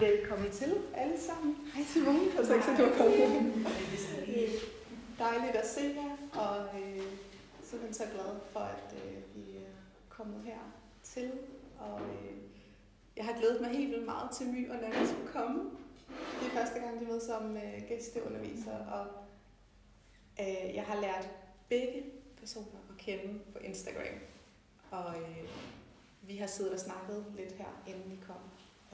Velkommen til alle sammen. Hej Simone, jeg så ikke, at du har kommet. Det er dejligt at se jer, og øh, simpelthen så glad for, at øh, vi er kommet her til. Og øh, jeg har glædet mig helt vildt meget til My og Nana skulle komme. Det er første gang, de er med som øh, gæsteunderviser, og øh, jeg har lært begge personer at kende på Instagram. Og øh, vi har siddet og snakket lidt her, inden vi kom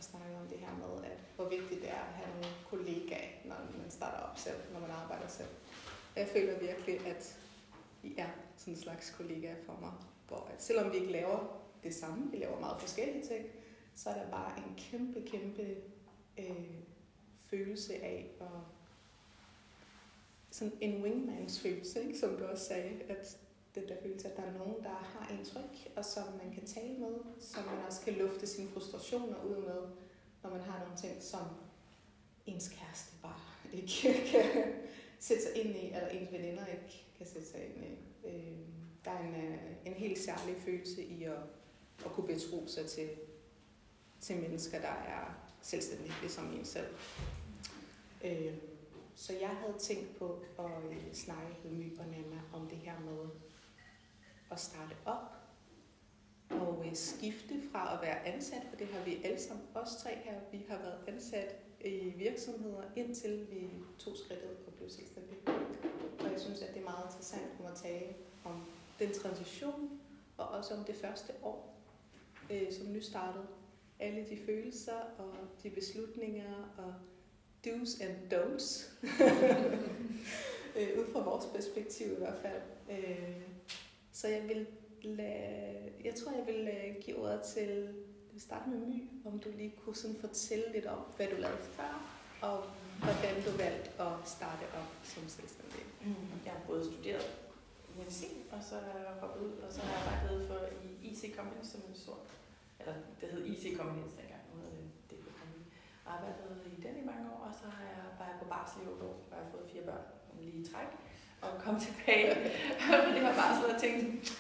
og snakke om det her med, at hvor vigtigt det er at have nogle kollegaer, når man starter op selv, når man arbejder selv. Jeg føler virkelig, at I er sådan en slags kollegaer for mig, hvor at selvom vi ikke laver det samme, vi laver meget forskellige ting, så er der bare en kæmpe, kæmpe øh, følelse af at sådan en wingmans følelse, ikke? som du også sagde, at den der følelse, at der er nogen, der har en tryk, og som man kan tale med, som man også kan lufte sine frustrationer ud med, når man har nogle ting, som ens kæreste bare ikke kan sætte sig ind i, eller ens veninder ikke kan sætte sig ind i. Øh, der er en, øh, en helt særlig følelse i at, at kunne betro sig til, til mennesker, der er selvstændige, ligesom en selv. Øh, så jeg havde tænkt på at øh, snakke med My og Nana om det her med at starte op og øh, skifte fra at være ansat, for det har vi alle sammen, os tre her, vi har været ansat i virksomheder, indtil vi tog skridtet og blev selvstændige. Og jeg synes, at det er meget interessant at tale om den transition, og også om det første år, øh, som nystartet. Alle de følelser og de beslutninger og do's and don'ts. øh, ud fra vores perspektiv i hvert fald. Øh, så jeg vil lade, jeg tror, jeg vil øh, give ordet til, jeg vil starte med My, om du lige kunne sådan fortælle lidt om, hvad du lavede før, og hvordan du valgte at starte op som selvstændig. Mm. Jeg har både studeret medicin, og så har jeg hoppet ud, og så har jeg arbejdet for i IC Company som en sort, eller det hed IC Company dengang, nu hedder det DB Company. Arbejdet i den i mange år, og så har jeg bare på barsel i år, og jeg har fået fire børn lige i træk at komme tilbage på det her barsel og tænkte,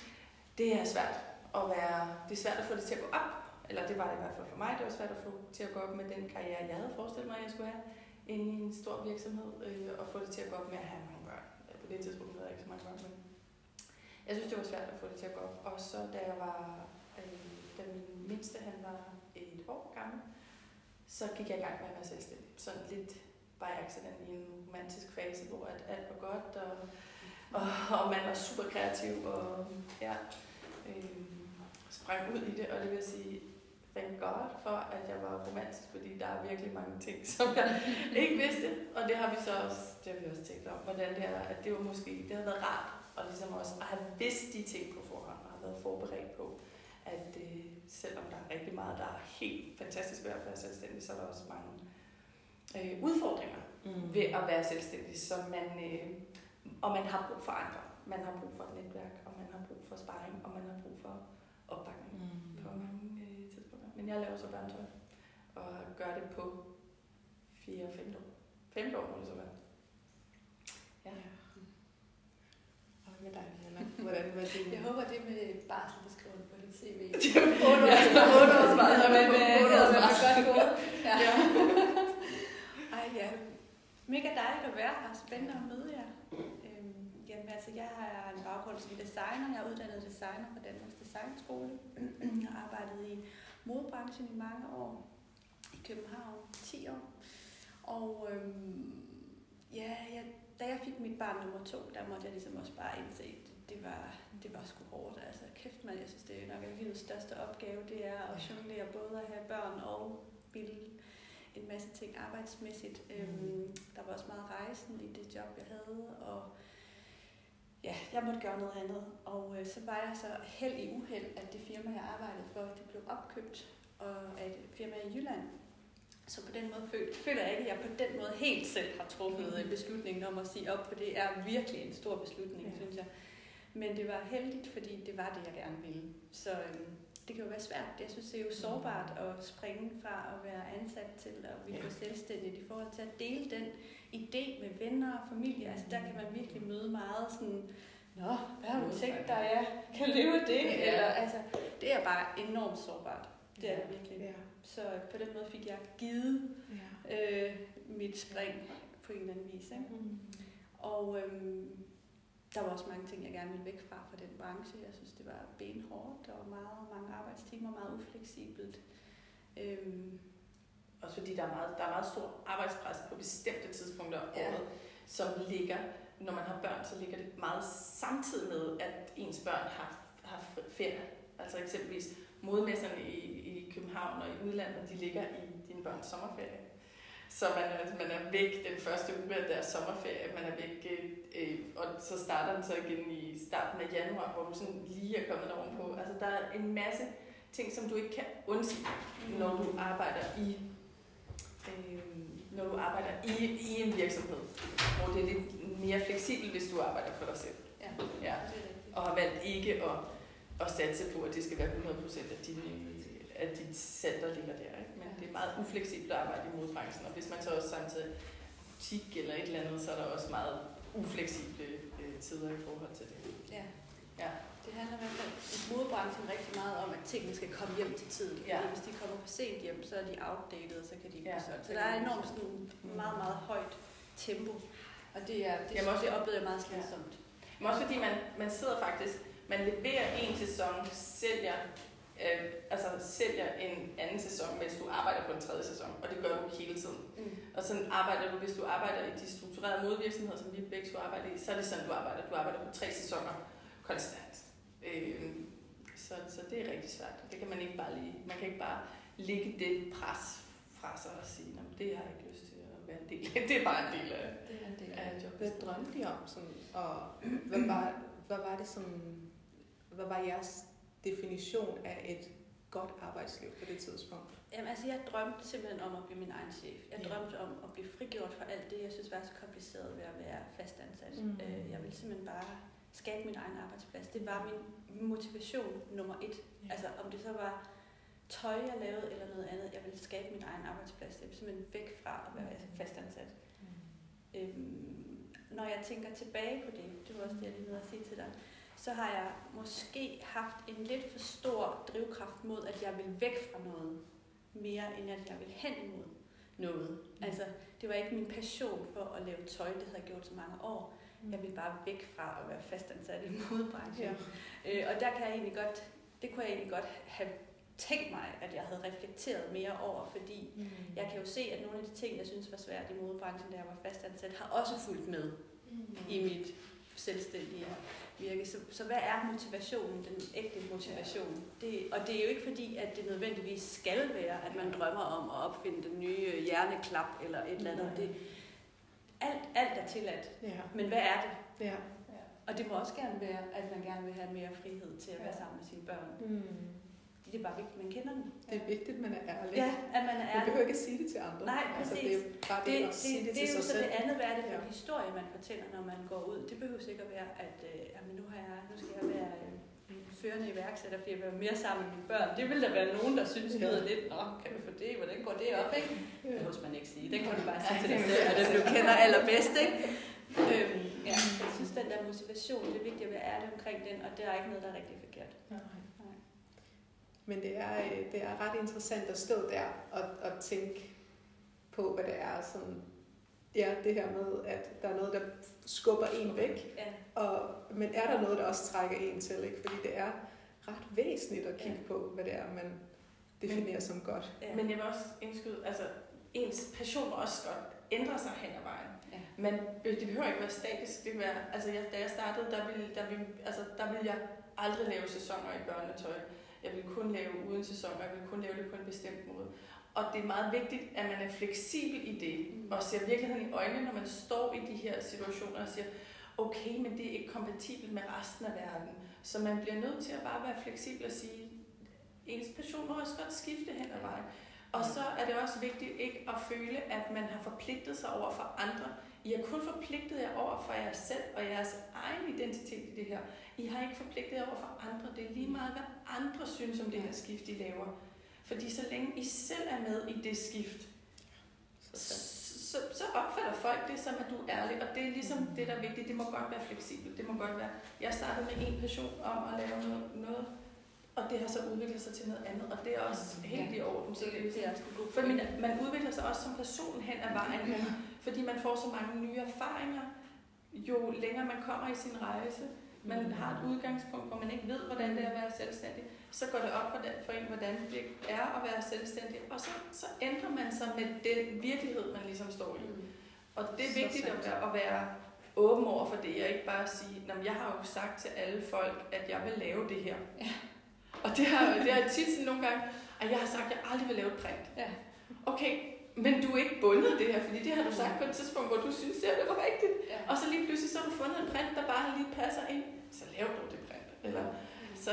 det er svært at være, det er svært at få det til at gå op, eller det var det i hvert fald for mig, det var svært at få til at gå op med den karriere, jeg havde forestillet mig, at jeg skulle have inde i en stor virksomhed, øh, og få det til at gå op med at have mange børn. På det tidspunkt havde jeg ikke så mange børn, men jeg synes, det var svært at få det til at gå op. Og så da jeg var, øh, da min mindste, han var et år gammel, så gik jeg i gang med at være selvstændig. Sådan lidt by accident i en romantisk fase, hvor at alt var godt, og, og, og man var super kreativ, og ja, øh, sprang ud i det, og det vil sige, thank God for, at jeg var romantisk, fordi der er virkelig mange ting, som jeg ikke vidste, og det har vi så også, det har vi også tænkt om, hvordan det er, at det var måske, det havde været rart, og ligesom også at have vidst de ting på forhånd, og have været forberedt på, at øh, selvom der er rigtig meget, der er helt fantastisk ved at være selvstændig, så er der også mange øh, udfordringer mm. ved at være selvstændig, så man, øh, og man har brug for andre. Man har brug for et netværk, og man har brug for sparring, og man har brug for opbakning mm. på mange øh, tidspunkter. Men jeg laver så børnetøj, og gør det på 4-5 år. 5 år må det så være. Ja. Og med dig, Anna? Hvordan var det? Jeg håber, det med barsel, du skriver på dit CV. 8 års barsel. 8 års barsel. Men øh, 8 års det barsel. godt gået. Ja. Ja. Ej, ja. Mega dejligt at være her. Spændende at møde jer. Øhm, jamen, altså, jeg har en baggrund som designer. Jeg er uddannet designer fra Danmarks Designskole. Jeg har arbejdet i modebranchen i mange år. I København 10 år. Og øhm, ja, jeg, da jeg fik mit barn nummer to, der måtte jeg ligesom også bare indse, at det, det var, det var sgu hårdt. Altså, kæft man, jeg synes, det er nok er livets største opgave, det er at jonglere både at have børn og ville en masse ting arbejdsmæssigt. Mm. Øhm, der var også meget rejsen i det job, jeg havde, og ja, jeg måtte gøre noget andet. Og øh, så var jeg så held i uheld, at det firma, jeg arbejdede for, det blev opkøbt og af et firma i Jylland. Så på den måde føler, føler jeg ikke, at jeg på den måde helt selv har truffet mm. beslutningen om at sige op, for det er virkelig en stor beslutning, ja. synes jeg. Men det var heldigt, fordi det var det, jeg gerne ville. Så øhm, det kan jo være svært. Jeg synes, det er jo sårbart at springe fra at være ansat til at blive ja. selvstændigt i forhold til at dele den idé med venner og familie. Altså der kan man virkelig møde meget sådan, Nå, hvad har du tænkt dig, jeg kan leve af det? Ja. Eller, altså, det er bare enormt sårbart. Det er det virkelig. Ja. så på den måde fik jeg givet Ja. øh, mit spring på en eller anden vis. Ikke? Mm. Og øhm, der var også mange ting, jeg gerne ville væk fra fra den branche. Jeg synes, det var benhårdt. Der var meget mange arbejdstimer, meget ufleksibelt. Øhm, Også fordi der er meget, der er meget stor arbejdspres på bestemte tidspunkter af Ja. året, som ligger, når man har børn, så ligger det meget samtidig med, at ens børn har, har ferie. Altså eksempelvis modemesserne i, i København og i udlandet, de ligger i dine børns sommerferie. Så man er, man er væk den første uge af deres sommerferie, man er væk, øh, øh, og så starter den så igen i starten af januar, hvor du sådan lige er kommet ovenpå. Altså der er en masse ting, som du ikke kan undsige, når du arbejder i øh, når du arbejder i, i en virksomhed, hvor det er lidt mere fleksibelt, hvis du arbejder for dig selv. ja, Ja. Og har valgt ikke at, at satse på, at det skal være 100% af din, af dit der ligger der. Ikke? Ja. det er meget ufleksibelt at arbejde i modbranchen, og hvis man så også samtidig butik eller et eller andet, så er der også meget ufleksible øh, tider i forhold til det. Ja. Ja. Det handler i hvert fald i modebranchen rigtig meget om, at tingene skal komme hjem til tiden. Ja. hvis de kommer for sent hjem, så er de outdated, og så kan de ikke Ja, solgt. så der de er enormt sådan meget, meget højt tempo. Og det, er, det, Jamen også- det oplevede jeg meget slidsomt. Men også fordi man, man sidder faktisk, man leverer en sæson, sælger, øh, altså sælger en anden sæson, mens du arbejder på en tredje sæson, og det gør du hele tiden. Mm. Og sådan arbejder du, hvis du arbejder i de strukturerede modvirksomheder, som vi begge to arbejder i, så er det sådan, du arbejder. Du arbejder på tre sæsoner konstant. Øh, så, så det er rigtig svært. Det kan man ikke bare lige, man kan ikke bare lægge det pres fra sig og sige, "Nå, men det har jeg ikke lyst til at være en del af. Det er bare en del af, Det er en del af af jobbet. Hvad drømte I om? Sådan, og hvad var, hvad var det som, hvad var jeres definition af et godt arbejdsliv på det tidspunkt? Jamen, altså, jeg drømte simpelthen om at blive min egen chef. Jeg Ja. drømte om at blive frigjort fra alt det, jeg synes var så kompliceret ved at være fastansat. Mm. Øh, jeg ville simpelthen bare skabe min egen arbejdsplads. Det var min motivation nummer et. Ja. Altså, om det så var tøj, jeg lavede, eller noget andet. Jeg ville skabe min egen arbejdsplads. Jeg ville simpelthen væk fra at være fastansat. Øhm, når jeg tænker tilbage på det, det var også det, jeg lige nåede at sige til dig, så har jeg måske haft en lidt for stor drivkraft mod, at jeg vil væk fra noget, mere end at jeg vil hen imod noget. Mm. Altså, det var ikke min passion for at lave tøj, det havde jeg gjort så mange år. Jeg ville bare væk fra at være fastansat i modebranchen. Ja. Øh, og der kan jeg egentlig godt, det kunne jeg egentlig godt have tænkt mig, at jeg havde reflekteret mere over, fordi Mm. jeg kan jo se, at nogle af de ting, jeg synes var svært i modebranchen, da jeg var fastansat, har også fulgt med Mm. i mit selvstændige virke. Så, så hvad er motivationen, den ægte motivation? Det, og det er jo ikke fordi, at det nødvendigvis skal være, at man drømmer om at opfinde den nye hjerneklap eller et eller andet. Det, alt, alt er tilladt. Ja. Men hvad er det? Ja. Og det må også gerne være, at man gerne vil have mere frihed til at være sammen med sine børn. Mm. Det er bare vigtigt, at man kender dem. Det er vigtigt, at man er ærlig. Ja, at man er Man ærlig. behøver ikke at sige det til andre. Nej, Altså, præcis. det er bare det, Det, at sige det, det, det, til er jo sig så selv. det andet, hvad er det for Ja. en historie, man fortæller, når man går ud. Det behøver sikkert være, at øh, jamen, nu, har jeg, nu skal jeg være øh, en førende iværksætter, fordi jeg vil være mere sammen med mine børn. Det vil der være nogen, der synes Ja. lyder lidt, nå, kan du få det, hvordan går det op, ikke? Det Ja. behøver man ikke sige. Det kan du bare sige Ja, til det dig selv, man og den du kender allerbedst, ikke? Øhm, ja, jeg synes, den der motivation, det er vigtigt at være ærlig omkring den, og det er ikke noget, der er rigtig forkert. Nej. Men det er, øh, det er ret interessant at stå der og, og tænke på, hvad det er. Sådan, ja, det her med, at der er noget, der skubber en væk. Ja, Og, men er der noget, der også trækker en til? Ikke? Fordi det er ret væsentligt at kigge på, hvad det er, man definerer som godt. ja. Men jeg vil også indskyde, altså ens passion må også godt ændre sig hen ad vejen. Ja. Men det behøver ikke være statisk. Det kan være, altså jeg, da jeg startede, der ville, der, ville, altså, der ville jeg aldrig lave sæsoner i børnetøj. Jeg ville kun lave uden sæsoner, jeg ville kun lave det på en bestemt måde. Og det er meget vigtigt, at man er fleksibel i det, Mm. og ser virkeligheden i øjnene, når man står i de her situationer og siger, okay, men det er ikke kompatibelt med resten af verden. Så man bliver nødt til at bare være fleksibel og sige, ens passion må også godt skifte hen ad vejen. Og så er det også vigtigt ikke at føle, at man har forpligtet sig over for andre. I har kun forpligtet jer over for jer selv og jeres egen identitet i det her. I har ikke forpligtet jer over for andre. Det er lige meget, hvad andre synes om det her skift, I laver. Fordi så længe I selv er med i det skift, Så, så, så opfatter folk det som, at du er ærlig. Og det er ligesom det, der er vigtigt. Det må godt være fleksibelt. Det må godt være, jeg startede med en passion om at lave noget, noget og det har så udviklet sig til noget andet, og det er også helt i orden. Så Det, det, er også for man, man udvikler sig også som person hen ad vejen, Ja. fordi man får så mange nye erfaringer, jo længere man kommer i sin rejse. Man har et udgangspunkt, hvor man ikke ved, hvordan det er at være selvstændig. Så går det op for, en, hvordan det er at være selvstændig. Og så, så ændrer man sig med den virkelighed, man ligesom står i. Og det er vigtigt at være, at være åben over for det, og ikke bare sige, "Nå, men jeg har jo sagt til alle folk, at jeg vil lave det her. Ja. Og det har, det har tit sådan nogle gange, at jeg har sagt, at jeg aldrig vil lave et print. Ja. Okay, men du er ikke bundet af det her, fordi det har du sagt på et tidspunkt, hvor du synes, det var rigtigt. Ja. Og så lige pludselig så har du fundet en print, der bare lige passer ind. Så lav du det print. Eller så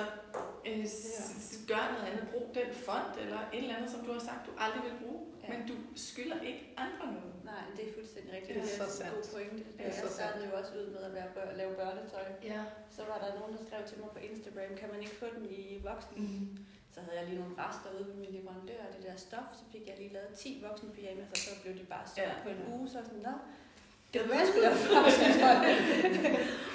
øh, s- gør noget andet. Brug den font eller et eller andet, som du har sagt, du aldrig vil bruge. Ja. Men du skylder ikke andre noget. Nej, det er fuldstændig rigtigt. Det er så en sandt. god pointe. Det er jeg så startede jo også ud med at, være, bør- lave børnetøj. Ja. Så var der nogen, der skrev til mig på Instagram, kan man ikke få den i voksen? Mm. Så havde jeg lige nogle rester ude ved min leverandør af det der stof, så fik jeg lige lavet 10 voksne pyjamas, og så blev de bare solgt Ja. på en uge, så sådan, nå, det var jeg skulle lave voksentøj.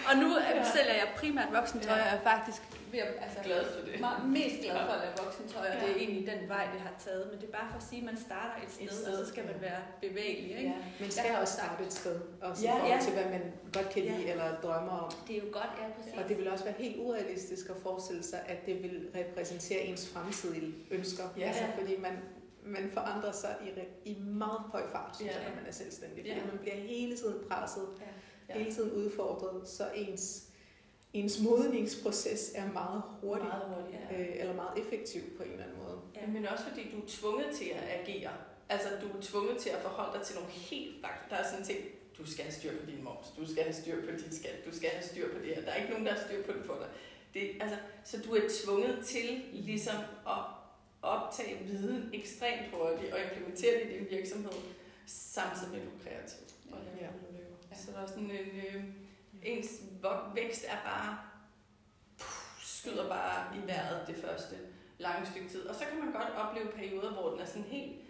og nu Ja. sælger jeg primært voksentøj, Ja. og jeg er faktisk ved at, altså, Glad for det. meget mest glad for at lave voksentøj, og Ja. det er egentlig den vej, det har taget. Men det er bare for at sige, at man starter et sted, Et og sted, så skal man være bevægelig. Ikke? Ja. Man skal også starte et sted, også Ja, ja. til, hvad man godt kan lide Ja. eller drømmer om. Det er jo godt, ja, præcis. Og det vil også være helt urealistisk at forestille sig, at det vil repræsentere ens fremtidige ønsker. Ja. Altså, fordi man, man forandrer sig i, i meget høj fart, synes Ja. jeg, når man er selvstændig. Fordi Ja. man bliver hele tiden presset, Ja. hele tiden udfordret, så ens, ens modningsproces er meget hurtig. Meget hurtigt, ja. Øh, eller meget effektiv på en eller anden måde. Ja, men også fordi du er tvunget til at agere. Altså, du er tvunget til at forholde dig til nogle helt fakta. Der er sådan ting, du skal have styr på din moms, du skal have styr på dit skat, du skal have styr på det her. Der er ikke nogen, der har styr på det for dig. Det, altså, så du er tvunget til ligesom at optage viden ekstremt hurtigt og implementere det i din virksomhed, samtidig med at du er kreativ. Og Ja. hvad du laver. Ja. Så der er sådan en, øh, ens vækst er bare, puh, skyder bare i vejret det første lange stykke tid. Og så kan man godt opleve perioder, hvor den er sådan helt,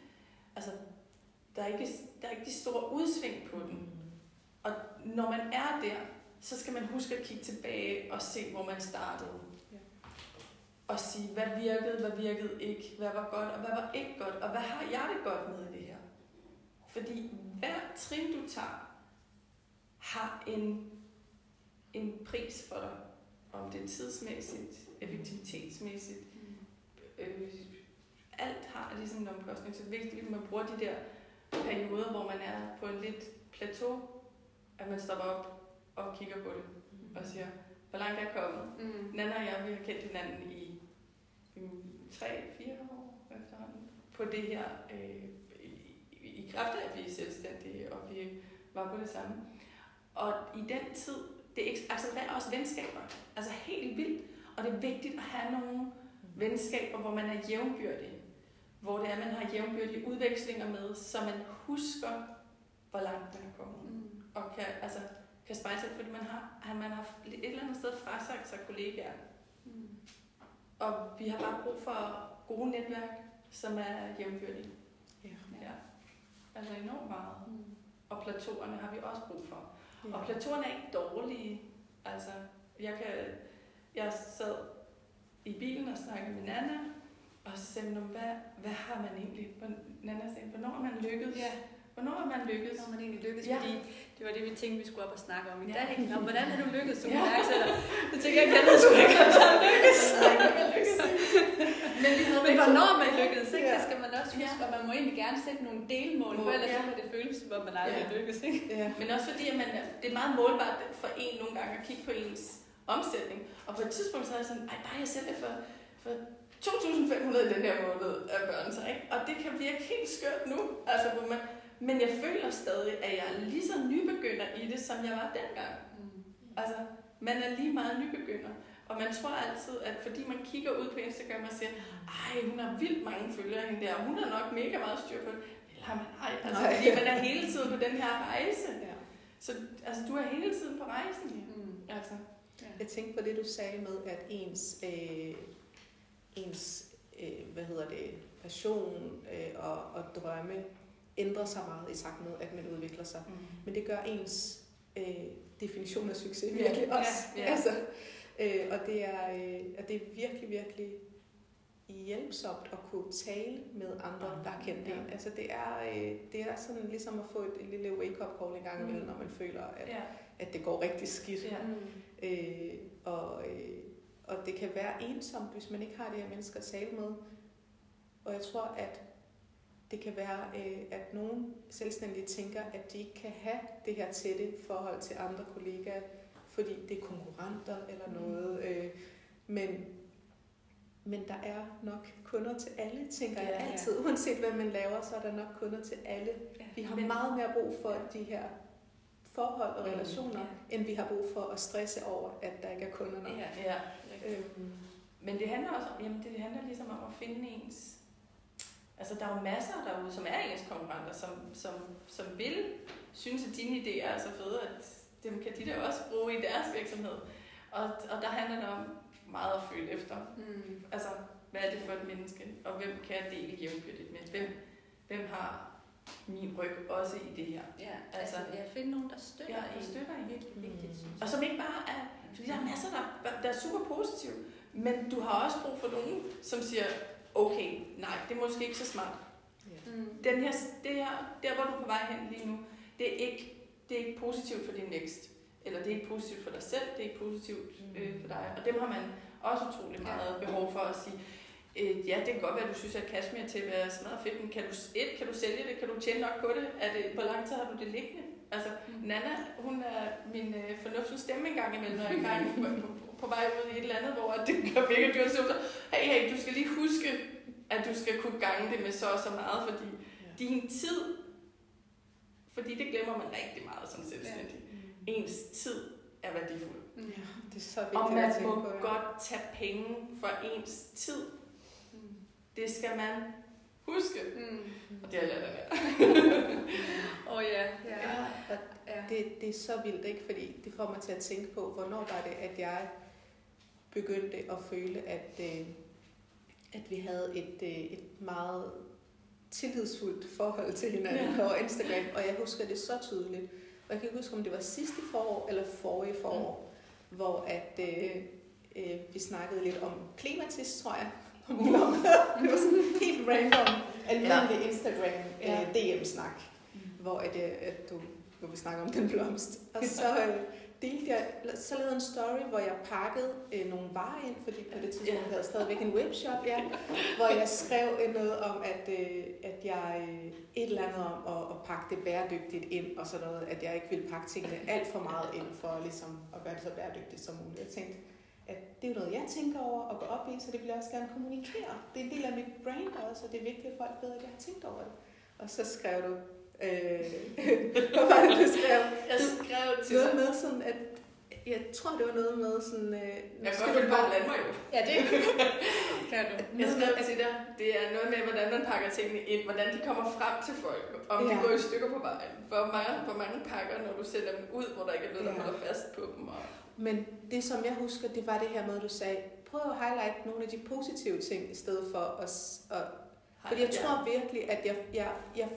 altså, der er ikke, der er ikke de store udsving på den. Og når man er der, så skal man huske at kigge tilbage og se, hvor man startede. Og sige, hvad virkede, hvad virkede ikke, hvad var godt, og hvad var ikke godt, og hvad har jeg det godt med i det her? Fordi hver trin, du tager, har en, en pris for dig. Om det er tidsmæssigt, effektivitetsmæssigt, øh, alt har ligesom en omkostning. Så det er vigtigt, at man bruger de der perioder, hvor man er på en lidt plateau, at man stopper op og kigger på det og siger, hvor langt er jeg kommet? Mm. Nana og jeg, vi har kendt hinanden i, i 3-4 år efterhånden på det her, øh, i, i, kraft af, at vi er selvstændige, og vi var på det samme. Og i den tid, det accelererer også venskaber. Altså helt vildt. Og det er vigtigt at have nogle venskaber, hvor man er jævnbyrdig. Hvor det er, man har jævnbyrdige udvekslinger med, så man husker, hvor langt man er kommet. Mm. Og kan, altså, kan spejle sig, fordi man har, har man haft et eller andet sted frasagt sig kollegaer. Og vi har bare brug for gode netværk, som er jævnbyrdige. Ja. Ja. Altså enormt meget. Mm. Og plateauerne har vi også brug for. Ja. Og plateauerne er ikke dårlige. Altså, jeg kan... Jeg sad i bilen og snakkede med Nana, og så sagde hun, hvad, hvad har man egentlig... Nana sagde, hvornår man lykkedes? Ja, Hvornår er man lykkedes? når man egentlig lykkes, Ja. fordi det var det, vi tænkte, vi skulle op og snakke om i Ja. dag. Nå, hvordan har du lykkes som Ja. iværksætter? Så tænkte jeg, jeg ved sgu ikke, om jeg lykkes. Men havde Men hvornår man lykkes, ikke? Ja. det skal man også huske, Ja. og man må egentlig gerne sætte nogle delmål, for ellers ja. så kan det føles, som om man aldrig Ja. lykkes. Ikke? Ja. Men også fordi, at man, det er meget målbart for en nogle gange at kigge på ens omsætning. Og på et tidspunkt så er jeg sådan, ej, bare jeg sælger for, for 2.500 i den her måned af børnetøj. Ikke? Og det kan virke helt skørt nu. Altså, hvor man, men jeg føler stadig, at jeg er lige så nybegynder i det, som jeg var dengang. Altså, man er lige meget nybegynder. Og man tror altid, at fordi man kigger ud på Instagram og siger, ej, hun har vildt mange følgere hende der, og hun har nok mega meget styr på det. Eller har man ej, altså, Nej. fordi man er hele tiden på den her rejse. Ja. Så altså, du er hele tiden på rejsen. Mm. Altså. Jeg tænkte på det, du sagde med, at ens, øh, ens øh, hvad hedder det, passion øh, og, og drømme ændrer sig meget i takt med, at man udvikler sig. Mm. Men det gør ens øh, definition af succes virkelig ja, også. ja. Altså, Øh, og, det er, øh, og det er virkelig, virkelig hjælpsomt at kunne tale med andre, der har kendt Ja. en. Altså det er, øh, det er sådan ligesom at få et, et lille wake-up call en gang imellem, Mm. når man føler, at, Ja. at det går rigtig skidt. Ja. Øh, og, øh, og det kan være ensomt, hvis man ikke har de her mennesker at tale med. Og jeg tror, at det kan være, øh, at nogle selvstændige tænker, at de ikke kan have det her tætte forhold til andre kollegaer, fordi det er konkurrenter eller Mm. noget. Øh, men, men der er nok kunder til alle, tænker jeg Ja, ja. altid. Uanset hvad man laver, så er der nok kunder til alle. Vi har Men- meget mere brug for de her forhold og Mm, relationer, end vi har brug for at stresse over, at der ikke er kunder nok. Ja. ja. Øhm, Men det handler også om, jamen det handler ligesom om at finde ens... Altså der er jo masser derude, som er ens konkurrenter, som, som, som vil synes, at dine idéer er så fede, at dem kan de da også bruge i deres virksomhed. Og, og der handler det om meget at føle efter. Mm. Altså, hvad er det for et menneske, og hvem kan jeg dele jævnbyrdigt med? Hvem, hvem har min ryg også i det her? Ja, altså, Altså- jeg finde nogen, der støtter Ja, en. støtter en. Virkelig vigtigt, synes Og som ikke bare er... Fordi der er masser, der, der er super positive. Men du har også brug for nogen, som siger, okay, nej, det er måske ikke så smart. Mm. Den her, det her, der hvor du er på vej hen lige nu, det er ikke, det er ikke positivt for din vækst. Eller det er ikke positivt for dig selv, det er ikke positivt øh, for dig. Og dem har man også utrolig meget behov for at sige, øh, ja, det kan godt være, at du synes, at cashmere til at være smadret fedt, men kan du, et, kan du sælge det? Kan du tjene nok på det? Er det hvor lang tid har du det liggende? Altså, Mm. Nana, hun er min øh, fornuftens stemme en gang imellem, når jeg er i gang på, vej ud i et eller andet, hvor det gør mega dyrt. Så hey, hey, du skal lige huske, at du skal kunne gange det med så og så meget, fordi din tid, fordi det glemmer man rigtig meget som selvstændig. Ens tid er værdifuld. Mm. Ja, det er så vigtigt Og at man tænke må på. ja. godt tage penge for ens tid. Mm. Det skal man huske. Mm. Og det har jeg lært af. Åh oh, ja. Ja, ja. og ja. det, det er så vildt, ikke? Fordi det får mig til at tænke på, hvornår var det, at jeg begyndte at føle, at, øh, at vi havde et, øh, et meget tillidsfuldt forhold til hinanden ja. over Instagram. Og jeg husker det så tydeligt. Og jeg kan ikke huske, om det var sidste forår eller forrige forår, mm. hvor at, øh, øh, vi snakkede lidt om klimatis, tror jeg. Om blomster. det var sådan helt random, almindelig ja. Instagram Ja. øh, DM-snak hvor at, øh, at du, hvor vi snakker om den blomst. Og så øh, delte jeg, så lavede en story, hvor jeg pakkede øh, nogle varer ind, fordi på det tidspunkt Ja. havde jeg stadigvæk en webshop, ja, hvor jeg skrev øh, noget om, at, øh, at jeg øh, et eller andet om at, at pakke det bæredygtigt ind, og sådan noget, at jeg ikke ville pakke tingene alt for meget ind, for ligesom at gøre det så bæredygtigt som muligt. Jeg tænkte, at det er noget, jeg tænker over og går op i, så det vil jeg også gerne kommunikere. Det er en del af mit brand også, og det er vigtigt, at folk ved, at jeg har tænkt over det. Og så skrev du, øh, hvad var det, du skrev? Jeg skrev til Noget med sådan, at jeg tror, det var noget med sådan... Øh, Jeg skal godt bare- blande mig jo. Ja, det kan du. Jeg skrev til dig, det er noget med, hvordan man pakker tingene ind, hvordan de kommer frem til folk, om ja. de går i stykker på vejen, hvor mange, hvor mange pakker, når du sender dem ud, hvor der ikke er noget, der Ja. holder fast på dem. Og... Men det, som jeg husker, det var det her med, at du sagde, prøv at highlight nogle af de positive ting, i stedet for at... at fordi jeg tror virkelig, at jeg, jeg, jeg,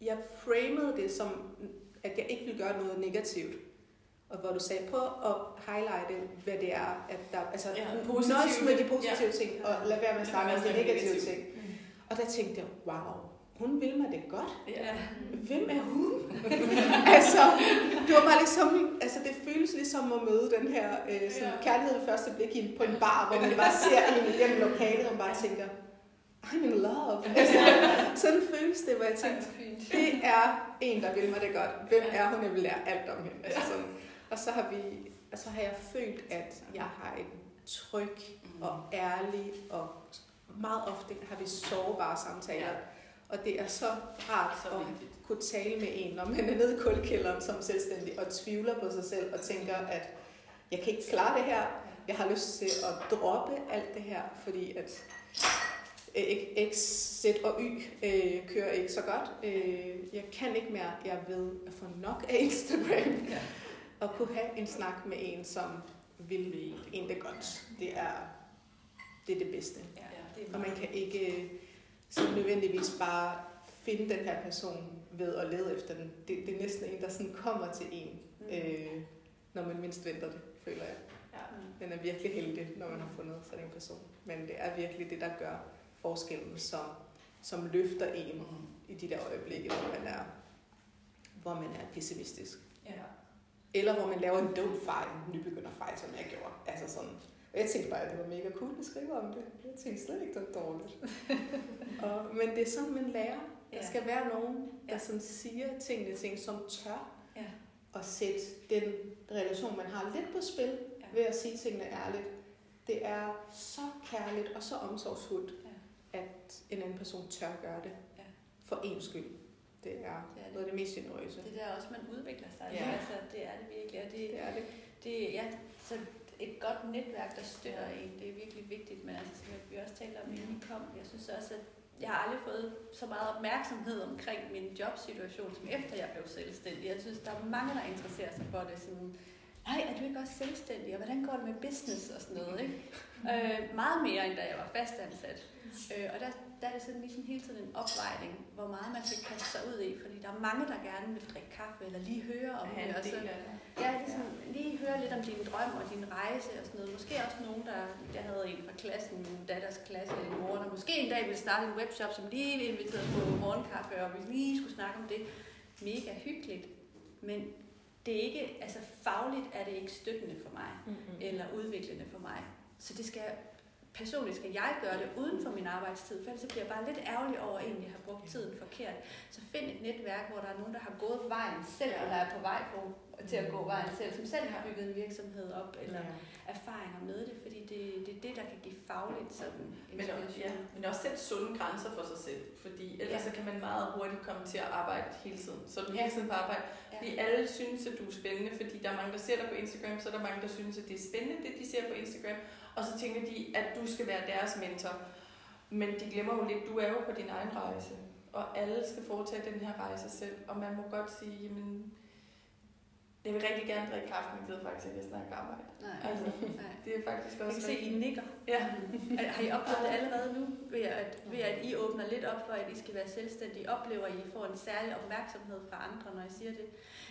jeg framede det som, at jeg ikke ville gøre noget negativt. Og hvor du sagde, prøv at highlighte, hvad det er, at der, altså Ja, positive- nøjes med de positive ja. ting, og lad være med at snakke om med de negative ting. Og der tænkte jeg, wow, hun vil mig det godt. Ja. Hvem er hun? altså, det var bare ligesom, altså det føles ligesom at møde den her øh, sådan, Ja. kærlighed ved første blik i på en bar, hvor man bare ser en igennem lokalet, og man bare tænker, I'm in love. Altså, sådan føles det, hvor jeg tænkte, det er en, der vil mig det godt. Hvem er hun? Jeg vil lære alt om hende. Altså sådan. Og så har, vi, og så har jeg følt, at jeg har en tryg og ærlig, og meget ofte har vi sårbare samtaler. Og det er så rart Så at kunne tale med en, når man er nede i kulkælderen som selvstændig og tvivler på sig selv og tænker, at jeg kan ikke klare det her. Jeg har lyst til at droppe alt det her, fordi at X, Z og Y øh, kører ikke så godt. Øh, jeg kan ikke mere. Jeg ved at få nok af Instagram. Ja. Og kunne have en snak med en, som vil en det godt. Det er det, er det bedste. Ja, det er Og man kan ikke øh, så nødvendigvis bare finde den her person ved at lede efter den. Det, det er næsten en, der sådan kommer til en, Mm. øh, når man mindst venter det, føler jeg. Ja. Man er virkelig heldig, når man har fundet sådan en person. Men det er virkelig det, der gør forskellen, som, som løfter en i de der øjeblikke, hvor man er, hvor man er pessimistisk. Ja. Eller hvor man laver en dum fejl, en nybegynderfejl, som jeg gjorde. Altså sådan, og jeg tænkte bare, at det var mega cool at skrive om det. Jeg tænkte slet ikke, det var dårligt. og, men det er sådan, man lærer. Der Ja. skal være nogen, der Ja. sådan siger tingene, ting, som tør Ja. at sætte den relation, man har lidt på spil, Ja. ved at sige tingene ærligt. Det er så kærligt og så omsorgsfuldt. At en anden person tør gøre det. Ja. For ens skyld. Det er Det er det. noget af det mest generøse. Det der også, man udvikler sig. Ja. Altså, det er det virkelig. Og det, Det er det. det, ja, så et godt netværk, der støtter en, det er virkelig vigtigt. Men altså, som vi også talte om, inden vi kom, jeg synes også, at jeg har aldrig fået så meget opmærksomhed omkring min jobsituation, som efter jeg blev selvstændig. Jeg synes, der er mange, der interesserer sig for det. Sådan, nej, er du ikke også selvstændig? Og hvordan går det med business og sådan noget? Ikke? Øh, meget mere, end da jeg var fastansat. Øh, og der, der er det sådan ligesom hele tiden en opvejning, hvor meget man skal kaste sig ud i. Fordi der er mange, der gerne vil drikke kaffe, eller lige høre om have det. Og så. Ja, ligesom lige høre lidt om din drøm og din rejse og sådan noget. Måske også nogen, der... Jeg havde en fra klassen, min datters klasse, en mor, der måske en dag ville starte en webshop, som lige inviterede på morgenkaffe, og vi lige skulle snakke om det. Mega hyggeligt. Men det er ikke, altså fagligt er det ikke støttende for mig, Mm-hmm. eller udviklende for mig. Så det skal, personligt skal jeg gøre det uden for min arbejdstid, for ellers så bliver jeg bare lidt ærgerlig over, at jeg egentlig har brugt tiden forkert. Så find et netværk, hvor der er nogen, der har gået vejen selv, eller er på vej på, til at gå vejen selv, som selv har bygget en virksomhed op, eller Ja. erfaringer med det, fordi det, det er det, der kan give fagligt sådan Men, også- ja, men også sætte sunde grænser for sig selv, fordi ellers Ja. så kan man meget hurtigt komme til at arbejde hele tiden. Så du hele tiden på arbejde. Ja. Fordi alle synes, at du er spændende, fordi der er mange, der ser dig på Instagram, så er der mange, der synes, at det er spændende, det de ser på Instagram. Og så tænker de, at du skal være deres mentor. Men de glemmer jo lidt, du er jo på din egen rejse. Og alle skal foretage den her rejse selv. Og man må godt sige, jamen, jeg vil rigtig gerne drikke kaffe, men jeg gider faktisk ikke at snakke arbejde. Nej, Altså, nej. Det er faktisk Jeg også kan se, I nikker. Ja. Har I oplevet det allerede nu, ved at, ved at I åbner lidt op for, at I skal være selvstændige? Oplever I, får en særlig opmærksomhed fra andre, når I siger det?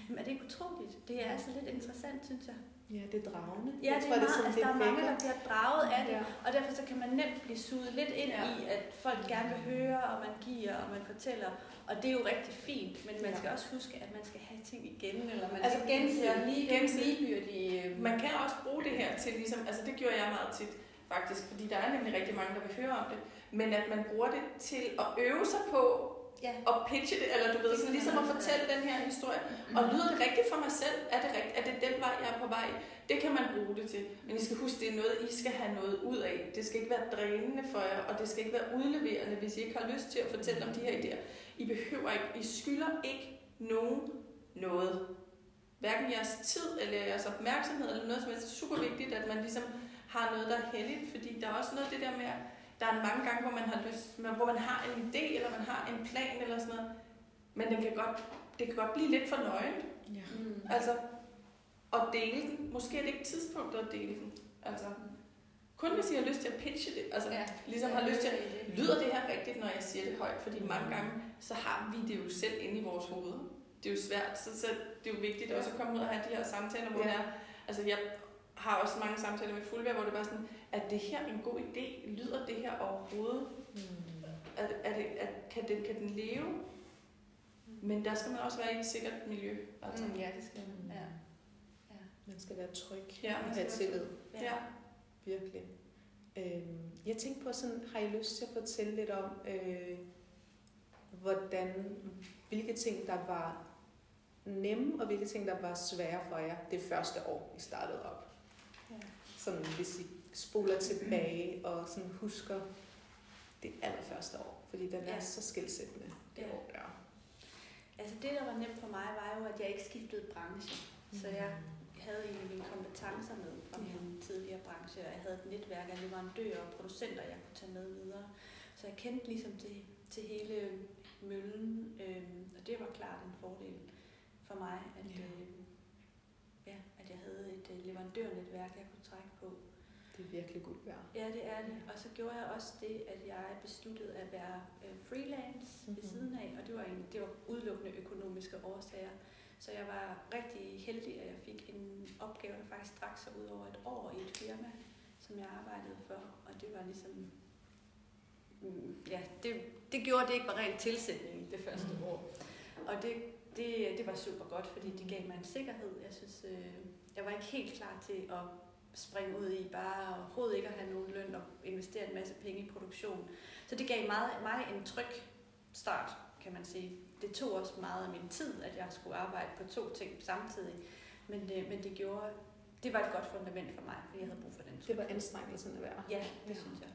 Men er det ikke utroligt? Det er altså lidt interessant, synes jeg. Ja, det er dragende. Ja, Jeg det tror, er meget, sådan, altså, der er mange, der bliver draget af det. Ja. Og derfor så kan man nemt blive suget lidt ind Ja. i, at folk gerne vil høre, og man giver, og man fortæller. Og det er jo rigtig fint, men man Ja. skal også huske, at man skal have ting igen, eller man Altså, skal gense og lige gense. ligegyldige... øh, Man kan også bruge det her til ligesom, altså det gjorde jeg meget tit faktisk, fordi der er nemlig rigtig mange, der vil høre om det, men at man bruger det til at øve sig på Ja. at pitche det, eller du ved, sådan ligesom at fortælle den her historie. Og lyder det rigtigt for mig selv? Er det, rigtigt? er det den vej, jeg er på vej? Det kan man bruge det til. Men I skal huske, det er noget, I skal have noget ud af. Det skal ikke være drænende for jer, og det skal ikke være udleverende, hvis I ikke har lyst til at fortælle om de her idéer. I behøver ikke, I skylder ikke nogen noget. Hverken jeres tid eller jeres opmærksomhed eller noget som helst. Det er super vigtigt, at man ligesom har noget, der er heldigt, fordi der er også noget af det der med, at der er mange gange, hvor man har lyst, men hvor man har en idé, eller man har en plan eller sådan noget, men den kan godt, det kan godt blive lidt for nøgent. Ja. Mm. Altså, at dele den. Måske er det ikke tidspunktet at dele den. Altså, kun hvis I har lyst til at pitche det. Altså, Ja. ligesom har lyst til at lyder det her rigtigt, når jeg siger det højt? Fordi mange gange, så har vi det jo selv inde i vores hoved. Det er jo svært, så, så det er jo vigtigt også at komme ud og have de her samtaler, hvor Ja. ja. er, altså jeg har også mange samtaler med fuldvær, hvor det bare sådan, er det her en god idé? Lyder det her overhovedet? Mm. Er, er det, er, kan, den, kan den leve? Men der skal man også være i et sikkert miljø. Altså. Mm, ja, det skal man. Ja. Ja. Man skal være tryg Ja, og man have skal være tillid. Ja. Virkelig. Øhm, jeg tænkte på sådan, har I lyst til at fortælle lidt om, øh, hvordan, hvilke ting, der var nemme, og hvilke ting, der var svære for jer det første år, I startede op? Sådan, hvis I spoler tilbage og sådan husker det allerførste år, fordi den er Ja. så skilsættende, det Ja. år der. Altså det, der var nemt for mig, var jo, at jeg ikke skiftede branche. Så jeg havde egentlig mine kompetencer med fra min tidligere branche, og jeg havde et netværk af leverandører og producenter, jeg kunne tage med videre. Så jeg kendte ligesom til, til hele møllen, øhm, og det var klart en fordel for mig, at, Ja. øh, jeg havde et øh, leverandørnetværk, jeg kunne trække på. Det er virkelig guld værd. Ja, det er det. Og så gjorde jeg også det, at jeg besluttede at være øh, freelance mm-hmm. ved Mhm. siden af, og det var, en, det var udelukkende økonomiske årsager. Så jeg var rigtig heldig, at jeg fik en opgave, der faktisk strak sig ud over et år i et firma, som jeg arbejdede for. Og det var ligesom... Mm, ja, det, det gjorde, at det ikke var rent tilsætning det første Mm. år. Og det, det, det var super godt, fordi det gav mig en sikkerhed. Jeg synes, øh, jeg var ikke helt klar til at springe ud i bare overhovedet ikke at have nogen løn og investere en masse penge i produktion. Så det gav meget, mig en tryg start, kan man sige. Det tog også meget af min tid, at jeg skulle arbejde på to ting samtidig. Men det, men det gjorde, det var et godt fundament for mig, fordi jeg havde brug for den Det var anstrengelsen at være. Ja, det Ja. synes jeg.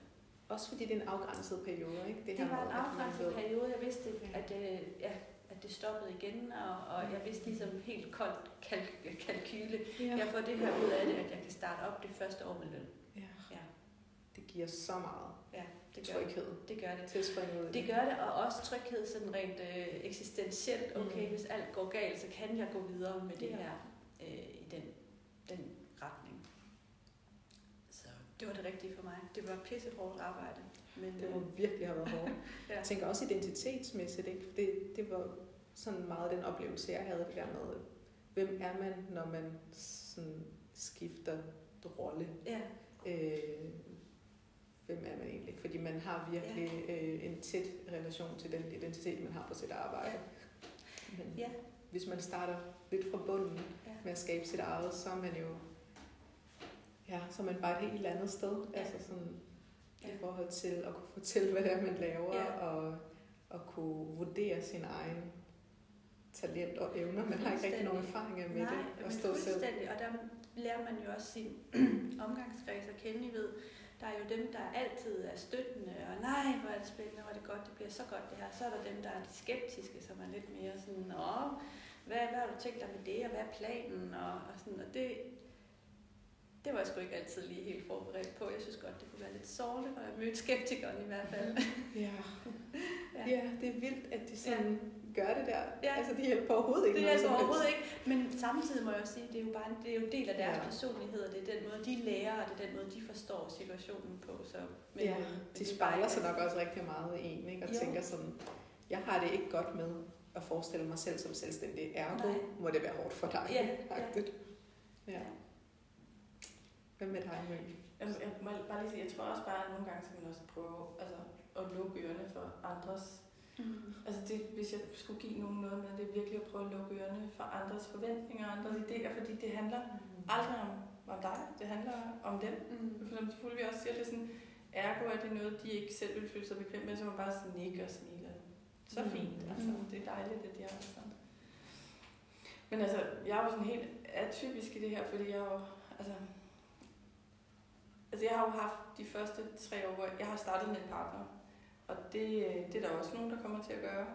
Også fordi det er en afgrænset periode, ikke? Det, her det var en afgrænset periode. Jeg vidste, at, øh, ja, at det stoppede igen, og, og jeg vidste ligesom helt koldt kalk- kalkyle. Ja. Jeg får det her ud af det, at jeg kan starte op det første år med løn. ja. Ja. Det giver så meget Ja, det gør det. tryghed Det gør det. til at springe ud i Det gør det, og også tryghed sådan rent øh, eksistentielt. Okay, Mm. hvis alt går galt, så kan jeg gå videre med det Ja. her øh, i den, den retning. Så det var det rigtige for mig. Det var pissehårdt arbejde. Men, Det øh, må virkelig have været hårdt. ja. Jeg tænker også identitetsmæssigt, ikke? For Det, det var sådan meget den oplevelse, jeg havde det der med, hvem er man, når man sådan skifter rolle? ja, Øh, hvem er man egentlig? Fordi man har virkelig øh, en tæt relation til den identitet, man har på sit arbejde. Men Ja. hvis man starter lidt fra bunden ja. med at skabe sit eget, så er man jo ja, så er man bare et helt andet sted. Ja. Altså sådan, Ja. i forhold til at kunne fortælle, hvad det er, man laver, Ja. og at kunne vurdere sin egen talent og evner. Man har ikke rigtig nogen erfaringer med Nej, det at stå selv. Og der lærer man jo også sin omgangskreds at kende. I ved, der er jo dem, der altid er støttende, og nej, hvor er det spændende, hvor er det godt, det bliver så godt det her. Så er der dem, der er de skeptiske, som er lidt mere sådan, Nå, hvad, hvad har du tænkt dig med det, og hvad er planen? Og, og, sådan, og det, det var jeg sgu ikke altid lige helt forberedt på. Jeg synes godt, det kunne være lidt sårende, og jeg mødte skeptikeren i hvert fald. Ja. Ja. ja, det er vildt, at de sådan gør det der. Ja. Altså, det hjælper overhovedet ikke Det noget hjælper helst. overhovedet ikke. Men samtidig må jeg også sige, det er jo bare en, det er jo en del af deres Ja. personlighed, og det er den måde, de lærer, og det er den måde, de forstår situationen på. Så, men, Ja, de det er spejler sig nok også rigtig meget i en, ikke? Og Jo. tænker sådan, jeg har det ikke godt med at forestille mig selv som selvstændig. Ergo Nej. må det være hårdt for dig. Ja, ja. ja. Hvad med dig, Mølle? Jamen, jeg må bare lige sige, jeg tror også bare, at nogle gange skal man også prøve altså, at lukke ørerne for andres. Mm. Altså det, hvis jeg skulle give nogen noget med, det er virkelig at prøve at lukke ørerne for andres forventninger og andres idéer, fordi det handler aldrig om, om dig, det handler om dem. Mm. For som selvfølgelig også siger, det er sådan, ergo er det noget, de ikke selv vil føle sig bekvem med, så man bare sådan nikke og smile. Så Mm. fint, altså Mm. det er dejligt, at de har sådan. Men altså, jeg er jo sådan helt atypisk i det her, fordi jeg jo, altså, altså jeg har jo haft de første tre år, hvor jeg har startet med en partner. Og det, øh, det er der også nogen, der kommer til at gøre.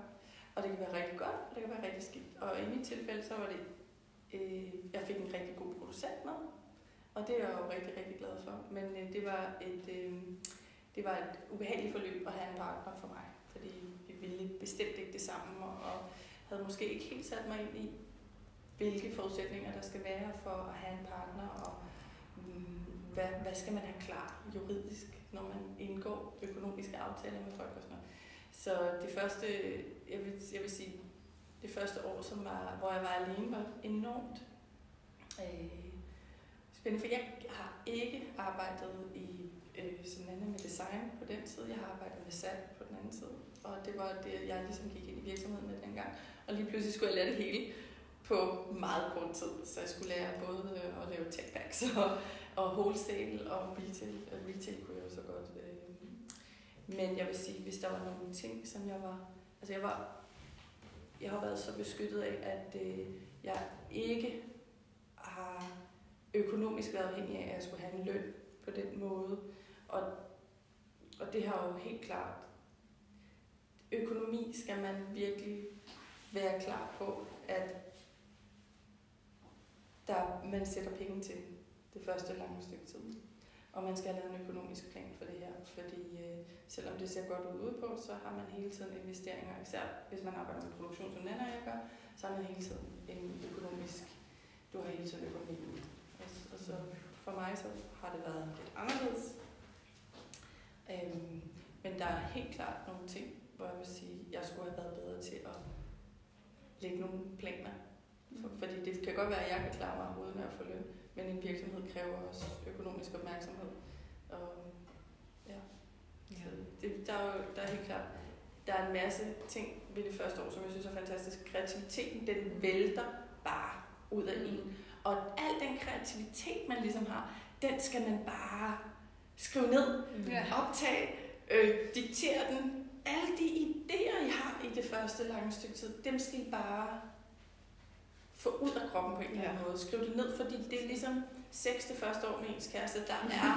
Og det kan være rigtig godt, og det kan være rigtig skidt. Og i mit tilfælde, så var det, øh, jeg fik en rigtig god producent med. Og det er jeg jo rigtig, rigtig glad for. Men øh, det, var et, øh, det var et ubehageligt forløb at have en partner for mig. Fordi vi ville bestemt ikke det samme, og, og havde måske ikke helt sat mig ind i, hvilke forudsætninger der skal være for at have en partner, og mm, hvad, hvad skal man have klar juridisk, når man indgår økonomiske aftaler med folk og sådan noget. Så det første, jeg vil, jeg vil sige, det første år, som var, hvor jeg var alene, var enormt øh, spændende, for jeg har ikke arbejdet i øh, sådan andet med design på den side. Jeg har arbejdet med salg på den anden side. Og det var det, jeg ligesom gik ind i virksomheden med dengang. Og lige pludselig skulle jeg lære det hele på meget kort tid. Så jeg skulle lære både at lave tech og, og wholesale og retail. Og retail kunne jeg jo så godt. Øh. Men jeg vil sige, hvis der var nogle ting, som jeg var... Altså jeg var... Jeg har været så beskyttet af, at øh, jeg ikke har økonomisk været afhængig af, at jeg skulle have en løn på den måde. Og, og det har jo helt klart... Økonomi skal man virkelig være klar på, at der, man sætter penge til det første lange stykke tid. Og man skal have lavet en økonomisk plan for det her, fordi øh, selvom det ser godt ud på, så har man hele tiden investeringer, især hvis man arbejder med produktion, som Nana og jeg gør, så har man hele tiden en økonomisk, du har hele tiden økonomi. Og, og så for mig så har det været lidt anderledes. Øhm, men der er helt klart nogle ting, hvor jeg vil sige, jeg skulle have været bedre til at lægge nogle planer For, fordi det kan godt være, at jeg kan klare mig uden at få løn, men en virksomhed kræver også økonomisk opmærksomhed. Og, ja. Så det, der, er jo, der er helt klart, der er en masse ting ved det første år, som jeg synes er fantastisk. Kreativiteten, den vælter bare ud af en. Og al den kreativitet, man ligesom har, den skal man bare skrive ned, Ja. optage, øh, diktere den. Alle de idéer, I har i det første lange stykke tid, dem skal I bare få ud af kroppen på en eller anden måde. Skriv det ned, fordi det er ligesom sex det første år med ens kæreste. Der er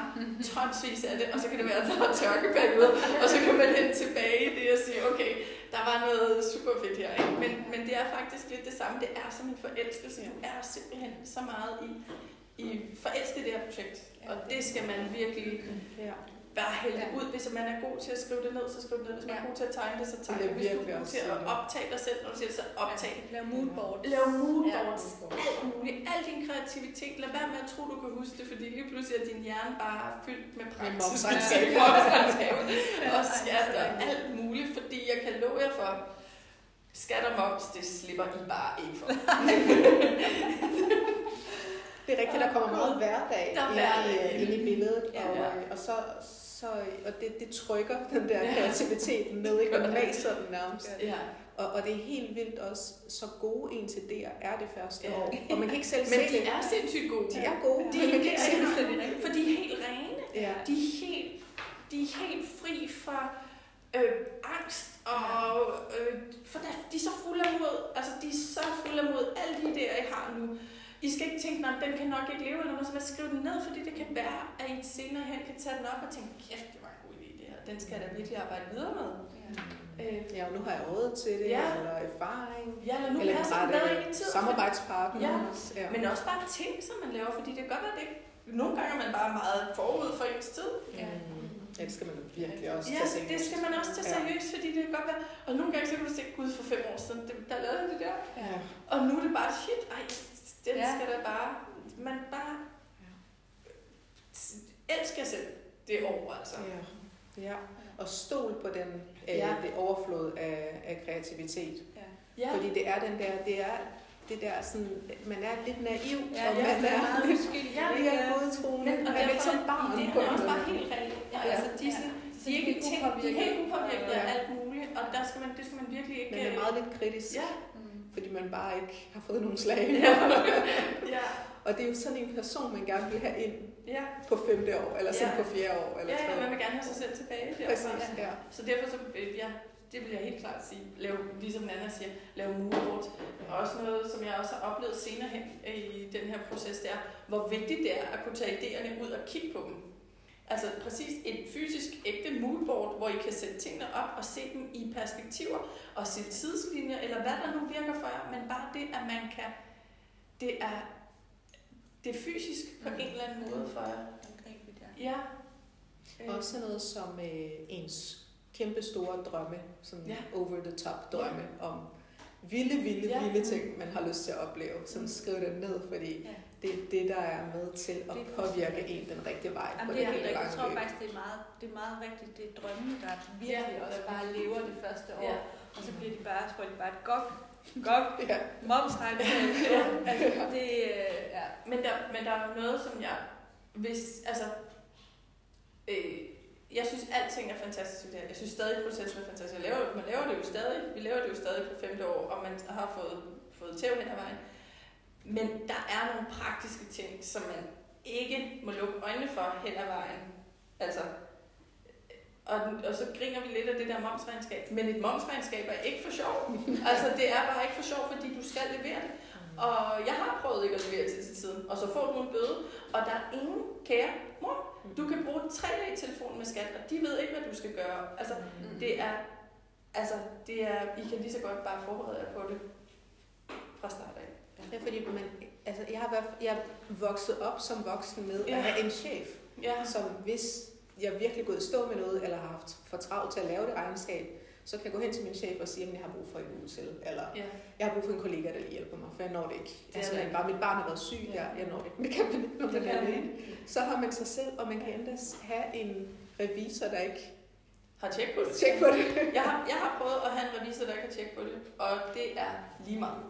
tonsvis af det, og så kan det være, at der er tørkeperiode, og så kan man hente tilbage i det og sige, okay, der var noget super fedt her. Ikke? Men, men det er faktisk lidt det samme. Det er som en forelskelse. Du er simpelthen så meget i, i forelsket det her projekt. Og det skal man virkelig Ja. Bare hælde Ja. ud. Hvis man er god til at skrive det ned, så skriv det ned. Hvis man er god til at tegne det, så tegne Det det. Hvis du er god til at det. optage dig selv, når du siger det, så optag det. Lav moodboard. Lav moodboards. Ja. Alt muligt. Al din kreativitet. Lad være med at tro, du kan huske det, fordi lige pludselig er din hjerne bare fyldt med praktisk momsregnskab og skat og alt muligt. Fordi jeg kan love jer for, skat og moms, det slipper I bare ikke for. Det er rigtigt, der kommer meget hverdag, Der er ind, hverdag i, ind i billedet, Ja. og, Ja. øh, og, så, så, og det, det trykker den der Ja. kreativitet ned, ikke? og maser den nærmest. Ja. Og, og det er helt vildt også, så gode ens idéer er det første Ja. år. Og man kan ikke selv Men se de det. er sindssygt gode. De er gode, De men man er kan ikke se det. For de er helt rene. Ja. De er helt, de er helt fri fra øh, angst, og øh, for der, de er så fulde af mod, altså de er så fulde af mod alle de idéer, I har nu. I skal ikke tænke, at den kan nok ikke leve, eller noget, så bare skriv den ned, fordi det kan være, at I senere hen kan tage den op og tænke, kæft, det var en god idé, det her. Den skal jeg da virkelig arbejde videre med. Øh, Ja, og nu har jeg råd til det, Ja. eller erfaring, ja, eller nu eller passer en den bedre ind i rette tid. samarbejdspartner. Ja. ja. Men også bare ting, som man laver, fordi det kan godt være, det ikke nogle gange er man bare meget forud for ens tid. Ja. Ja, det skal man virkelig også Ja, tage seriøst. det skal man også tage Ja. seriøst, fordi det kan godt være. Og nogle gange så kan du se, gud for fem år siden, det- der lavede det der. Ja. Og nu er det bare shit, ej, den Ja. skal da bare, man bare elsker selv det år, altså. Ja. ja. Og stol på den, øh, Ja. det overflod af, af kreativitet. Ja, Fordi det er den der, det er det der sådan, man er lidt naiv, Ja, og ja, man det er er meget lidt uskyldig. Ja, ja, godtroende. men, og man er lidt derfor som barn idéerne på er også bare helt reelle. Ja, Ja. altså, de, er sådan, de er ikke ting, de er helt upåvirket af Ja. alt muligt, og der skal man, det skal man virkelig ikke... Man er øh, meget lidt kritisk, Ja. Fordi man bare ikke har fået nogen slag. ja, ja, Og det er jo sådan en person, man gerne vil have ind ja. på femte år, eller sådan Ja. på fjerde år, eller Ja, ja, man vil gerne have sig selv tilbage. derfra. Præcis, ja. Så derfor så, ja, det vil jeg helt klart sige. Lav, ligesom Nana siger, lave moodboard. Og også noget, som jeg også har oplevet senere hen øh, i den her proces, det er, hvor vigtigt det er at kunne tage idéerne ud og kigge på dem. Altså præcis et fysisk ægte moodboard, hvor I kan sætte tingene op og se dem i perspektiver og se tidslinjer, eller hvad der nu virker for jer, men bare det, at man kan, det er, det er fysisk på en eller anden måde for jer. Angribeligt, ja. Ja. Øh, Også sådan noget som øh, ens kæmpe store drømme, sådan Ja. over the top drømme om vilde, vilde, Ja. vilde ting, man har lyst til at opleve. Sådan skriv det ned, fordi Ja. Det er det, der er med til at påvirke en den rigtige vej Jamen, på det er helt hele rigtigt. Jeg tror faktisk, det er meget, det er meget rigtigt. Det er drømmene, der virkelig Ja. også bare lever det første år. Ja. Og så bliver de bare, så får de bare et gok, gok, Ja. momsregnskab. Ja. Altså, det, øh, ja. Men der, men der er jo noget, som jeg... Hvis, altså, øh, jeg synes, alting er fantastisk ved det her. Jeg synes stadig, processen er fantastisk. Jeg laver, man laver det jo stadig. Vi laver det jo stadig på femte år, og man har fået, fået tæv hen ad vejen. Men der er nogle praktiske ting, som man ikke må lukke øjnene for hen ad vejen. Altså, og, og så griner vi lidt af det der momsregnskab. Men et momsregnskab er ikke for sjov. altså, det er bare ikke for sjov, fordi du skal levere det. Og jeg har prøvet ikke at levere til til tiden, og så får du en bøde. Og der er ingen kære mor. Du kan bruge tre dage i telefonen med skat, og de ved ikke, hvad du skal gøre. Altså, Mm. det er, altså, det er, I kan lige så godt bare forberede jer på det fra start af. Ja, fordi man, altså, jeg, har været, jeg er vokset op som voksen med Ja. at have en chef, Ja, som hvis jeg virkelig gået i stå med noget, eller har haft for travlt til at lave det regnskab, så kan jeg gå hen til min chef og sige, at jeg har brug for en uge til, eller ja, jeg har brug for en kollega, der lige hjælper mig, for jeg når det ikke. Det Det er rigtigt. bare, mit barn har været syg, Ja. jeg, jeg når det ikke. Det kan man ikke, når det man er kan man alene. ikke. Så har man sig selv, og man kan endda have en revisor, der ikke Har tjek på det. tjekker på det. Jeg har, jeg har prøvet at have en revisor, der kan tjekke på det, og det er lige meget.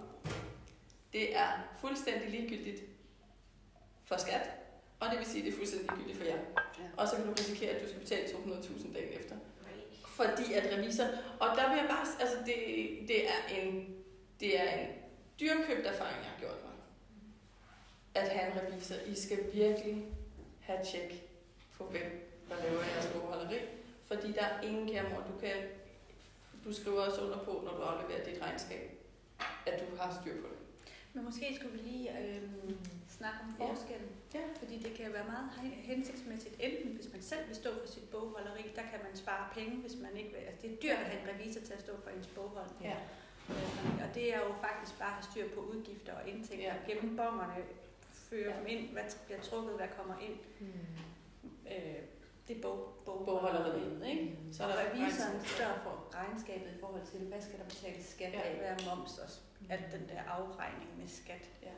Det er fuldstændig ligegyldigt for skat, og det vil sige, at det er fuldstændig ligegyldigt for jer. Ja. Og så kan du risikere, at du skal betale 200.000 dagen efter. Fordi at revisor, og der vil jeg bare, altså det, det er en, det er en dyrkøbt erfaring, jeg har gjort mig. At have en revisor. I skal virkelig have tjek på, hvem der laver jeres bogholderi. Fordi der er ingen kærmor. Du, kan, du skriver også under på, når du afleverer dit regnskab, at du har styr på det. Men måske skulle vi lige øh, snakke om Ja. forskellen. Ja. Fordi det kan være meget hen- hensigtsmæssigt, enten hvis man selv vil stå for sit bogholderi, der kan man spare penge, hvis man ikke vil. Altså, det er dyrt at have en revisor til at stå for ens boghold. Ja. Øh, Og det er jo faktisk bare at have styr på udgifter og indtægter. Ja. Ja. Gennem bongerne føre Ja. dem ind, hvad bliver trukket, hvad kommer ind. Øh, det er bog, bog, Bogholderiet, ikke? Så er der revisoren står for regnskabet i forhold til, hvad skal der betales skat af, Ja. hvad er moms og alt den der afregning med skat. Ja.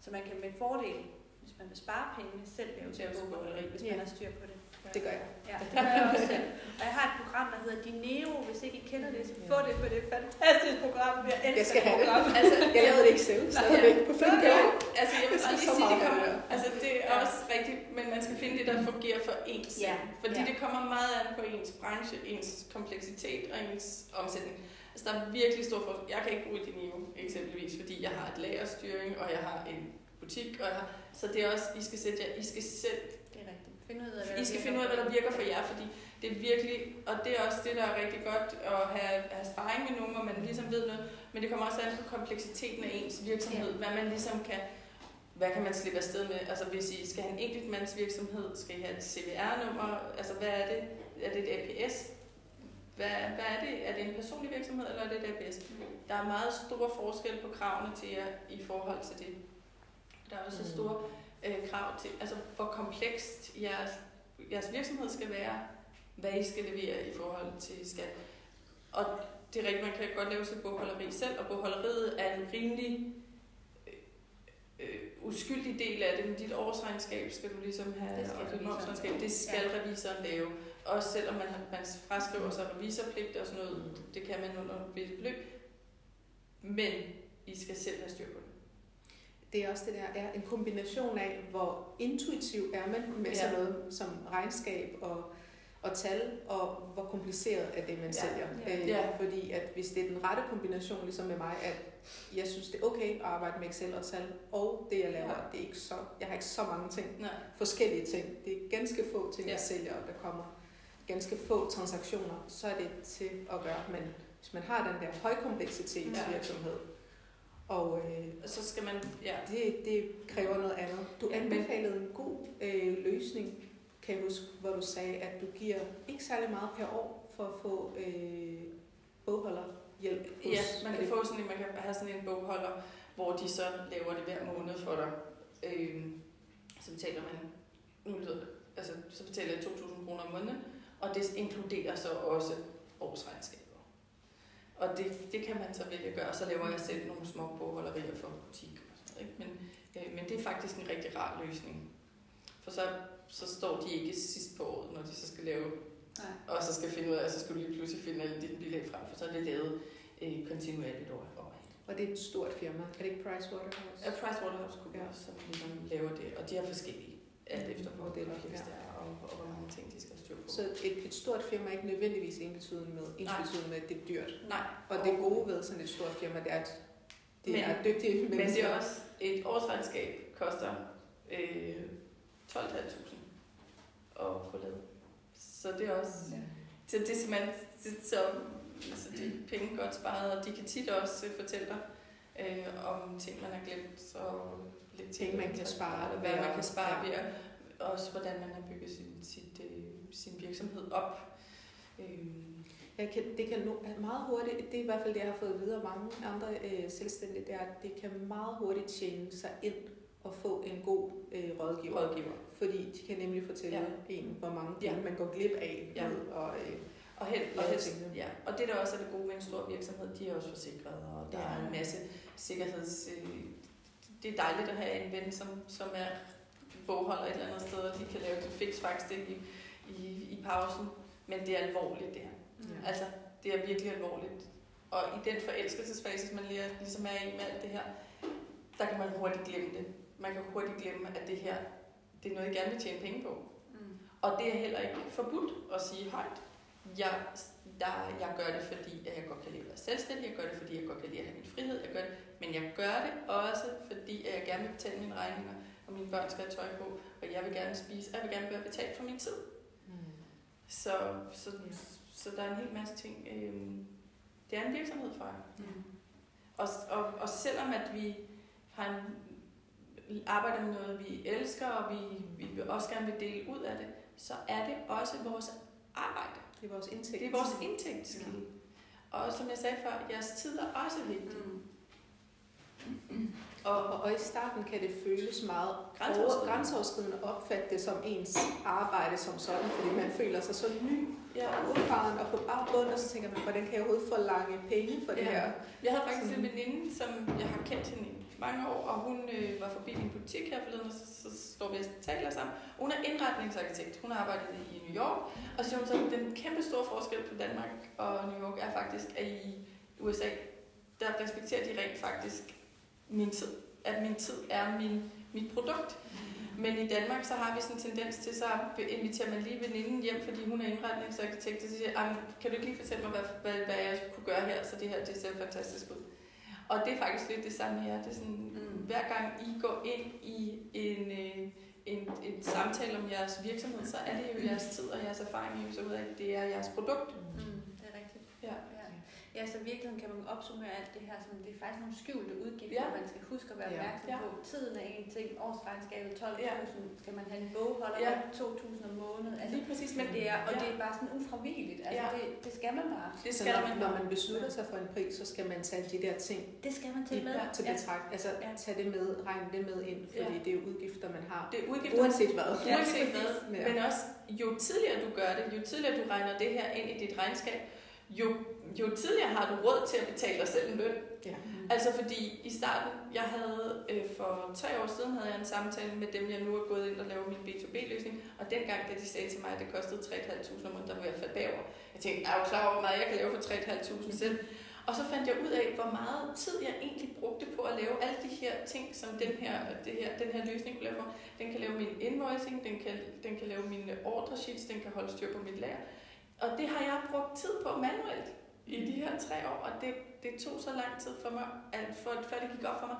Så man kan med fordel, hvis man vil spare penge, selv lave til bogholderi, hvis Ja. man har styr på det. Det gør jeg. Ja, det gør jeg også selv. Og jeg har et program, der hedder Dineo. Hvis ikke I kender det, så få det, for det er et fantastisk program. Jeg elsker Jeg skal det have det. program. Altså, Jeg lavede det ikke selv, stadigvæk på fem dage. altså jeg vil Jeg også lige så sige, det kommer, altså det er også rigtigt, men man skal finde det, der fungerer for ens. Ja, Fordi ja. det kommer meget an på ens branche, ens kompleksitet og ens omsætning. Altså der er virkelig stor forskel. Jeg kan ikke bruge niveau eksempelvis, fordi jeg har et lagerstyring, og jeg har en butik, og jeg har, så det er også, I skal sætte jer, I skal selv Det er rigtigt. Find ud af, hvad I skal finde ud af, hvad der virker for jer, fordi det er virkelig, og det er også det, der er rigtig godt at have, have sparring med nogen, hvor man ligesom ved noget, men det kommer også an på kompleksiteten af ens virksomhed, hvad man ligesom kan, hvad kan man slippe afsted med? Altså hvis I skal have en enkeltmands virksomhed, skal I have et CVR-nummer, altså hvad er det? Er det et APS? Hvad, hvad er det? Er det en personlig virksomhed, eller er det et APS? Der er meget store forskel på kravene til jer i forhold til det. Der er også Mm. store øh, krav til, altså hvor komplekst jeres, jeres virksomhed skal være, hvad I skal levere i forhold til skat. Og det er rigtigt, man kan godt lave sit bogholderi selv, og bogholderiet er en rimelig øh, øh, uskyldig del af det, men dit årsregnskab skal du ligesom have, Det skal og dit momsregnskab, det skal ja. revisoren lave. Også selvom man, man fraskriver sig revisorpligt og sådan noget, det kan man under et beløb. Men I skal selv have styr på det. Er også det der, er en kombination af, hvor intuitiv er man med Ja. sådan noget som regnskab og, og tal, og hvor kompliceret er det, man Ja. sælger. Ja. Øh, Ja. Fordi at hvis det er den rette kombination, ligesom med mig, at jeg synes, det er okay at arbejde med Excel og tal, og det jeg laver, Ja. det er ikke så, jeg har ikke så mange ting, Nej. forskellige ting. Det er ganske få ting, Ja. jeg sælger, og der kommer ganske få transaktioner, så er det til at gøre. Men hvis man har den der højkompleksitetsvirksomhed, og øh, så skal man, ja, det, det kræver noget andet. Du anbefalede en god øh, løsning, kan jeg huske, hvor du sagde, at du giver ikke særlig meget per år for at få øh, bogholderhjælp. hos- Ja, man kan få sådan en, man kan have sådan en bogholder, hvor de så laver det hver måned for dig. Øhm, så betaler man, nu lyder det, altså så betaler jeg 2.000 kroner om måneden, og det inkluderer så også årsregnskaber. Og det, det kan man så vælge at gøre, så laver jeg selv nogle små bogholderier for butik og sådan. Ikke? Men, øh, men det er faktisk en rigtig rar løsning. For så, så står de ikke sidst på året, når de så skal lave Nej. og så skal finde ud af, så skal du lige pludselig finde alle dine bilag frem, for så er det lavet øh, kontinuerligt over over. Og det er et stort firma. Er det ikke Pricewaterhouse? Og PricewaterhouseCoopers, Ja. ja. som ligesom laver det, og de har forskellige, alt efter hvor ja. det er, og, og hvor mange ting de skal. Så et, et stort firma er ikke nødvendigvis ensbetydende med, ensbetydende med, at det er dyrt. Nej, Og det gode ved sådan et stort firma, det er, at det Men- er dygtige men mennesker. det er også, et årsregnskab koster øh, 12.500 at få lavet. Så det er også, Ja. Så det er simpelthen, det, så, så det er penge godt sparet, og de kan tit også fortælle dig øh, om ting, man har glemt, og lidt Ting, man kan spare hvad man kan spare ja. ved, at- også hvordan man har bygget sin, sit, øh, sin virksomhed op. Øhm, Jeg kan, det kan meget hurtigt, det er i hvert fald det, jeg har fået at vide af mange andre øh, selvstændige, det er, at det kan meget hurtigt tjene sig ind og få en god øh, rådgiver. rådgiver. Fordi de kan nemlig fortælle Ja. en, hvor mange Ja. man går glip af. Ja. Ved, og, øh, Og, held, og, helst, ja. og det der også er det gode ved en stor virksomhed, de er også forsikrede, og der Ja. er en masse sikkerheds... Øh, det er dejligt at have en ven, som, som er bogholder et eller andet sted, og de kan lave det fix faktisk i, i, i pausen. Men det er alvorligt, det her. Mm. Altså, det er virkelig alvorligt. Og i den forelskelsesfase, som man lige, ligesom er i med alt det her, der kan man hurtigt glemme det. Man kan hurtigt glemme, at det her, det er noget, jeg gerne vil tjene penge på. Mm. Og det er heller ikke forbudt at sige højt. Jeg, der, jeg gør det, fordi at jeg godt kan lide at være selvstændig. Jeg gør det, fordi jeg godt kan lide at have min frihed. Jeg gør det, men jeg gør det også, fordi at jeg gerne vil betale mine regninger, og mine børn skal have tøj på, og jeg vil gerne spise, og jeg vil gerne være betalt for min tid. Mm. Så, så, så der er en hel masse ting. Øhm, det er en virksomhed for jer. Mm. Og, og, og selvom at vi har en, arbejder med noget, vi elsker, og vi, vi vil også gerne vil dele ud af det, så er det også vores arbejde. Det er vores indtægt. Det er vores indtægtskilde. Og som jeg sagde før, jeres tid er også vigtig. Mm. Og, og, og i starten kan det føles meget Grænseoverskridende. over- grænseoverskridende at opfatte det som ens arbejde som sådan, fordi man føler sig så ny Ja. og udfaren og på bare bund, og så tænker man, hvordan kan jeg overhovedet forlange penge for det Ja. her? Jeg havde faktisk en Sådan. veninde, som jeg har kendt hende i mange år, og hun øh, var forbi min butik her forleden, og så, så står vi og taler sammen. Hun er indretningsarkitekt. Hun har arbejdet i New York, og så siger hun så, at den kæmpe store forskel på Danmark og New York er faktisk, at i USA, der respekterer de rent faktisk min tid. At min tid er min, mit produkt. Men i Danmark, så har vi sådan en tendens til, så inviterer man lige veninden hjem, fordi hun er indretningsarkitekt, og så siger, "Ej, men kan du ikke lige fortælle mig, hvad, hvad, hvad jeg kunne gøre her, så det her det ser fantastisk ud. Og det er faktisk lidt det samme her. Det er sådan, Mm. hver gang I går ind i en, øh, en, en samtale om jeres virksomhed, så er det jo jeres tid og jeres erfaring, I så ud af, at det er jeres produkt. Mm. Ja. Ja, så i virkeligheden kan man opsummere alt det her, som det er faktisk nogle skjulte udgifter, Ja. man skal huske at være Ja. opmærksom Ja. på. Tiden er en ting, årsregnskabet 12.000, Ja. skal man have en bogholder, Ja. ja. 2.000 om måneden. Altså, Lige præcis, men det er, og ja. det er bare sådan ufravigeligt. Altså, Ja. det, det skal man bare. det skal når, man. når man beslutter sig for en pris, så skal man tage de der ting Det skal man i- med. til Ja. betragt. Altså Ja. tage det med, regne det med ind, fordi Ja. det er jo udgifter, man har. Det er udgifter, Uanset hvad. Ja, uanset hvad. Ja. Men også, jo tidligere du gør det, jo tidligere du regner det her ind i dit regnskab, jo, jo tidligere har du råd til at betale dig selv en løn. Ja. Altså fordi i starten, jeg havde øh, for tre år siden, havde jeg en samtale med dem, jeg nu er gået ind og lavet min B2B-løsning. Og dengang, da de sagde til mig, at det kostede 3.500 om måneden, der var jeg faldt bagover. Jeg tænkte, er du klar over, hvor meget jeg kan lave for 3.500 selv? Og så fandt jeg ud af, hvor meget tid jeg egentlig brugte på at lave alle de her ting, som den her, det her, den her løsning kunne lave for. Den kan lave min invoicing, den kan, den kan lave mine order sheets, den kan holde styr på mit lager. Og det har jeg brugt tid på manuelt i de her tre år, og det, det tog så lang tid for mig, at for, før det gik op for mig,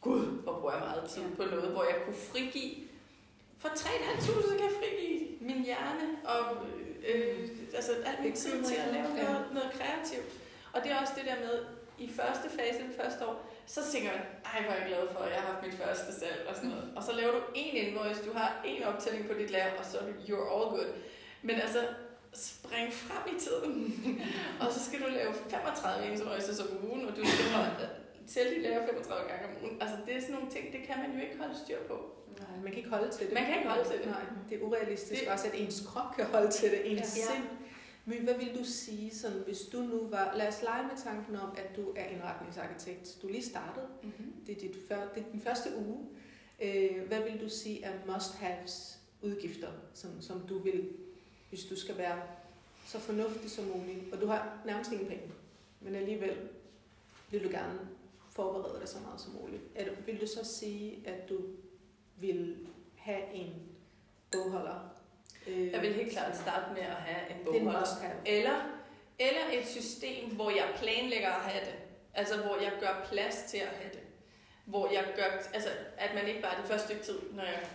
gud, hvor bruger jeg meget tid på noget, hvor jeg kunne frigive. For 3.500 så kan jeg frigive min hjerne og øh, altså alt min tid til at lave noget, noget kreativt. Og det er også det der med, i første fase, det første år, så tænker man, ej, hvor er jeg glad for, at jeg har haft mit første salg og sådan noget. Og så laver du en invoice, du har en optælling på dit lager, og så er du, you're all good. Men altså, spring frem i tiden. og så skal du lave 35 invoices om ugen, og du skal holde, tælle dit lager 35 gange om ugen. Altså, det er sådan nogle ting, det kan man jo ikke holde styr på. Nej, man kan ikke holde til det. Man kan ikke holde til det. Nej, det er urealistisk Det- også, at ens krop kan holde til det, ens Ja. sind. Men hvad vil du sige, sådan, hvis du nu var... Lad os lege med tanken om, at du er indretningsarkitekt. Du lige startet. Mm-hmm. Det er, dit før, det er den første uge. Øh, hvad vil du sige er must-haves udgifter, som, som du vil, hvis du skal være så fornuftig som muligt? Og du har nærmest ingen penge, men alligevel vil du gerne forberede dig så meget som muligt. Du, vil du så sige, at du vil have en bogholder? Øh, Jeg vil helt klart starte med at have en er bogholder. Eller, eller et system, hvor jeg planlægger at have det. Altså, hvor jeg gør plads til at have det. Hvor jeg gør, altså, at man ikke bare det første stykke tid, når jeg,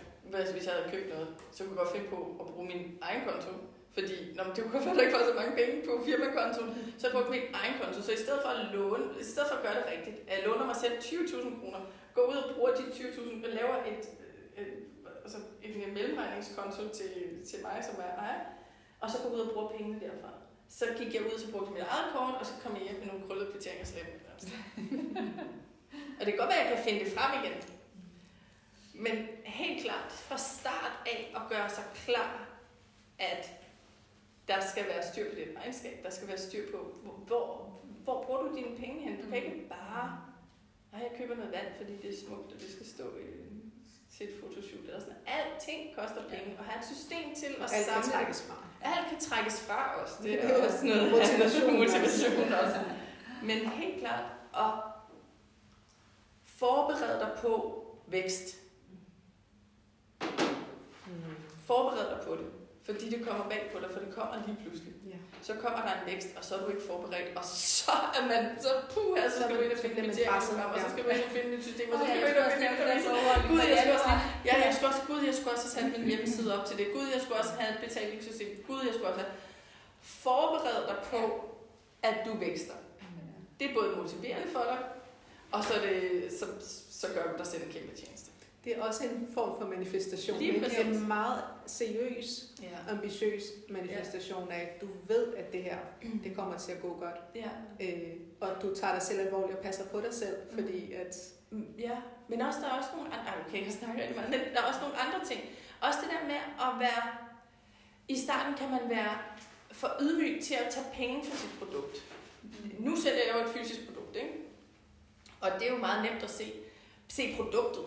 hvis jeg havde købt noget, så kunne jeg godt finde på at bruge min egen konto. Fordi, når det kunne godt ikke får så mange penge på firmakontoen, så jeg brugte min egen konto. Så i stedet for at låne, i stedet for at gøre det rigtigt, at jeg låner mig selv 20.000 kroner, går ud og bruger de 20.000 og laver et, et, altså en mellemregningskonto til, til mig, som er ejer, og så går ud og bruger pengene derfra. Så gik jeg ud, og så brugte mit eget kort, og så kom jeg hjem med nogle krøllede kvitteringer slet. og det kan godt være, at jeg kan finde det frem igen. Men helt klart, fra start af at gøre sig klar, at der skal være styr på dit regnskab, der skal være styr på, hvor, hvor, bruger du dine penge hen? Du kan ikke bare, nej, jeg køber noget vand, fordi det er smukt, og det skal stå i, til et fotoshoot eller sådan. Alting koster penge, og have et system til at Alt kan samle trækkes fra. alt kan trækkes fra os. Det er er også noget motivation. motivation også. Men helt klart at forberede dig på vækst. Mm. Forbered dig på det. Fordi det kommer bag på dig, for det kommer lige pludselig. Ja. Så kommer der en vækst, og så er du ikke forberedt, og så er man, så puh, så skal du ind og finde et presset, og så skal du ind og finde et system, og så skal du ind og finde det Gud, jeg skulle også. Ja, jeg skulle også, Gud, jeg skulle også have sat min hjemmeside op til det. Gud, jeg skulle også have et betalingssystem. Gud, jeg skulle også have... Forbered dig på, at du vækster. Det er både motiverende for dig, og så, det, så, så gør du dig selv en kæmpe tjeneste. Det er også en form for manifestation. Lige ikke? Det er en meget seriøs, Ja. ambitiøs manifestation af, at du ved, at det her det kommer til at gå godt. ja. Øh, og du tager dig selv alvorligt og passer på dig selv, fordi at... Mm, Ja, men også der er også nogle andre, Ej, okay, jeg snakker rigtig meget, men der er også nogle andre ting. Også det der med at være, i starten kan man være for ydmyg til at tage penge for sit produkt. Nu sælger jeg jo et fysisk produkt, ikke? Og det er jo meget nemt at se, se produktet.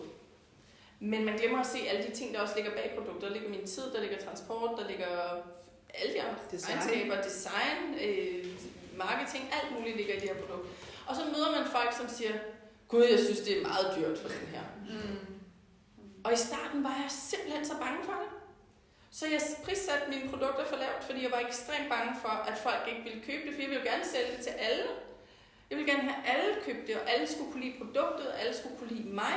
Men man glemmer at se alle de ting, der også ligger bag produktet. Der ligger min tid, der ligger transport, der ligger alle de andre Design. regnskaber, design, øh, marketing, alt muligt ligger i det her produkt. Og så møder man folk, som siger, Gud, jeg synes, det er meget dyrt for den her. Mm. Og i starten var jeg simpelthen så bange for det. Så jeg prissatte mine produkter for lavt, fordi jeg var ekstremt bange for, at folk ikke ville købe det, for jeg ville gerne sælge det til alle. Jeg ville gerne have alle købt det, og alle skulle kunne lide produktet, og alle skulle kunne lide mig.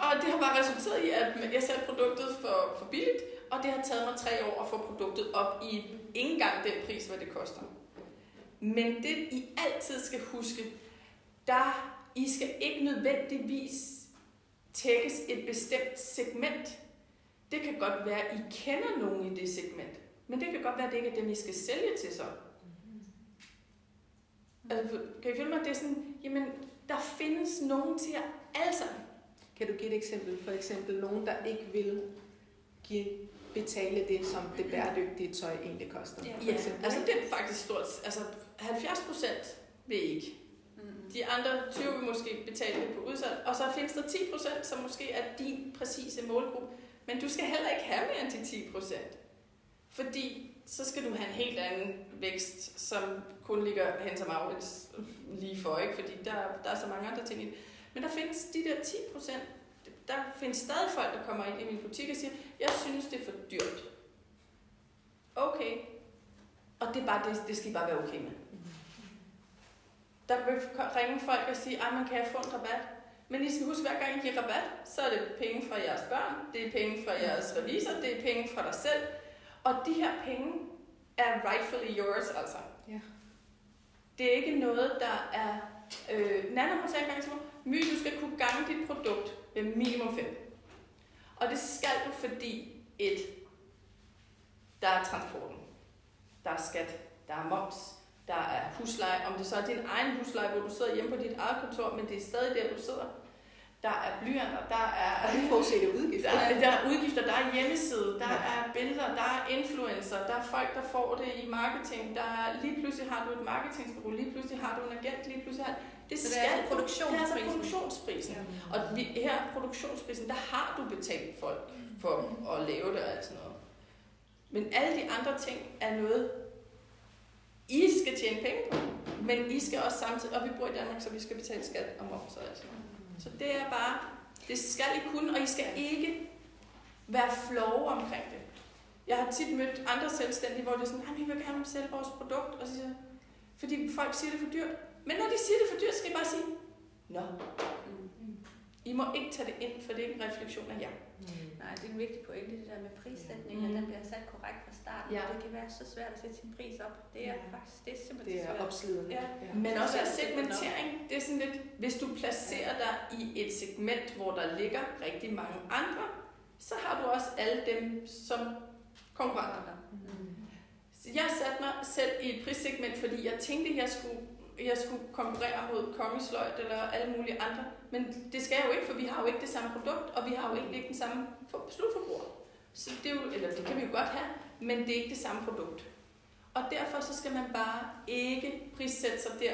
Og det har bare resulteret i, at jeg satte produktet for, for billigt, og det har taget mig tre år at få produktet op i ikke engang den pris, hvad det koster. Men det, I altid skal huske, der I skal ikke nødvendigvis tækkes et bestemt segment. Det kan godt være, at I kender nogen i det segment, men det kan godt være, at det ikke er dem, I skal sælge til så. Altså, kan I følge mig? Det er sådan, jamen, der findes nogen til jer alle sammen. Kan du give et eksempel? For eksempel nogen, der ikke vil give, betale det, som det bæredygtige tøj egentlig koster. Ja. For Ja, eksempel. altså det er faktisk stort. Altså 70 procent vil ikke. Mm. De andre 20 vil måske betale det på udsalg, og så findes der 10 procent, som måske er din præcise målgruppe. Men du skal heller ikke have mere end de 10 procent. Fordi så skal du have en helt anden vækst, som kun ligger hen til Maurits lige for, ikke? Fordi der, der er så mange andre ting i det. Men der findes de der 10 procent, der findes stadig folk, der kommer ind i min butik og siger, jeg synes, det er for dyrt. Okay. Og det, er bare, det, det skal I bare være okay med. Der vil ringe folk og sige, at man kan jeg få en rabat? Men I skal huske, hver gang I giver rabat, så er det penge fra jeres børn, det er penge fra jeres revisor, det er penge fra dig selv. Og de her penge er rightfully yours, altså. Ja. Det er ikke noget, der er... Øh, Nana, hun sagde engang til mig, My, du skal kunne gange dit produkt med minimum 5. Og det skal du, fordi et, der er transporten, der er skat, der er moms, der er husleje. Om det så er din egen husleje, hvor du sidder hjemme på dit eget kontor, men det er stadig der, du sidder. Der er blyanter, der er, Og uforudsete udgifter. der, er, der er udgifter, der er hjemmeside, der Ja. er billeder, der er influencer, der er folk, der får det i marketing, der er, lige pludselig har du et marketingsbureau, lige pludselig har du en agent, lige pludselig har det Så det skal er altså du. Det er altså produktionsprisen. produktionsprisen. Og vi, her produktionsprisen, der har du betalt folk for at lave det og alt sådan noget. Men alle de andre ting er noget, I skal tjene penge på. Men I skal også samtidig, og vi bor i Danmark, så vi skal betale skat og moms og alt sådan noget. Så det er bare, det skal I kunne, og I skal ikke være flove omkring det. Jeg har tit mødt andre selvstændige, hvor det er sådan, at vi vil gerne sælge vores produkt, og så siger fordi folk siger det er for dyrt. Men når de siger det for dyrt, skal I bare sige, Nå, I må ikke tage det ind, for det er ikke en refleksion af jer. Nej, det er en vigtig pointe, det der med prissætningen, Mm. at den bliver sat korrekt fra starten. Ja. Det kan være så svært at sætte sin pris op. Det er Ja. faktisk, det er simpelthen Det er svært. opslidende. Ja. Men også Ja. af segmentering, det er sådan lidt, hvis du placerer dig i et segment, hvor der ligger rigtig mange andre, så har du også alle dem som konkurrenter. Mm. Så jeg satte mig selv i et prissegment, fordi jeg tænkte, jeg skulle, jeg skulle konkurrere mod kongesløjt eller alle mulige andre. Men det skal jeg jo ikke, for vi har jo ikke det samme produkt, og vi har jo egentlig ikke den samme for- slutforbruger. Så det er jo, eller det kan vi jo godt have, men det er ikke det samme produkt. Og derfor så skal man bare ikke prissætte sig der.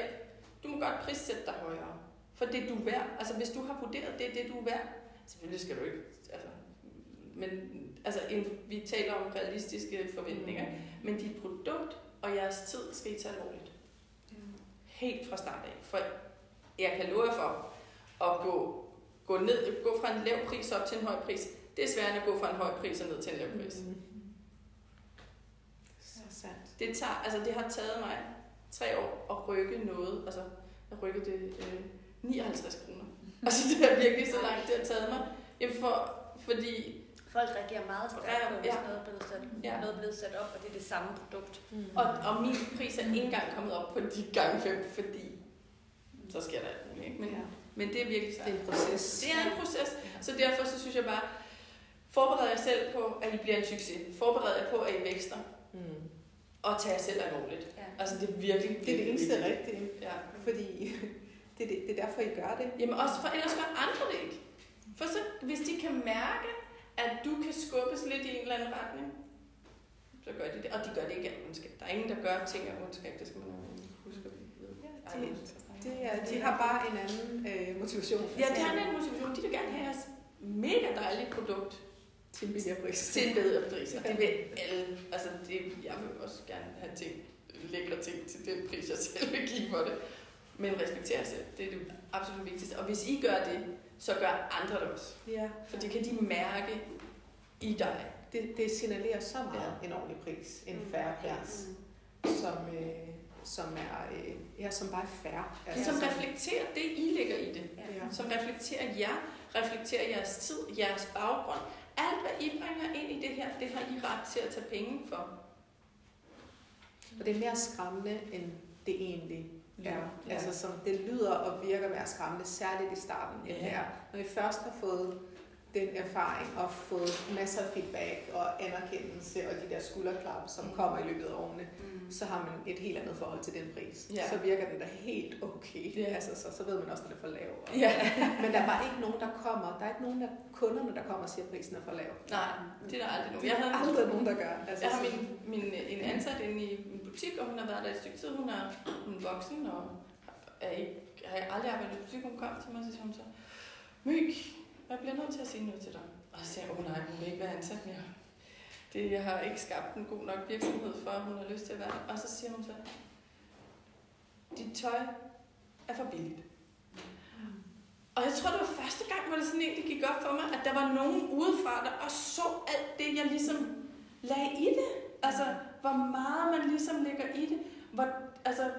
Du må godt prissætte dig højere, for det du er værd. Altså hvis du har vurderet, det det, du er værd. Selvfølgelig skal du ikke, altså, men altså, vi taler om realistiske forventninger. Men dit produkt og jeres tid skal I tage alvorligt. Helt fra start af. For jeg kan love jer for at gå, gå, ned, gå fra en lav pris op til en høj pris. Det er sværere at gå fra en høj pris og ned til en lav pris. Mm. Så sandt. Det, tager, altså det har taget mig tre år at rykke noget. Altså, jeg rykkede det øh, 59 kroner. Altså, det er virkelig så langt, det har taget mig. Jamen for, fordi Folk reagerer meget stærkt på, hvis Ja. noget er blevet sat, Ja. noget er blevet sat op, og det er det samme produkt. Mm. Og, og min pris er ikke engang kommet op på de gange fem, fordi så sker der alt muligt. Ikke? Men, ja. men det er virkelig. Det er en proces. Det er en proces, så derfor så synes jeg bare, forbered jer selv på, at I bliver en succes. Forbered jer på, at I vækster. Mm. Og tage jer selv alvorligt. Ja. Altså det er virkelig, Det er det eneste virkelig- rigtige, Ja. fordi det er, det, det er derfor, I gør det. Jamen også for ellers gør andre det ikke. For så, hvis de kan mærke, at du kan skubbes lidt i en eller anden retning, så gør de det. Og de gør det ikke af ondskab. Der er ingen, der gør ting af ondskab. Det skal man huske. Ja, de- det er, de har bare en anden øh, motivation. Ja, det er en motivation. De vil gerne have jeres mega dejlige produkt til en billigere pris. til en bedre pris. Og det vil alle. Altså, det, jeg vil også gerne have ting, lækre ting til den pris, jeg selv vil give for det. Men respektere selv. Det er det absolut vigtigste. Og hvis I gør det, så gør andre det også. Ja, For det kan de mærke i dig. det, det signalerer så meget en ordentlig pris, en færre pris, som, øh, som er øh, ja, som bare er færre. Det som reflekterer det, I lægger i det. Ja. Som reflekterer jer, reflekterer jeres tid, jeres baggrund. Alt, hvad I bringer ind i det her, det har I ret til at tage penge for. Og det er mere skræmmende, end det egentlig. Ja. Ja. Altså, som det lyder og virker mere skræmmende, særligt i starten, end Ja. det er. Når I først har fået den erfaring og fået masser af feedback og anerkendelse og de der skulderklap, som Mm. kommer i løbet af årene, Mm. Så har man et helt andet forhold til den pris. Ja. Så virker den da helt okay. Ja. Altså, så, så ved man også, når det er for lav. Og- Ja. Men der er bare ikke nogen, der kommer. Der er ikke nogen af kunderne, der kommer og siger, at prisen er for lav. Nej, det er der aldrig nogen. Det Jeg, er havde, aldrig nogen, der gør. Altså, jeg har min, min, en ansat inde i min butik, og hun har været der et stykke tid. Hun er, hun er voksen og er ikke, har aldrig arbejdet i butik. Hun kom til mig, og så siger hun så, Myg, jeg bliver nødt til at sige noget til dig. Og så siger jeg, åh nej, hun vil ikke være ansat mere. Det, jeg har ikke skabt en god nok virksomhed for, at hun har lyst til at være der. Og så siger hun så, dit tøj er for billigt. Og jeg tror, det var første gang, hvor det sådan egentlig gik op for mig, at der var nogen udefra, der også så alt det, jeg ligesom lagde i det. Altså, hvor meget man ligesom lægger i det. Hvor, altså,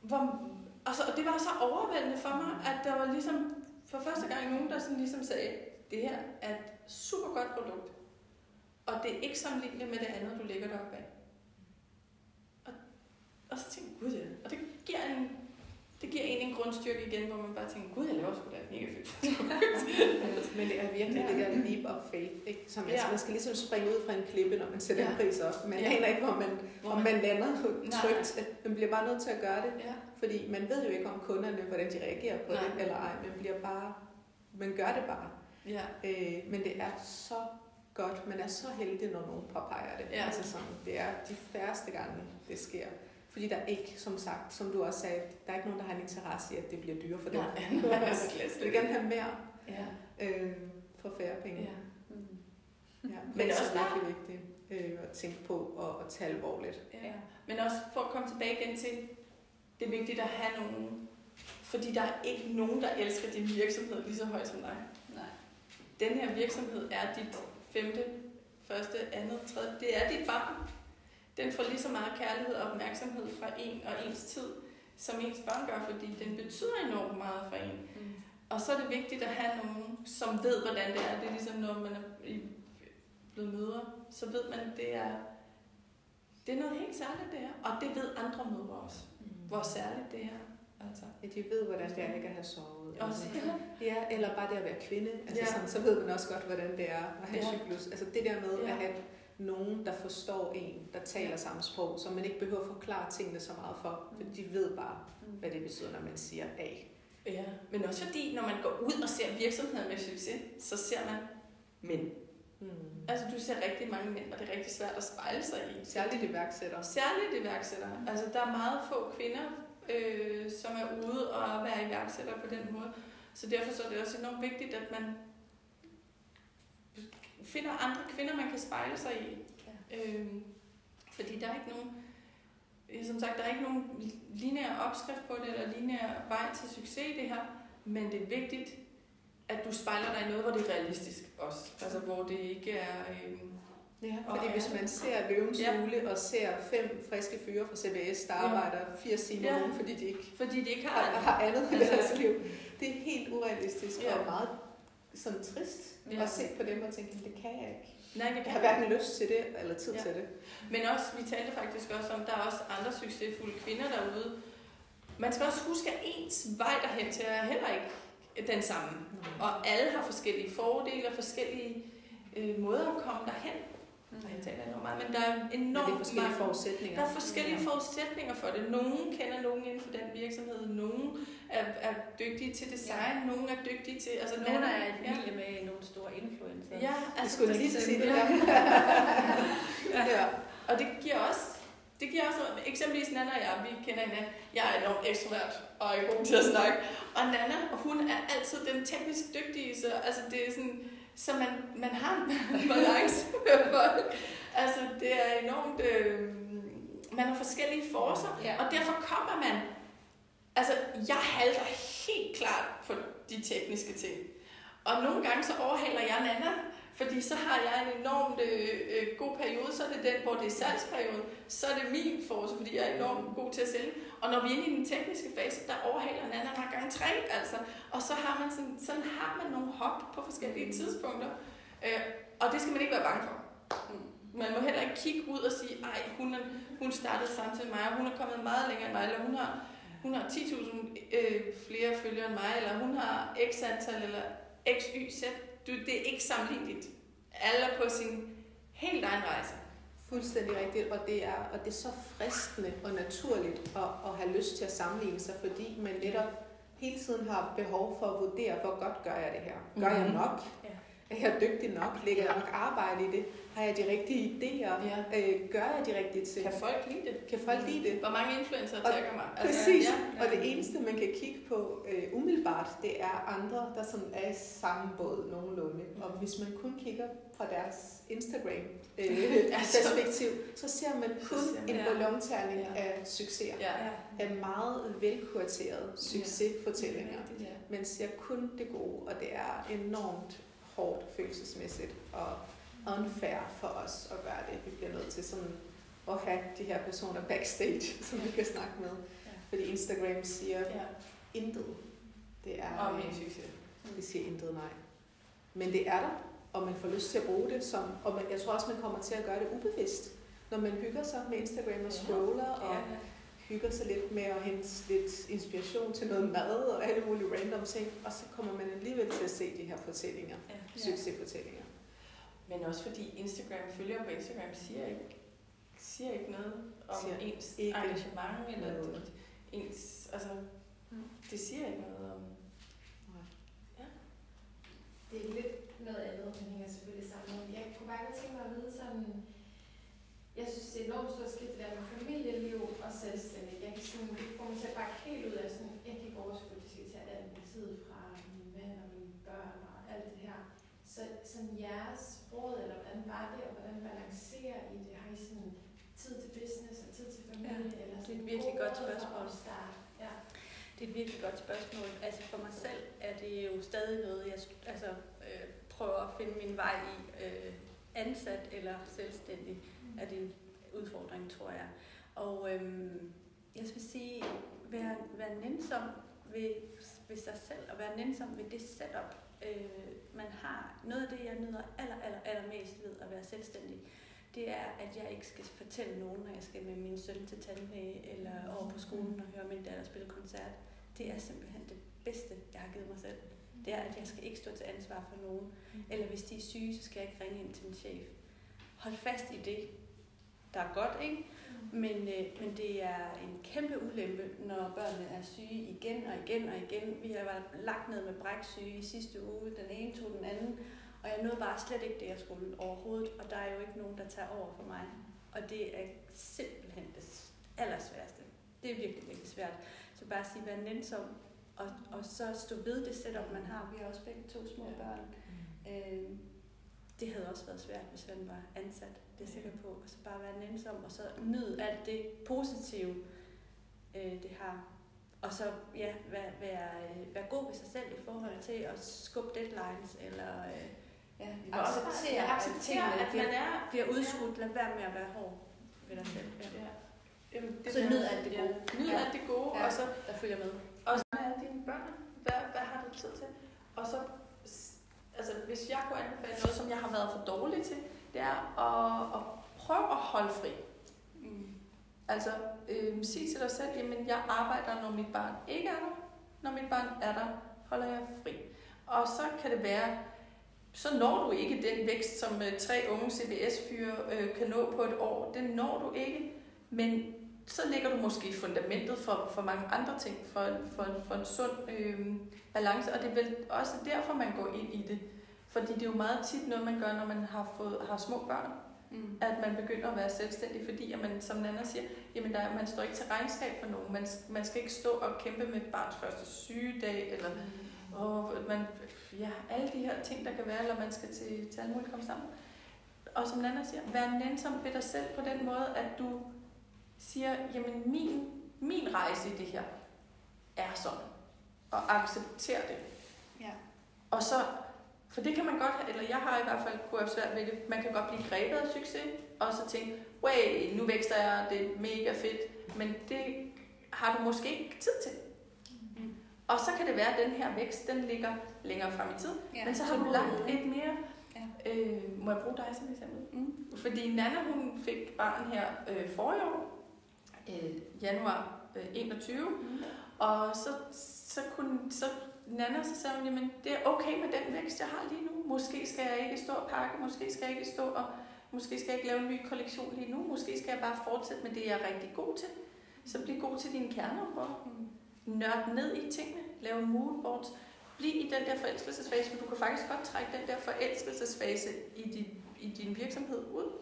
hvor, altså, og det var så overvældende for mig, at der var ligesom for første gang nogen, der sådan ligesom sagde, det her er et super godt produkt. Og det er ikke sammenligneligt med det andet, du lægger deroppe af. Og, og så tænkte jeg, gud ja. Og det giver en, det giver en en grundstyrke igen, hvor man bare tænker, gud, jeg laver sgu da mega fedt. Men det er virkelig Ja. det der leap of faith, ikke? Som, Ja. altså, man skal ligesom springe ud fra en klippe, når man sætter Ja. en pris op. Man Ja. aner ikke, hvor man, Hvor om man lander trygt. Nej. Man bliver bare nødt til at gøre det. Ja, Fordi man ved jo ikke om kunderne, hvordan de reagerer på Nej. det, eller ej. Man bliver bare, man gør det bare. ja. Øh, men det er så godt. Man er så heldig, når nogen påpeger det. Ja. Altså sådan, det er de færreste gange, det sker. Fordi der er ikke, som sagt, som du også sagde, der er ikke nogen, der har en interesse i, at det bliver dyrere for dem. Nej, nej, slet Så vil gerne have mere Ja, øh, for færre penge. ja. Mm. Ja, Men men det er også også virkelig vigtigt øh, at tænke på og, og tage alvorligt. Ja. Men også for at komme tilbage igen til, det er vigtigt at have nogen, fordi der er ikke nogen, der elsker din virksomhed lige så højt som dig. Nej. Den her virksomhed er dit femte, første, andet, tredje, det er dit barn. Den får lige så meget kærlighed og opmærksomhed fra en og ens tid, som ens børn gør, fordi den betyder enormt meget for en. Mm. Og så er det vigtigt at have nogen, som ved, hvordan det er. Det er ligesom, når man er blevet mødre, så ved man, det er, det er noget helt særligt, det her. Og det ved andre mødre også, hvor særligt det er. Altså. Ja, de ved, hvordan det er ikke at have sovet. Også, Altså, ja, eller bare det at være kvinde. Altså, Ja. sådan, så ved man også godt, hvordan det er at have Ja. cyklus. Altså det der med Ja. at have nogen, der forstår en, der taler samme sprog, så man ikke behøver at forklare tingene så meget for, for de ved bare, Mm. hvad det betyder, når man siger A. Ja, men også fordi, når man går ud og ser virksomheder med succes, så ser man mænd. Mm. Altså, du ser rigtig mange mænd, og det er rigtig svært at spejle sig i. Særligt iværksættere. Særligt iværksættere. Altså, der er meget få kvinder, øh, som er ude og være iværksættere på den måde. Så derfor så er det også enormt vigtigt, at man finder andre kvinder, man kan spejle sig i. Ja. Øh, fordi der er ikke nogen... som sagt, der er ikke nogen lineær opskrift på det, eller lineær vej til succes i det her, men det er vigtigt, at du spejler dig i noget, hvor det er realistisk også. Altså, hvor det ikke er... Øh, Ja, fordi Og hvis man ser løvens Ja. hule og ser fem friske fyre fra CBS, der Ja. arbejder 80 timer Ja. om fordi de ikke fordi de ikke har, har... har andet i Altså- deres liv. Det er helt urealistisk Ja. og meget sådan trist Ja. at se på dem og tænke, det kan jeg ikke. Nej, det Jeg kan har hverken lyst til det eller tid Ja. til det. Men også, vi talte faktisk også om, der er også andre succesfulde kvinder derude. Man skal også huske, at ens vej derhen til er heller ikke den samme. Og alle har forskellige fordele og forskellige øh, måder at komme derhen. Og jeg taler enormt meget, men der er Men enormt det er forskellige mange- forudsætninger. Der er forskellige Ja. forudsætninger for det. Nogle kender nogen inden for den virksomhed. Nogle er, er dygtige til design. Ja. Nogle er dygtige til... Altså, Nogle er i ja. familie med nogle store influencer. Ja, altså, skulle lige sige det der. ja. Og det giver også, det giver også noget. Eksempelvis Nana og jeg, vi kender hinanden. Jeg er enormt ekstrovert og er god til at snakke. Og Nana, hun er altid den teknisk dygtige, så altså, det er sådan, så man, man har en balance med folk. Altså, det er enormt... Øh, man har forskellige forcer, Ja. og derfor kommer man... Altså, jeg halter helt klart på de tekniske ting. Og nogle gange så overhaler jeg Nana, fordi så har jeg en enormt øh, øh, god periode, så er det den, hvor det er salgsperiode, så er det min force, fordi jeg er enormt god til at sælge. Og når vi er inde i den tekniske fase, der overhaler Tre, altså. Og så har man sådan, sådan har man nogle hop på forskellige tidspunkter. Øh, og det skal man ikke være bange for. Man må heller ikke kigge ud og sige, ej, hun, er, hun startede samtidig med mig, og hun er kommet meget længere end mig, eller hun har, hun har 10.000 øh, flere følgere end mig, eller hun har x antal, eller x, y, z. Du, det er ikke sammenligneligt. Alle er på sin helt egen rejse. Fuldstændig rigtigt, og det er, og det er så fristende og naturligt at, at have lyst til at sammenligne sig, fordi man netop hele tiden har behov for at vurdere, hvor godt gør jeg det her? Gør jeg Mhm. nok? Ja. Er jeg dygtig nok? Lægger jeg nok arbejde i det? Har jeg de rigtige idéer? Ja. Øh, gør jeg de rigtige ting? Kan folk lide det? Kan folk lide det? Hvor mange influencer tagger mig? Præcis, ja. ja. og det eneste, man kan kigge på øh, umiddelbart, det er andre, der sådan er i samme båd nogenlunde. Og hvis man kun kigger fra deres Instagram øh, Altså. perspektiv, så ser man kun Så ser man- en ja. ballonterning Ja. af succeser. Ja. Ja. Af meget velkuraterede succesfortællinger. Ja. Man ser kun det gode, og det er enormt hårdt følelsesmæssigt og unfair for os at gøre det. Vi bliver nødt til sådan at have de her personer backstage, som vi kan snakke med. Ja. Fordi Instagram siger ja. intet. Det er, øh, min succes. det siger intet nej. Men det er der, og man får lyst til at bruge det som, og man, jeg tror også, man kommer til at gøre det ubevidst. Når man hygger sig med Instagram og Ja. scroller, og Ja. hygger sig lidt med at hente lidt inspiration til noget mad og alle mulige random ting, og så kommer man alligevel til at se de her fortællinger, Ja. succesfortællinger. Men også fordi Instagram, følger på Instagram, siger ikke, siger ikke noget om Siger ens ikke engagement, eller noget. det, ens, altså, Mm. det siger ikke noget om... Det er lidt noget andet, men hænger selvfølgelig sammen. Men Jeg kunne bare godt tænke mig at vide sådan, jeg synes, det er enormt stort skidt, det der med familieliv og selvstændig. Jeg kan sådan, få mig til at bakke helt ud af sådan, jeg kan ikke overskue, at det skal tage al min tid fra min mand og mine børn og alt det her. Så sådan jeres råd, eller hvordan var det, og hvordan balancerer I det? Har I sådan tid til business og tid til familie? Ja, eller det er et virkelig godt spørgsmål. Ja. Det er et virkelig godt spørgsmål. Altså for mig selv er det jo stadig noget, jeg altså, øh, prøver at finde min vej i. Øh, ansat eller selvstændig er det en udfordring, tror jeg. Og øhm, jeg skal sige, være, være nænsom ved, ved sig selv, og være nænsom ved det setup, øh, man har. Noget af det, jeg nyder aller, aller, allermest ved at være selvstændig, det er, at jeg ikke skal fortælle nogen, når jeg skal med min søn til tandlæge, eller over på skolen og høre min datter spille koncert. Det er simpelthen det bedste, jeg har givet mig selv. Det er, at jeg skal ikke stå til ansvar for nogen. Eller hvis de er syge, så skal jeg ikke ringe ind til min chef. Hold fast i det. Der er godt, ikke? Men, øh, men det er en kæmpe ulempe, når børnene er syge igen og igen og igen. Vi har været lagt ned med bræksyge i sidste uge. Den ene tog den anden. Og jeg nåede bare slet ikke det, jeg skulle overhovedet. Og der er jo ikke nogen, der tager over for mig. Og det er simpelthen det allersværeste. Det er virkelig, virkelig svært. Så bare sige, vær nænsom. Og, og så stå ved det setup, man har. Vi har også begge to små børn. Øh, det havde også været svært, hvis han var ansat. Det er jeg sikker på. Og så bare være nænsom, og så nyde alt det positive, øh, det har. Og så ja, være, være, øh, være god ved sig selv i forhold til at skubbe deadlines, eller øh, ja, acceptere, at acceptere, tingene at man er... bliver udskudt. Lad være med at være hård ved dig selv. Ja. Ja. Jamen, Så der- nyd alt det gode. Ja. Nyd Ja. alt det gode, Ja. og så Der følger med. Og så er dine børn. Hvad, hvad har du tid til? Og så, altså hvis jeg kunne anbefale noget, som jeg har været for dårlig til, det er at, at prøve at holde fri. Mm. Altså øh, sig til dig selv, jamen jeg arbejder, når mit barn ikke er der. Når mit barn er der, holder jeg fri. Og så kan det være, så når du ikke den vækst, som øh, tre unge CBS-fyre øh, kan nå på et år. Den når du ikke, men så lægger du måske fundamentet for, for mange andre ting, for, for, for en sund øh, balance, og det er vel også derfor, man går ind i det. Fordi det er jo meget tit noget, man gør, når man har, fået, har små børn, Mm. at man begynder at være selvstændig, fordi at man, som Nana siger, jamen der, man står ikke til regnskab for nogen. Man, man skal ikke stå og kæmpe med barns første sygedag, eller og man, ja, alle de her ting, der kan være, eller man skal til, til alle mulige komme sammen. Og som Nana siger, vær nænsom ved dig selv på den måde, at du siger, jamen min, min rejse i det her er sådan, og accepter det. Ja. Og så, for det kan man godt, eller jeg har i hvert fald kunne have svært ved det, man kan godt blive grebet af succes, og så tænke, way, nu vækster jeg, det er mega fedt, men det har du måske ikke tid til. Mm. Og så kan det være, at den her vækst, den ligger længere frem i tid, Ja, men så har du lagt ikke? lidt mere. Ja. Øh, må jeg bruge dig som eksempel? Mm. Fordi Nana, hun fik barn her øh, forrige år, øh, januar øh, 21, Mm. og så, så kunne så Nana, så sagde hun, jamen det er okay med den vækst, jeg har lige nu. Måske skal jeg ikke stå og pakke, måske skal jeg ikke stå og måske skal jeg ikke lave en ny kollektion lige nu. Måske skal jeg bare fortsætte med det, jeg er rigtig god til. Så bliv god til dine kerneområder. Mm. Nørd ned i tingene. Lav moodboards. Bliv i den der forelskelsesfase, for du kan faktisk godt trække den der forelskelsesfase i din, i din virksomhed ud.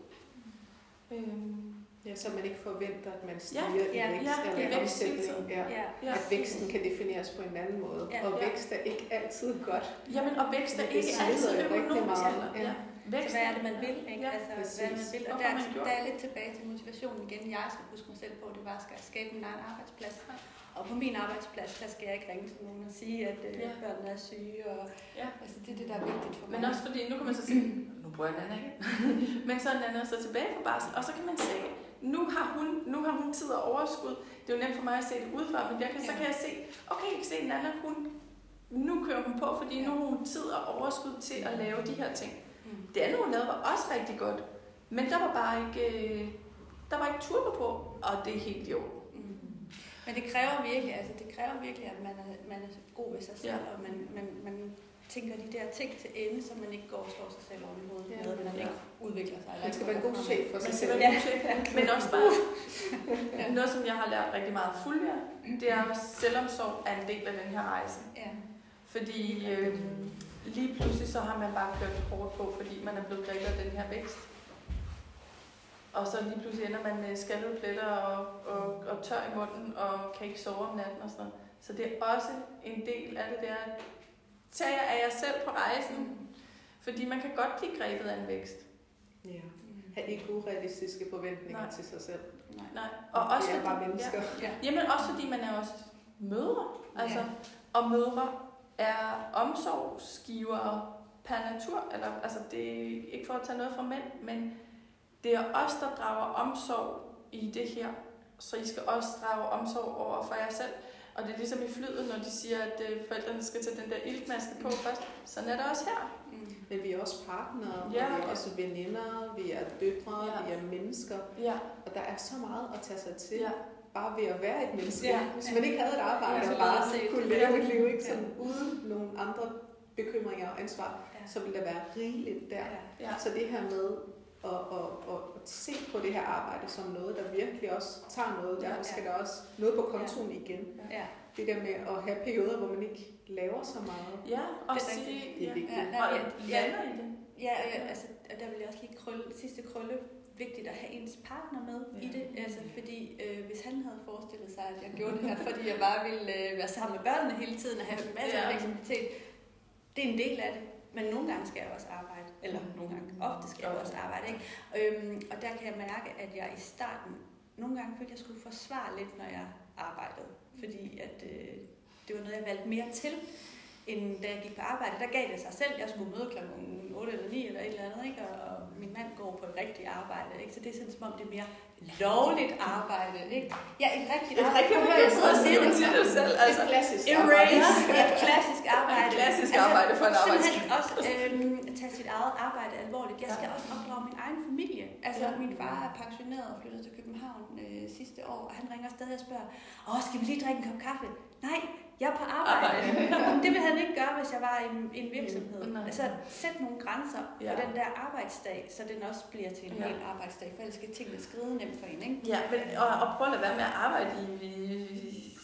Øhm, Ja, så man ikke forventer, at man Ja, stiger i ja, vækst ja, i eller vækst tiden. Ja. Ja. ja. At væksten kan defineres på en anden måde. Ja, og ja. vækst er ikke altid godt. Jamen, og vækst er det ikke altid økonomisk. Ja. Ja. Så Vækst hvad er det, man vil? Ikke? Ja, altså, præcis. hvad man vil? Og Hvorfor der, man der er lidt tilbage til motivationen igen. Jeg skal huske mig selv på, at det var, skal jeg skabe min egen arbejdsplads. Og på min arbejdsplads, der skal jeg ikke ringe til nogen og sige, at øh, Ja. børnene er syge. Og, Ja. altså, det er det, der er vigtigt for mig. Men også fordi, nu kan man så sige, nu bruger jeg Nana ikke. Men så er Nana så tilbage fra barsel, og så kan man se, nu har hun, nu har hun tid og overskud. Det er jo nemt for mig at se det udefra, men jeg kan, så Ja. kan jeg se, okay, jeg kan se Nana, hun, nu kører hun på, fordi nu har hun tid og overskud til at lave de her ting. Mm. Det andet, hun lavede, var også rigtig godt. Men der var bare ikke, øh, der var ikke turbo på, og det er helt i orden. Mm. Men det kræver virkelig, altså det kræver virkelig, at man er, man er god ved sig selv, ja. og man, man, man tænker de der ting til ende, så man ikke går og slår sig selv oven i hovedet, Ja. med, at man ikke udvikler sig. eller Man skal være en god chef for sig selv. Ja. Men også bare, noget som jeg har lært rigtig meget af Fulvia, det er, at selvomsorg er en del af den her rejse. Ja. Fordi øh, lige pludselig så har man bare kørt hårdt på, fordi man er blevet grebet af den her vækst. Og så lige pludselig ender man med skaldede pletter og, og, og tør i munden og kan ikke sove om natten og sådan noget. Så det er også en del af det der, tag jer af jer selv på rejsen. Fordi man kan godt blive grebet af en vækst. Ja. Have ikke urealistiske forventninger Nej. til sig selv. Nej. Nej. Og også fordi, bare mennesker. Ja. Jamen også fordi man er også mødre. Altså, Ja. Og mødre er omsorgsgivere per natur. Eller, altså, det er ikke for at tage noget fra mænd, men det er os, der drager omsorg i det her. Så I skal også drage omsorg over for jer selv. Og det er ligesom i flyet, når de siger, at øh, forældrene skal tage den der iltmaske på først. Sådan er det også her. Mm. Men vi er også partnere, Ja, ja, vi er ja. også veninder, vi er døtre, Ja. ja. vi er mennesker. Ja. Og der er så meget at tage sig til, ja. bare ved at være et menneske. Ja. Hvis man ikke havde et arbejde, Ja, og bare set. kunne leve Ja. et liv ikke sådan, uden nogle andre bekymringer og ansvar, Ja. så ville der være rigeligt der. Ja. ja. Så det her med at, at, at, at se på det her arbejde som noget, der virkelig også tager noget, Ja, derfor skal ja. der også noget på kontoen igen. Ja. Det der med at have perioder, hvor man ikke laver så meget. Ja, og Det er sige, rigtigt. Det er ja. vigtigt. Ja, Og ja, ja, lander i det. ja, og jeg, altså, og der vil jeg også lige krølle, sidste krølle, vigtigt at have ens partner med ja. i Ja. det. Altså, fordi øh, hvis han havde forestillet sig, at jeg gjorde det her, fordi jeg bare ville øh, være sammen med børnene hele tiden og have masser af Ja. fleksibilitet, det er en del af det. Men nogle gange skal jeg også arbejde, eller nogle gange, ofte skal jeg også arbejde. Ikke? Øhm, og der kan jeg mærke, at jeg i starten nogle gange følte, at jeg skulle forsvare lidt, når jeg arbejdede. Fordi at, øh, det var noget, jeg valgte mere til end da jeg gik på arbejde. Der gav det sig selv. Jeg skulle møde kl. 8 eller 9 eller et eller andet, ikke? Og, min mand går på et rigtigt arbejde. Ikke? Så det er sådan, som om det er mere lovligt arbejde. Ikke? Ja, et rigtigt Et arbejde. rigtigt Prøv at høre, jeg sidder og siger det. til dig selv. Altså, Et klassisk Erase et klassisk arbejde. Et klassisk arbejde for en Simpelthen også øhm, tage sit eget arbejde alvorligt. Jeg skal også opdrage min egen familie. Altså, Ja. min far er pensioneret og flyttet til København øh, sidste år, og han ringer stadig og spørger, åh, skal vi lige drikke en kop kaffe? Nej, jeg er på arbejde. Arbejde. det ville han ikke gøre, hvis jeg var i en, virksomhed. Mm, nej. Altså, sæt nogle grænser for Ja. den der arbejdsdag, så den også bliver til en Ja. hel arbejdsdag, for ellers skal tingene skride nemt for en, ikke? Ja, men, og, og prøv at lade være med at arbejde i... i-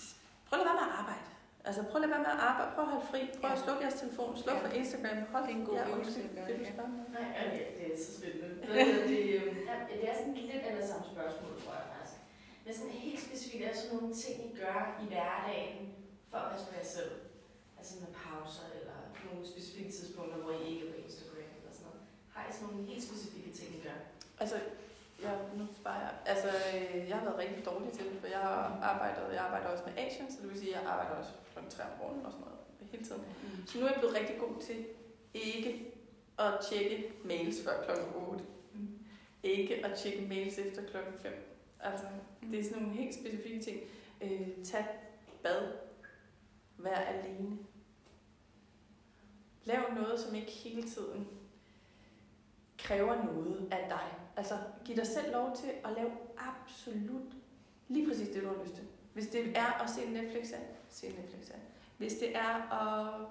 Prøv at lade være med at arbejde. Altså prøv at lade være med at arbejde. Prøv at holde fri. Prøv at Ja. slukke jeres telefon. Sluk Ja. for Instagram. Hold Det er en god ja, øvelse at gøre, Vil du ja. spørge? Nej, det er så spændende. Hedder det, øhm, ja, det er sådan lidt andet samme spørgsmål, tror jeg faktisk. Men sådan helt specifikt er sådan nogle ting, I gør i hverdagen for at passe på jer selv. Altså med pauser eller nogle specifikke tidspunkter, hvor I ikke er på Instagram eller sådan noget. Har I sådan nogle helt specifikke ting, I gør? Altså, ja, nu sparer jeg. Altså, øh, jeg har været rigtig dårlig til det, for jeg har arbejdet, jeg arbejder også med Asian, så det vil sige, at jeg arbejder også kl. 3 om morgenen og sådan noget hele tiden. Mm. Så nu er jeg blevet rigtig god til ikke at tjekke mails før klokken 8. Mm. Ikke at tjekke mails efter klokken 5. Altså, det er sådan nogle helt specifikke ting. Øh, tag bad. Vær alene. Lav noget, som ikke hele tiden kræver noget af dig. Altså, giv dig selv lov til at lave absolut lige præcis det, du har lyst til. Hvis det er at se Netflix af, se Netflix af. Hvis det er at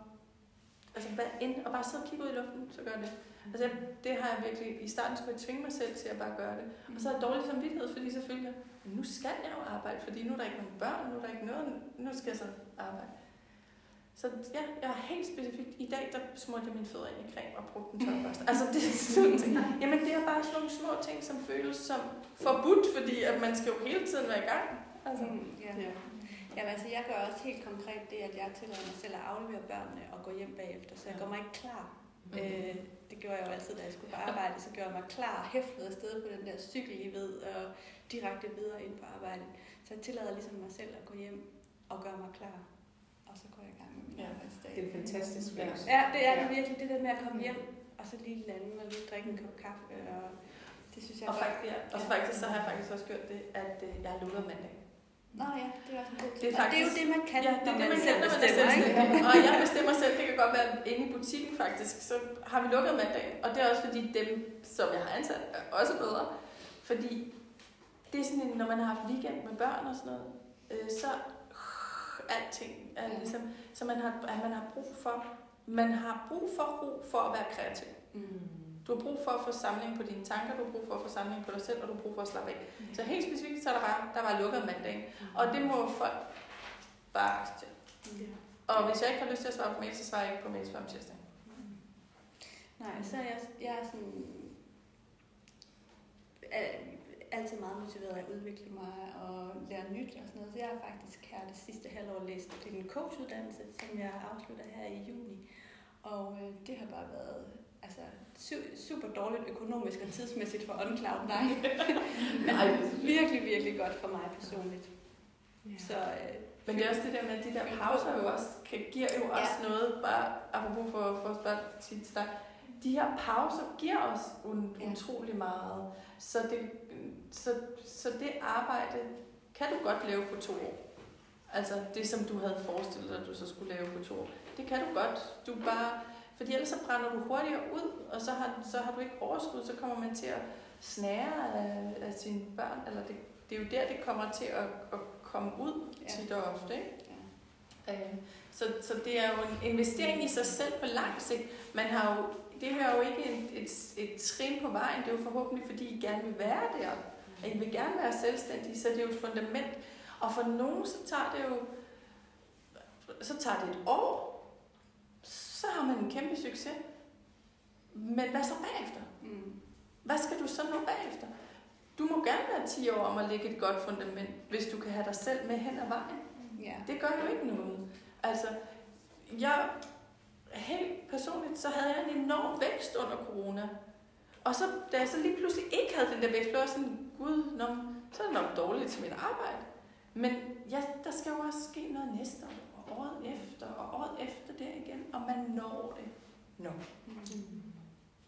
altså, bare ind og bare sidde og kigge ud i luften, så gør det. Altså, det har jeg virkelig... I starten skulle jeg tvinge mig selv til at bare gøre det. Og så er jeg dårlig samvittighed, fordi selvfølgelig, nu skal jeg jo arbejde, fordi nu er der ikke nogen børn, nu er der ikke noget, nu skal jeg så arbejde. Så ja, jeg har helt specifikt, i dag der smurte jeg mine fødder ind i creme og brugte en tørrebørste. Altså det er sådan ting. Jamen det er bare sådan nogle små ting, som føles som forbudt, fordi at man skal jo hele tiden være i gang. Altså, Mm, ja. ja. Jamen, altså, jeg gør også helt konkret det, at jeg tillader mig selv at aflevere børnene og gå hjem bagefter, så jeg går mig ikke klar. Mm. Øh, det gjorde jeg jo altid, da jeg skulle på arbejde, så gjorde jeg mig klar, hæftede afsted på den der cykel, I ved, og direkte videre ind på arbejde. Så jeg tillader ligesom mig selv at gå hjem og gøre mig klar, og så går jeg i gang Ja, arbejdsdag. Det er fantastisk Ja. følelse. Ja, det er det virkelig, det der med at komme hjem, og så lige lande og lige drikke en kop kaffe, og det synes jeg Og, godt. faktisk, ja, og faktisk, så har jeg faktisk også gjort det, at øh, jeg har lukket mandag. Nå ja, det er også en god Det er. Og det er jo faktisk- det, man kan, Ja, det er når det, man selv er bestemmer, selvstændig. Og jeg bestemmer selv, det kan godt være inde i butikken faktisk, så har vi lukket mandag. Og det er også fordi dem, som jeg har ansat, er også bedre. Fordi det er sådan, en, når man har haft weekend med børn og sådan noget, øh, så alting er Ja. ligesom, så man har, at man har brug for, man har brug for ro for at være kreativ. Mm. Du har brug for at få samling på dine tanker, du har brug for at få samling på dig selv, og du har brug for at slappe af. Så helt specifikt, så er der bare, der var lukket mandag. Og det må folk bare acceptere. Ja. Og hvis jeg ikke har lyst til at svare på mail, så svarer jeg ikke på mails før om tirsdag. Nej, så er jeg, jeg er sådan er altid meget motiveret at udvikle mig og lære nyt og sådan noget. Så jeg har faktisk her det sidste halvår læst til en coachuddannelse, som jeg afslutter her i juni. Og øh, det har bare været altså, su- super dårligt økonomisk og tidsmæssigt for OnCloud 9. Men virkelig, virkelig godt for mig personligt. Så øh, Men det er også det der med, at de der pauser jo også, kan, giver jo også ja. noget, bare apropos for, for at spørge til dig, de her pauser giver os un, Ja. utrolig meget. Så det, så, så det arbejde kan du godt lave på to år. Altså det, som du havde forestillet dig, at du så skulle lave på to år. Det kan du godt. Du bare, fordi ellers så brænder du hurtigere ud, og så har, så har du ikke overskud, så kommer man til at snære af, af sine børn. Eller det, det er jo der, det kommer til at, at komme ud Ja. tit og ofte. Ikke? ja. Øh, Så, så det er jo en investering i sig selv på lang sigt. Man har jo, det her er jo ikke et, et, et trin på vejen, det er jo forhåbentlig, fordi I gerne vil være der. Og I vil gerne være selvstændige, så det er jo et fundament. Og for nogen, så tager det jo så tager det et år, så har man en kæmpe succes. Men hvad så bagefter? Mm. Hvad skal du så nå bagefter? Du må gerne være 10 år om at lægge et godt fundament, hvis du kan have dig selv med hen ad vejen. Ja. Det gør jo ikke noget. Altså, jeg helt personligt, så havde jeg en enorm vækst under corona. Og så, da jeg så lige pludselig ikke havde den der vækst, blev jeg sådan, gud, nå, så er det nok dårligt til mit arbejde. Men ja, der skal jo også ske noget næste år, og året efter, og året efter det igen, og man når det. Nå.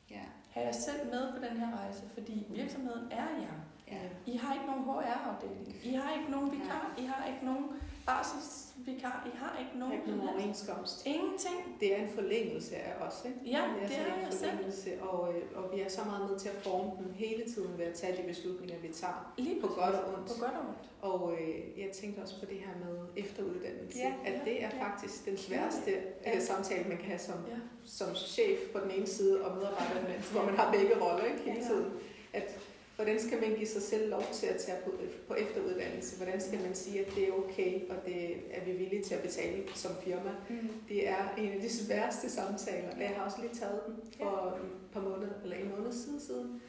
Ja. Har jeg selv med på den her rejse, fordi virksomheden er jer. Ja. I har ikke nogen HR-afdeling. I har ikke nogen vikar. I har ikke nogen barselsvikar. I har ikke nogen... ikke nogen overenskomst. Ingenting. Det er en forlængelse af os, ikke? Ja, det er, det er en jeg selv. forlængelse, og, øh, og vi er så meget med til at forme den hele tiden ved at tage de beslutninger, vi tager. Lige På godt og ondt. På godt og ondt. Og øh, jeg tænkte også på det her med efteruddannelse. Ja, at ja, det er ja. faktisk den sværeste Ja. øh, samtale, man kan have som, Ja. som chef på den ene side, og medarbejder, men, hvor man har begge roller ikke, hele Ja. tiden. At, hvordan skal man give sig selv lov til at tage på, på efteruddannelse? Hvordan skal man sige, at det er okay, og det er vi villige til at betale som firma? Mm. Det er en af de sværeste samtaler. Jeg har også lige taget den for et par måneder, eller en måned siden, siden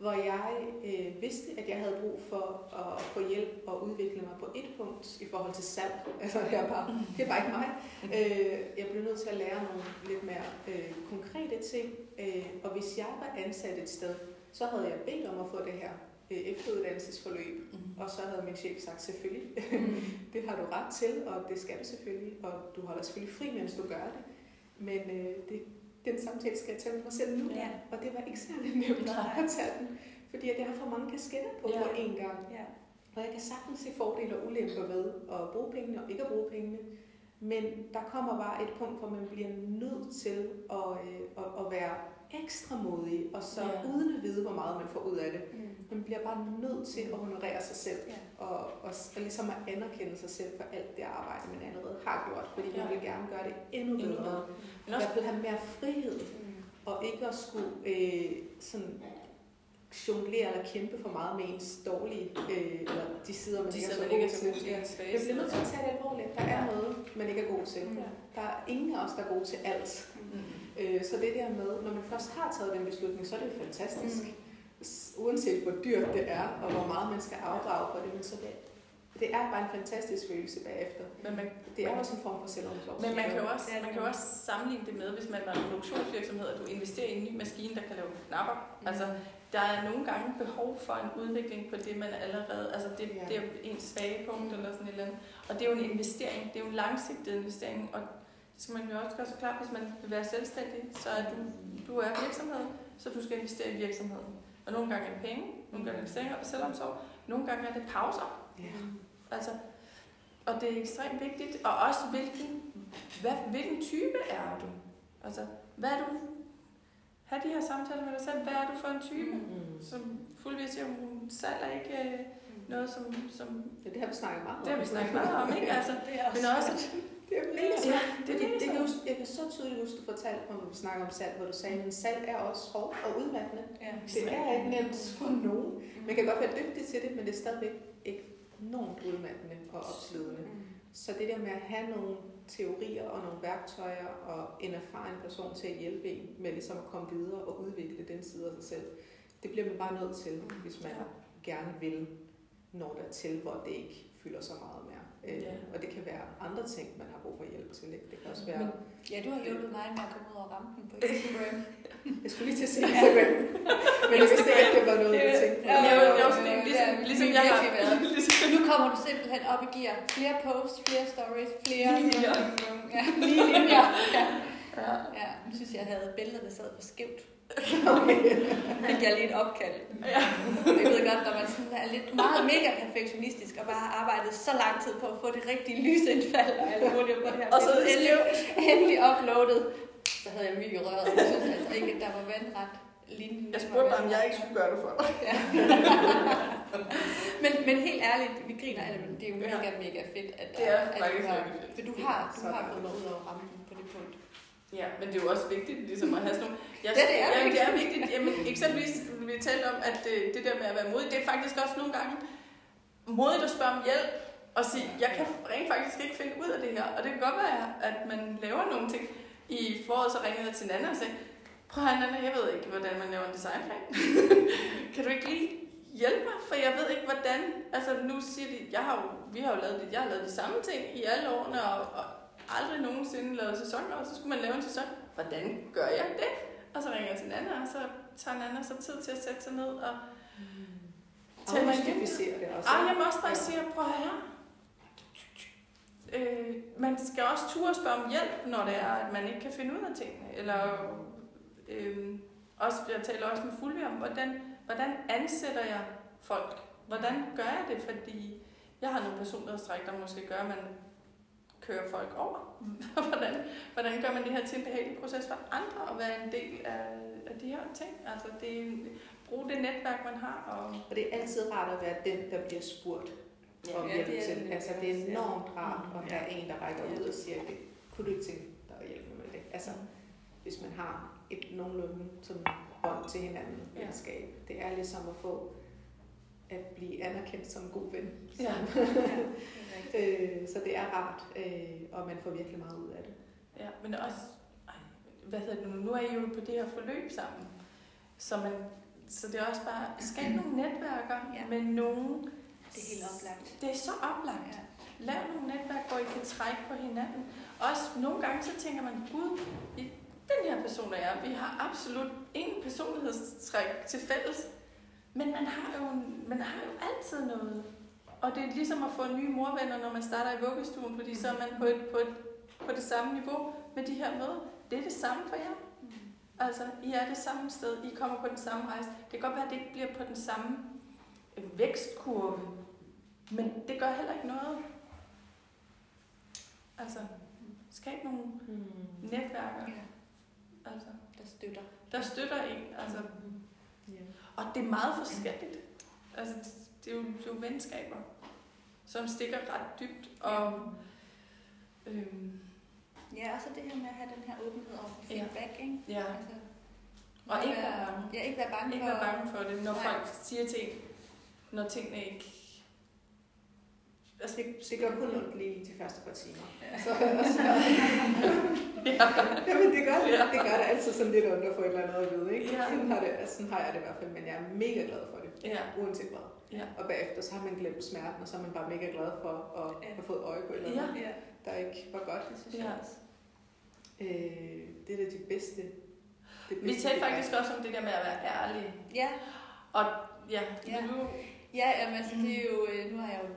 hvor jeg øh, vidste, at jeg havde brug for at få hjælp og udvikle mig på et punkt i forhold til salg. Altså, jeg er bare, det er bare ikke mig. Øh, jeg blev nødt til at lære nogle lidt mere øh, konkrete ting. Øh, og hvis jeg var ansat et sted, så havde jeg bedt om at få det her øh, efteruddannelsesforløb. Mm. Og så havde min chef sagt, selvfølgelig, Mm. det har du ret til, og det skal du selvfølgelig, og du holder selvfølgelig fri, mens du gør det. Men øh, det, den samtale skal jeg tage med mig selv nu, Ja. og det var ikke særlig nemt Nej. at tage den, fordi at jeg har for mange kasketter på Ja. på én gang. Ja. Og jeg kan sagtens se fordele og ulemper ved at bruge pengene og ikke at bruge pengene. Men der kommer bare et punkt, hvor man bliver nødt til at, øh, at, at være ekstra modig, og så Ja. uden at vide, hvor meget man får ud af det. Mm. Man bliver bare nødt til at honorere sig selv, Ja. og, og, og ligesom at anerkende sig selv for alt det arbejde, man allerede har gjort, fordi man Ja. vil gerne gøre det endnu Endnu bedre. bedre. Men også hvert fald have mere frihed, Mm. og ikke at skulle øh, sådan jonglere eller kæmpe for meget med ens dårlige, øh, eller de sider, man de ikke er sidder så man ikke god er så til. god til. Ja. Jeg bliver nødt til at tage det alvorligt. Der er noget, man ikke er god til. Mm. Der er ingen af os, der er gode til alt. Mm. Øh, så det der med, når man først har taget den beslutning, så er det jo fantastisk. Mm. Uanset hvor dyrt det er, og hvor meget man skal afdrage på det, men så det, det er bare en fantastisk følelse bagefter. Men man, Det er også en form for selvomsorg. Men man kan jo også, man kan jo også sammenligne det med, hvis man var en produktionsvirksomhed, og du investerer i en ny maskine, der kan lave knapper. Mm. Altså, der er nogle gange behov for en udvikling på det, man allerede... Altså, det, Ja. det er ens svage punkt eller sådan et eller andet. Og det er jo en investering. Det er jo en langsigtet investering. Og det skal man jo også gøre så klart, hvis man vil være selvstændig, så er du, du er virksomhed, så du skal investere i virksomheden. Og nogle gange er det penge, nogle gange er det selv- selvomsorg, nogle gange er det pauser. Ja. Altså, og det er ekstremt vigtigt, og også hvilken, hvad, hvilken type er du? Altså, hvad er du? Ha' de her samtaler med dig selv. Hvad er du for en type? Mm. Som fuldvis siger, hun salg er ikke øh, noget, som, som... Ja, det har vi snakket meget om. Det har vi snakket meget om, ikke? Altså, Det er men også... Det er mega Ja, det det, mega det, kan huske, jeg kan så tydeligt huske, du fortalte, når vi snakker om salg, hvor du sagde, at salg er også hårdt og udmattende. Ja. Det er ikke nemt for nogen. Man kan godt være dygtig til det, men det er stadigvæk enormt udmattende og opslidende. Mm. Så det der med at have nogle teorier og nogle værktøjer og en erfaren person til at hjælpe en med ligesom at komme videre og udvikle den side af sig selv, det bliver man bare nødt til, hvis man gerne vil nå dertil, hvor det ikke fylder så meget. Øh, Ja. Og det kan være andre ting, man har brug for hjælp til. Ikke? Det kan også være... Men- Ja, du har hjulpet mig med at komme ud over rampen på Instagram. Jeg skulle lige til at sige Instagram, men jeg vidste ikke, at det var noget, jeg tænkte på. Ja, er det er jo sådan en, Ja, ligesom, ligesom har jeg har... været. Ligesom, Nu kommer du simpelthen op i gear. Flere posts, flere stories, flere... Lige linjer. Ja, lige linjer. Ja. ja. ja, jeg synes, jeg havde billeder, der sad for skævt. Fik jeg lige et opkald. ja. Jeg ved godt, når man sådan er lidt meget mega perfektionistisk, og bare har arbejdet så lang tid på at få det rigtige lysindfald og alt muligt på det her. Og så det endelig, uploadet. Så havde jeg myg i røret. Jeg synes altså ikke, at der var vandret linjen. Jeg spurgte dig, om jeg ikke skulle gøre det for dig. Ja. men, men helt ærligt, vi griner alle, men det er jo Ja. mega, mega fedt, at, Det er at fedt. For du har, har dejligt. fået mig ud over rampen på det punkt. Ja, men det er jo også vigtigt ligesom at have sådan nogle... Jeg, Det er jamen, det er vigtigt. Jamen, eksempelvis, vi talte om, at det, det der med at være modig, det er faktisk også nogle gange modigt at spørge om hjælp og sige, jeg kan rent faktisk ikke finde ud af det her. Og det kan godt være, at man laver nogle ting. I foråret så ringede jeg til Nana og sagde, prøv at Nana, jeg ved ikke, hvordan man laver en designplan. kan du ikke lige hjælpe mig? For jeg ved ikke, hvordan... Altså, nu siger de, jeg har jo, vi har jo lavet det, jeg har lavet de samme ting i alle årene, og, og aldrig nogensinde lavet sæson, og så skulle man lave en sæson. Hvordan gør jeg det? Og så ringer jeg til Nana, og så tager Nana så tid til at sætte sig ned og tælle mig igennem. Det også. Ej, jeg må også bare sige, prøv høre. Øh, man skal også turde spørge om hjælp, når det er, at man ikke kan finde ud af tingene. Eller, øh, også, jeg taler også med Fulvi om, hvordan, hvordan ansætter jeg folk? Hvordan gør jeg det? Fordi jeg har nogle personlighedstræk, der måske gør, at man kører folk over. hvordan, hvordan gør man det her til en behagelig proces for andre at være en del af, af de her ting? Altså, det, bruge det netværk, man har. Og, Og det er altid rart at være den, der bliver spurgt om Ja, hjælp det er til. Altså, det er ja. enormt rart at Ja. have en, der rækker ud og siger, det kunne du ikke tænke dig at hjælpe mig med det? Altså, hvis man har et nogenlunde sådan bånd til hinanden, Ja. venskab. Det er ligesom at få at blive anerkendt som en god ven. Ja. øh, så det er rart, øh, og man får virkelig meget ud af det. ja, men også, ej, hvad hedder det nu, nu er I jo på det her forløb sammen. Så, man, så det er også bare, skab nogle netværker Ja. med nogen. Det er helt oplagt. Det er så oplagt. Ja. Lav nogle netværk, hvor I kan trække på hinanden. Også nogle gange, så tænker man, gud, den her person er jeg. Vi har absolut ingen personlighedstræk til fælles. Men man har, jo, man har jo altid noget. Og det er ligesom at få nye morvenner, når man starter i vuggestuen, fordi så er man på, et, på, et, på det samme niveau med de her møder. Det er det samme for jer. Altså, I er det samme sted. I kommer på den samme rejse. Det kan godt være, at det ikke bliver på den samme vækstkurve. Men det gør heller ikke noget. Altså, skab nogle netværker, Ja, altså, der støtter. der støtter en. Altså, Ja. Og det er meget forskelligt. Altså, det, det, er jo, det er jo venskaber, som stikker ret dybt. Og, øhm, Ja, og så det her med at have den her åbenhed over for Ja. feedback, ikke? ja. Altså, Og ikke være bange. Ja, ikke være bange Ikke for... være bange for det, når Nej. folk siger ting, når tingene ikke... Altså, Det, det gør kun ondt lige de første par timer. Ja. Så, og så, ja. Jamen, det gør det. Ja. Det gør det altid sådan lidt ondt at få et eller andet at vide, ikke? Ja. Sådan, har det, altså, sådan har jeg det i hvert fald, men jeg er mega glad for det, ja. uanset hvad. Ja. Og bagefter så har man glemt smerten, og så er man bare mega glad for at Ja. have fået øje på et eller andet, Ja, der ikke var godt. det synes Ja. jeg også. Øh, det er da de bedste. Det Vi talte faktisk også om det der med at være ærlig. Ja, Og ja, Ja. du... ja jamen, altså, det er jo... øh, Nu har jeg jo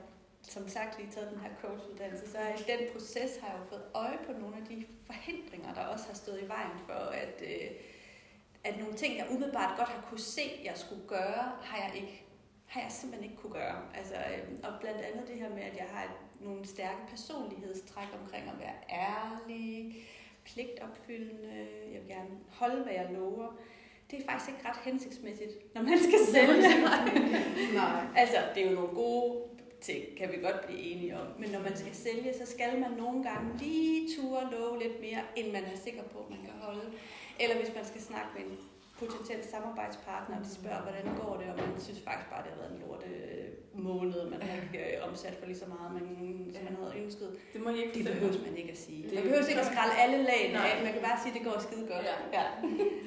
som sagt lige taget den her coachuddannelse, så i den proces har jeg jo fået øje på nogle af de forhindringer, der også har stået i vejen for, at, øh, at nogle ting, jeg umiddelbart godt har kunne se, jeg skulle gøre, har jeg ikke har jeg simpelthen ikke kunne gøre. Altså, øh, og blandt andet det her med, at jeg har nogle stærke personlighedstræk omkring at være ærlig, pligtopfyldende, jeg vil gerne holde, hvad jeg lover. Det er faktisk ikke ret hensigtsmæssigt, når man skal sælge. Nej. Altså, det er jo nogle gode ting, kan vi godt blive enige om. Men når man skal sælge, så skal man nogle gange lige ture love lidt mere, end man er sikker på, at man kan holde. Eller hvis man skal snakke med en potentiel samarbejdspartner, og de spørger, hvordan går det, og man synes faktisk bare, det har været en lorte måned, man har ikke øh, omsat for lige så meget, man, som man havde ønsket. Det må I ikke Det behøver man ikke at sige. Det- Man behøver ikke at skralde alle lagene af, man kan bare sige, at det går skide godt. Ja. ja.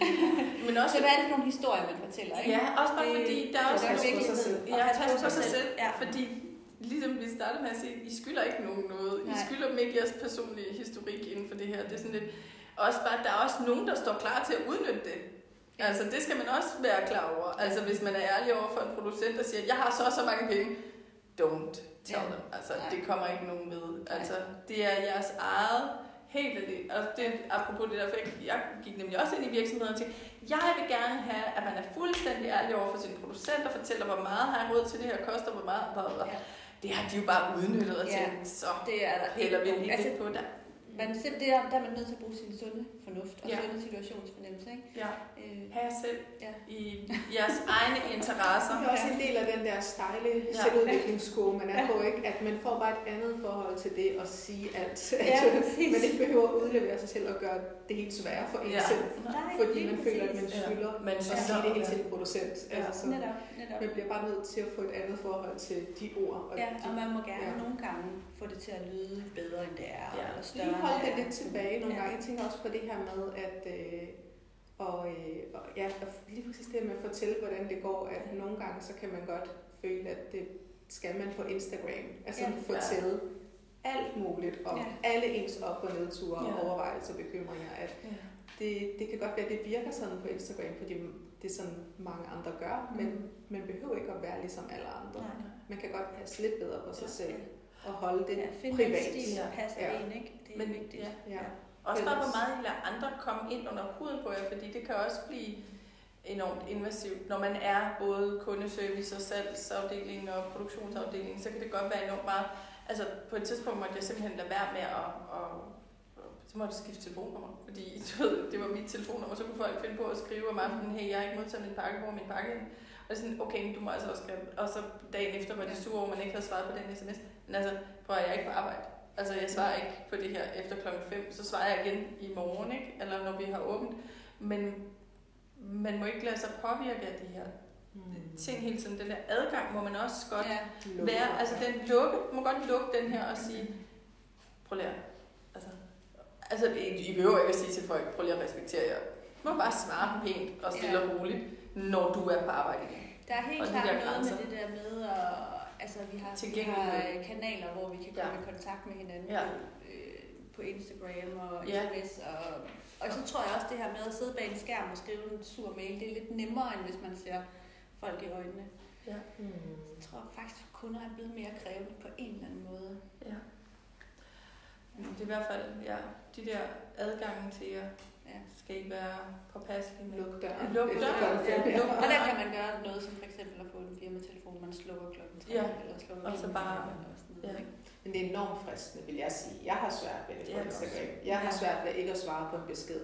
Men også, Så hvad er det for nogle historier, man fortæller? Ikke? ja, også bare fordi, der er også vigtigt. sig selv. Ja, pas på sig selv. Ja. Fordi, ligesom vi startede med at sige, I skylder ikke nogen noget. I Nej. skylder dem ikke jeres personlige historik inden for det her. Det er sådan lidt, også bare, der er også nogen, der står klar til at udnytte det. Altså, det skal man også være klar over. Altså, hvis man er ærlig over for en producent, der siger, jeg har så og så mange penge, don't tell Ja. them. Altså, Nej. det kommer ikke nogen ved. Altså, det er jeres eget helt alene. Og det, apropos det der, for jeg, jeg gik nemlig også ind i virksomheden og tænkte, jeg vil gerne have, at man er fuldstændig ærlig over for sine producenter, fortæller, hvor meget har jeg råd til det her koster, hvor meget, bla, bla. Ja. Det har de jo bare udnyttet og Ja. tænkt, så Det er der piller vi ikke lige altså, på der. man, selv- det er, der er man nødt til at bruge sin sunde fornuft og Ja. sunde situationsfornemmelse. Ikke? Ja, Øh, have jer selv Ja. i jeres egne interesser. Det er også en del af den der stejle Ja. selvudviklingskurve, man er på, ikke? At man får bare et andet forhold til det at sige alt. Ja, At præcis. man ikke behøver at udlevere sig selv og gøre det helt svære for en Ja. selv. Nej, Fordi man føler, at man skylder Man at sige det helt ja. til en producent. Ja. Altså, så Netop, netop. man bliver bare nødt til at få et andet forhold til de ord. Og Ja, de, og man må gerne Ja. nogle gange få det til at lyde bedre, end det er. Ja. Eller større, lige holde det lidt tilbage nogle Ja. gange. Jeg tænker også på det her med, at øh, og, øh, og, ja, og lige præcis det med at fortælle, hvordan det går, at nogle gange så kan man godt føle, at det skal man på Instagram. Altså Ja. ja. fortælle alt muligt om Ja. alle ens op- og nedture og Ja. overvejelser og bekymringer. At Ja. det, det kan godt være, at det virker sådan på Instagram, fordi det er sådan mange andre gør, Mm. men man behøver ikke at være ligesom alle andre. Nej. Man kan godt passe lidt bedre på sig Ja. selv og holde det Ja, finde privat. en stil, der Ja. passer Ja. en, ikke? Det er Men, vigtigt. ja. Ja. Også bare, hvor meget I lader andre komme ind under huden på jer, fordi det kan også blive enormt invasivt. Når man er både kundeservice og salgsafdeling og produktionsafdeling, så kan det godt være enormt meget. Altså på et tidspunkt måtte jeg simpelthen lade være med at, at så måtte jeg skifte telefonnummer, fordi du ved, det var mit telefonnummer, så kunne folk finde på at skrive om aftenen, hey, jeg har ikke modtaget min pakke, hvor min pakke henne?" Og det er sådan, okay, du må altså også skrive. Og så dagen efter var de sure over, at man ikke havde svaret på den sms. Men altså, prøv at jeg er ikke på arbejde. Altså, jeg svarer ikke på det her efter klokken 5, så svarer jeg igen i morgen, ikke? Eller når vi har åbent. Men man må ikke lade sig påvirke af de her Mm. ting hele tiden. Den der adgang må man også godt Ja. Være. Altså, den lukke, må godt lukke den her og sige, prøv lige at, altså, altså, I, I behøver ikke at sige til folk, prøv lige at respektere jer. Du må bare svare pænt og stille og roligt, når du er på arbejde igen. Der er helt Og klart noget grænser. med det der med, at altså, vi har, vi har øh, kanaler, hvor vi kan komme Ja. i kontakt med hinanden Ja. på, øh, på Instagram og Ja. sms. Og, og så tror jeg også det her med at sidde bag en skærm og skrive en sur mail, det er lidt nemmere, end hvis man ser folk i øjnene. Mm. Jeg tror faktisk, at kunder er blevet mere krævende på en eller anden måde. Ja. Det er i hvert fald, ja, de der adgange til jer Ja. skal ikke være påpasselige med. Luk døren. Luk døren, ja. ja. Luk Og der kan man gøre noget som for eksempel at få en firmatelefon, man slukker klokken 3 Ja. eller slukker Og så bare- eller sådan noget, ja. Men det er enormt fristende, vil jeg sige. Jeg har svært ved det på Instagram. også. Jeg har Ja. svært ved ikke at svare på en besked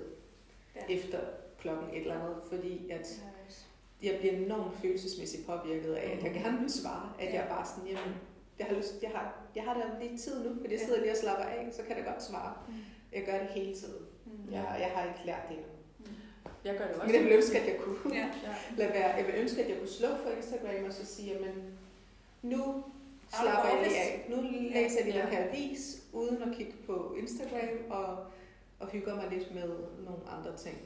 Ja. efter klokken et eller andet, fordi at jeg bliver enormt følelsesmæssigt påvirket af, at jeg gerne vil svare. At Ja. jeg bare sådan, jamen, jeg har, lyst, jeg har, jeg har da lige tid nu, fordi jeg sidder lige og slapper af, så kan jeg da godt svare. Mm. Jeg gør det hele tiden. Mm. Jeg, jeg har ikke lært det endnu. Jeg gør det også. Men jeg vil ønske, at jeg kunne. Ja. Lade være. Jeg vil ønske, at jeg kunne slukke for Instagram og så sige, jamen, nu slapper jeg lige af. Nu læser jeg Ja. den her avis, uden at kigge på Instagram, og, og hygger mig lidt med nogle andre ting.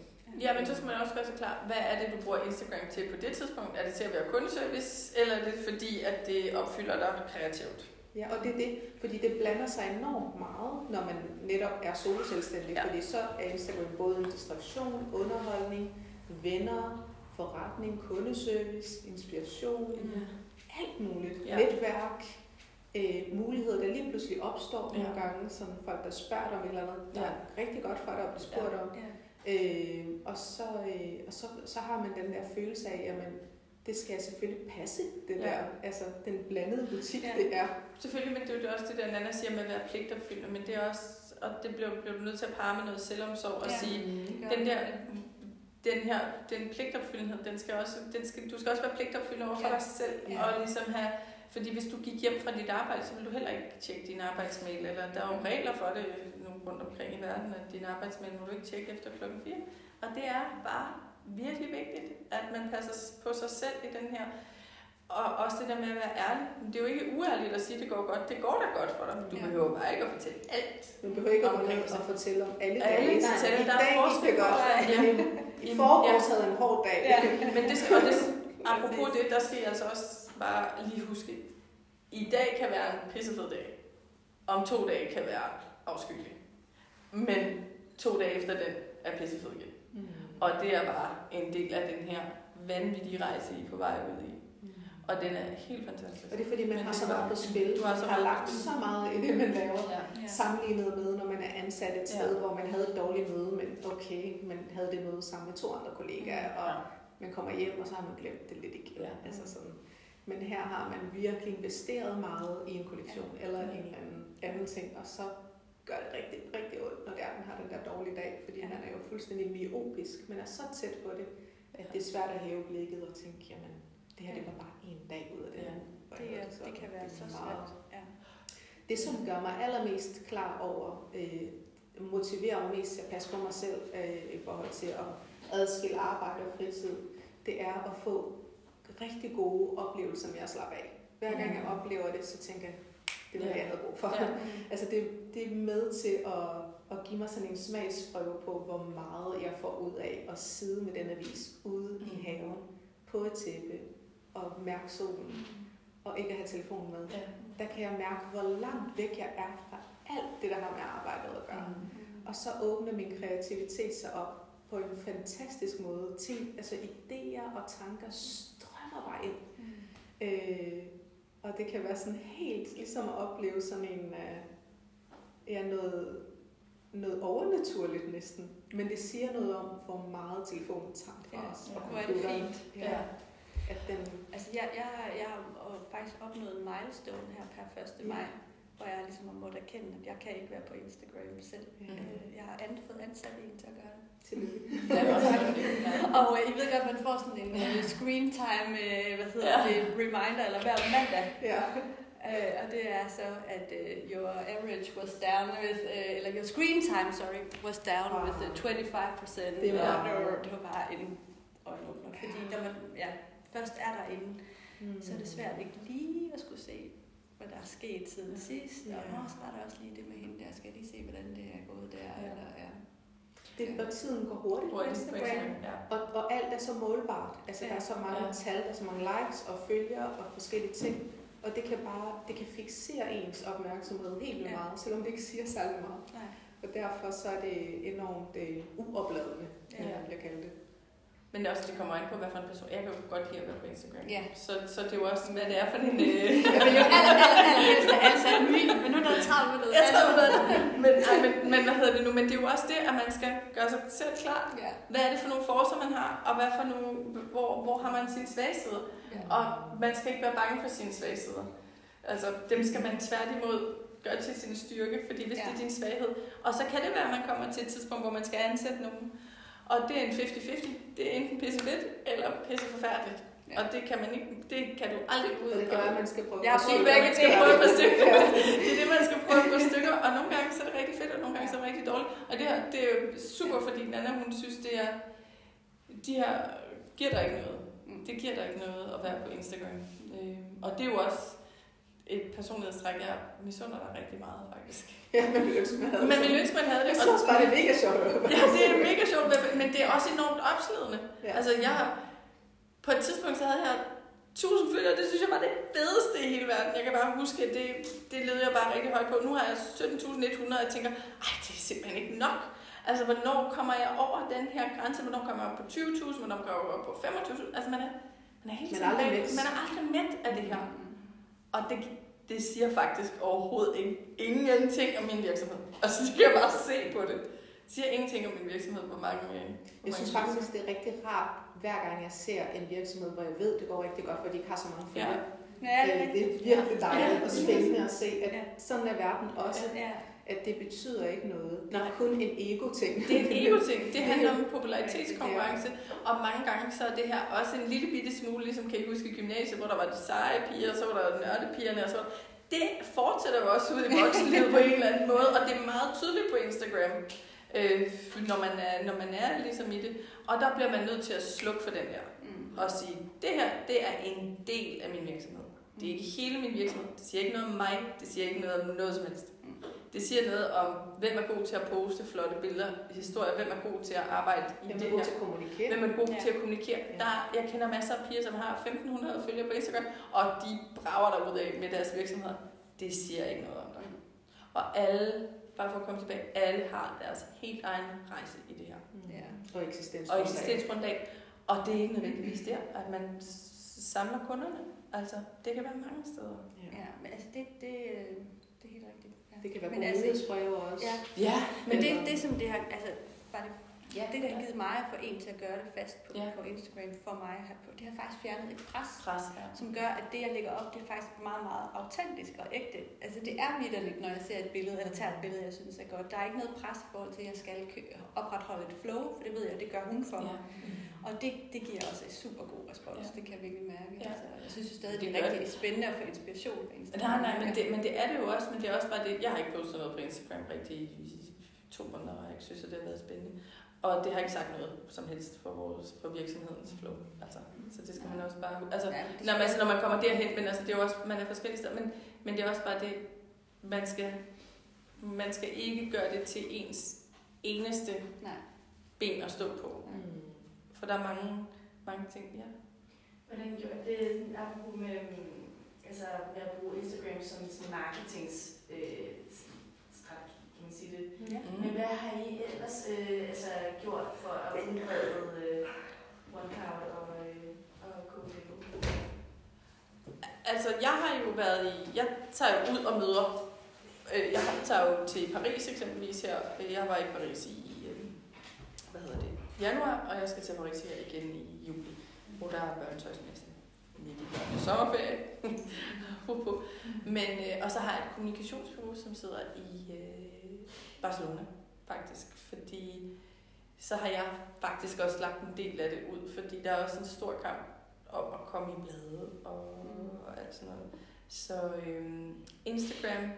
Ja, men så skal man også gøre sig klar, hvad er det, du bruger Instagram til på det tidspunkt? Er det til at være kundeservice, eller er det fordi, at det opfylder dig kreativt? Ja, og det er det, fordi det blander sig enormt meget, når man netop er soloselvstændig, Ja. ja. fordi så er Instagram både en distraktion, underholdning, venner, forretning, kundeservice, inspiration, alt muligt. Ja. Ja. Netværk, øh, muligheder, der lige pludselig opstår Ja. nogle gange, som folk, der spørger dig om et eller andet, der Ja. er rigtig godt for dig at blive spurgt Ja. om. Ja. Øh, og så, øh, og så, så har man den der følelse af, jamen, det skal selvfølgelig passe, det Ja. der, altså den blandede butik, Ja. det er. Selvfølgelig, men det er jo også det der, Nana siger med at være pligtopfyldende, men det er også, og det bliver, bliver du nødt til at parre med noget selvomsorg og Ja. sige, gør den der, den her, den pligtopfyldenhed, den skal også, den skal, du skal også være pligtopfyldende over for Ja. dig selv, Ja. og ligesom have, fordi hvis du gik hjem fra dit arbejde, så vil du heller ikke tjekke din arbejdsmail, eller der er jo regler for det rundt omkring i verden, at din arbejdsmail må du ikke tjekke efter klokken 4. Og det er bare virkelig vigtigt, at man passer på sig selv i den her, og også det der med at være ærlig. Det er jo ikke uærligt at sige, at det går godt. Det går da godt for dig. Du Ja. behøver bare ikke at fortælle alt. Man behøver ikke at Omkring og fortælle om alle Alle dage. fortæller, i der er forskel på dig. I forgårs havde en hård dag. Ja. Men det skal, og det, apropos det, der skal I altså også bare lige huske, i dag kan være en pissefed dag. Om to dage kan være afskyelig. Men to dage efter den er pissefed igen. Mm. Og det er bare en del af den her vanvittige rejse, I er på vej ud i. Og den er helt fantastisk. Og det er fordi, man Men har så meget på spil. Du har så Man har lagt så meget i det, man laver. Ja. Ja. Sammenlignet med, når man er ansat et sted, Ja. hvor man havde et dårligt møde, men okay, man havde det møde sammen med to andre kollegaer, og Ja. man kommer hjem, og så har man glemt det lidt igen. Ja. Altså sådan. Men her har man virkelig investeret meget i en kollektion Ja. eller en eller anden, anden ting, og så gør det rigtig, rigtig ondt, når det er, har den der dårlige dag, fordi man er jo fuldstændig myopisk, man er så tæt på det, at det er svært at hæve blikket og tænke, jamen, det her det var bare en dag ud af det. Ja. Det, jeg er, hørte det kan være så svært. Ja. Det, som gør mig allermest klar over, øh, motiverer mig mest til at passe på mig selv øh, i forhold til at adskille arbejde og fritid, det er at få rigtig gode oplevelser med at slappe af. Hver gang jeg oplever det, så tænker jeg, det var det, Ja. jeg havde brug for. Ja. Altså det, det er med til at, at give mig sådan en smagsprøve på, hvor meget jeg får ud af at sidde med den avis ude i Mm. haven på et tæppe og mærke solen og ikke at have telefonen med Ja. der kan jeg mærke, hvor langt væk jeg er fra alt det, der har med arbejdet at gøre. Mm. Og så åbner min kreativitet sig op på en fantastisk måde. Ting, altså idéer og tanker strømmer bare ind. Mm. Øh, og det kan være sådan helt ligesom at opleve sådan en, øh, ja, noget, noget overnaturligt næsten. Men det siger noget om, hvor meget telefonen tager fra Ja, os. og Hvor er det fint. Ja. Ja. At den, Altså, jeg, jeg, jeg har faktisk opnået en milestone her per 1. Ja. maj, hvor jeg ligesom har måttet erkende, at jeg kan ikke være på Instagram selv. Ja. Øh, Jeg har an, fået ansat en til at gøre det. tillykke. Ja. Og øh, I ved godt, man får sådan en øh, screen time, øh, hvad hedder Ja. det, reminder, eller hver mandag. Ja. Øh, og det er så, at uh, your average was down with, uh, eller your screen time, sorry, was down Wow. with uh, 25 procent. Det var- var, det var bare en øjenåbner. Fordi når man ja, først er derinde, Mm. så er det svært ikke lige at skulle se, hvad der er sket siden sidst. Og Ja. nå, så var der også lige det med hende der. Skal jeg lige se, hvordan det er gået der? Ja. Eller, ja. Det, og tiden går hurtigt på Instagram. Ja. Og, og alt er så målbart. Altså, Ja. der er så mange Ja. tal, der er så mange likes og følgere og forskellige ting. Og det kan bare, det kan fixere ens opmærksomhed helt vildt Ja. meget, selvom det ikke siger særlig meget. Nej. Og derfor så er det enormt øh, uopladende, ja. jeg vil kalde det. Men det, også, det kommer an på, hvad for en person. Jeg kan jo godt lide at være på Instagram. Ja. Så, så det er jo også, hvad det er for en... Øh, Jeg vil jo aller, aller, aller helst have ansat en min, men nu er der travlt med noget jeg tror, andet. men, ej, men, men hvad hedder det nu? Men det er jo også det, at man skal gøre sig selv klart. Ja. Hvad er det for nogle forcer, man har, og hvad for nogle, hvor, hvor har man sine svagsider? Ja. Og man skal ikke være bange for sine svagsider. Altså, dem skal man tværtimod gøre til sin styrke, fordi hvis. Ja. det er din svaghed. Og så kan det være, at man kommer til et tidspunkt, hvor man skal ansætte nogen. Og det er en 50-50. Det er enten pisse fedt, eller pisse forfærdeligt. Ja. Og det kan man ikke, det kan du aldrig ud. Det kan være, man skal prøve Jeg har prøvet begge skal prøve et par stykker. Det er det, man skal prøve på stykker, og nogle gange så er det rigtig fedt, og nogle gange så er det rigtig dårligt. Og det, her, det er jo super, fordi Nana, hun synes, det er, de her giver dig ikke noget. Mm. Det giver dig ikke noget at være på Instagram. Øh, og det er jo også et personlighedstræk, jeg misunder dig rigtig meget, faktisk. Ja, man ville ønske, man havde Men det. vi ønsker, man havde det. Jeg synes bare, det er mega sjovt. Ja, det er mega sjovt, men- men det er også enormt opslidende. Ja. Altså, jeg har, på et tidspunkt, så havde jeg 1000 følgere, det synes jeg var det fedeste i hele verden. Jeg kan bare huske, at det, det levede jeg bare rigtig højt på. Nu har jeg 17.100, og jeg tænker, ej, det er simpelthen ikke nok. Altså, hvornår kommer jeg over den her grænse? Hvornår kommer jeg op på 20.000? Hvornår kommer jeg op på 25.000? Altså, man er, man er helt Man er aldrig mæt. Man er aldrig mæt af det her. Og det, det siger faktisk overhovedet ikke, ingenting om min virksomhed. Altså, det kan jeg bare se på det. Det siger ingenting om min virksomhed, hvor mange... hvor Jeg mange synes faktisk, det er rigtig rart, hver gang jeg ser en virksomhed, hvor jeg ved, det går rigtig godt, fordi de ikke har så mange Ja. følgere. Ja, det er det er virkelig dejligt Ja. og spændende at se, at Ja. sådan er verden også, Ja. At det betyder ikke noget. Det er Nej. kun en ego-ting. Det er en ego-ting. Det handler om popularitetskonkurrence. Og mange gange så er det her også en lille bitte smule, ligesom kan I huske i gymnasiet, hvor der var de seje piger, og så var der nørdepigerne, og så det fortsætter jo også ud i voksenlivet på en eller anden måde, og det er meget tydeligt på Instagram, øh, når, man er, når man er ligesom i det. Og der bliver man nødt til at slukke for den der, Mm. og sige, det her, det er en del af min virksomhed. Det er ikke hele min virksomhed. Det siger ikke noget om mig. Det siger ikke noget om noget som helst. Det siger noget om, hvem er god til at poste flotte billeder, historier, hvem er god til at arbejde i det er god her. til at kommunikere. Hvem er god Ja. til at kommunikere? Ja. Der, jeg kender masser af piger, som har 1.500 følgere på Instagram, og de brager derud af med deres virksomheder. Det siger ikke noget om dig. Og alle, bare for at komme tilbage, alle har deres helt egen rejse i det her. Ja. Og eksistens. Og eksistensgrundlag. Og det er ikke nødvendigvis der, at man samler kunderne. Altså, det kan være mange steder. Ja. Ja, men altså det, det, øh, det. Ja. Kan være Men gode altså- nyhedsbreve også. Ja, Ja, men det, det som det har, altså bare det, Ja, det der har givet mig at få en til at gøre det fast på, Ja. på Instagram for mig, her på, det har faktisk fjernet et pres, pres. Ja. som gør, at det jeg lægger op, det er faktisk meget, meget autentisk og ægte. Altså det er vidderligt, når jeg ser et billede, eller tager et billede, jeg synes er godt. Der er ikke noget pres i forhold til, at jeg skal opretholde et flow, for det ved jeg, det gør hun for mig. Ja. Og det, det giver også et super god respons, Ja. det kan jeg virkelig mærke. Ja. Altså, jeg synes stadig, Det det er rigtig spændende at få inspiration på Instagram. Nej, nej, men det, men det er det jo også, men det er også bare det, jeg har ikke postet noget på Instagram rigtig i to måneder, og jeg ikke synes, at det har været spændende. Og det har ikke sagt noget som helst for, vores, for virksomhedens flow. Altså, så det skal man også bare... Altså, Ja, det når, man, altså, når man kommer derhen, men altså, det er jo også, man er forskellige steder, men, men det er også bare det, man skal, man skal ikke gøre det til ens eneste Nej. ben at stå på. Mm. For der er mange, mange ting, ja. Hvordan gjorde det, apropos med, øhm, altså, med at bruge Instagram som sådan marketings øh, sige det. Ja. Men hvad har I ellers øh, altså, gjort for at udbrede øh, OneCloud og, øh, og KDU? Altså, jeg har jo været i... Jeg tager jo ud og møder... Øh, jeg tager jo til Paris eksempelvis her. Jeg var i Paris i... øh, Hvad hedder det? Januar, og jeg skal til Paris her igen i juli, hvor der er børnetøjsmesse midt i børnenes sommerferie. Men, øh, og så har jeg et kommunikationsbureau, som sidder i øh, Barcelona, faktisk. Fordi så har jeg faktisk også lagt en del af det ud, fordi der er også en stor kamp om at komme i blade og, og alt sådan noget. Så øh, Instagram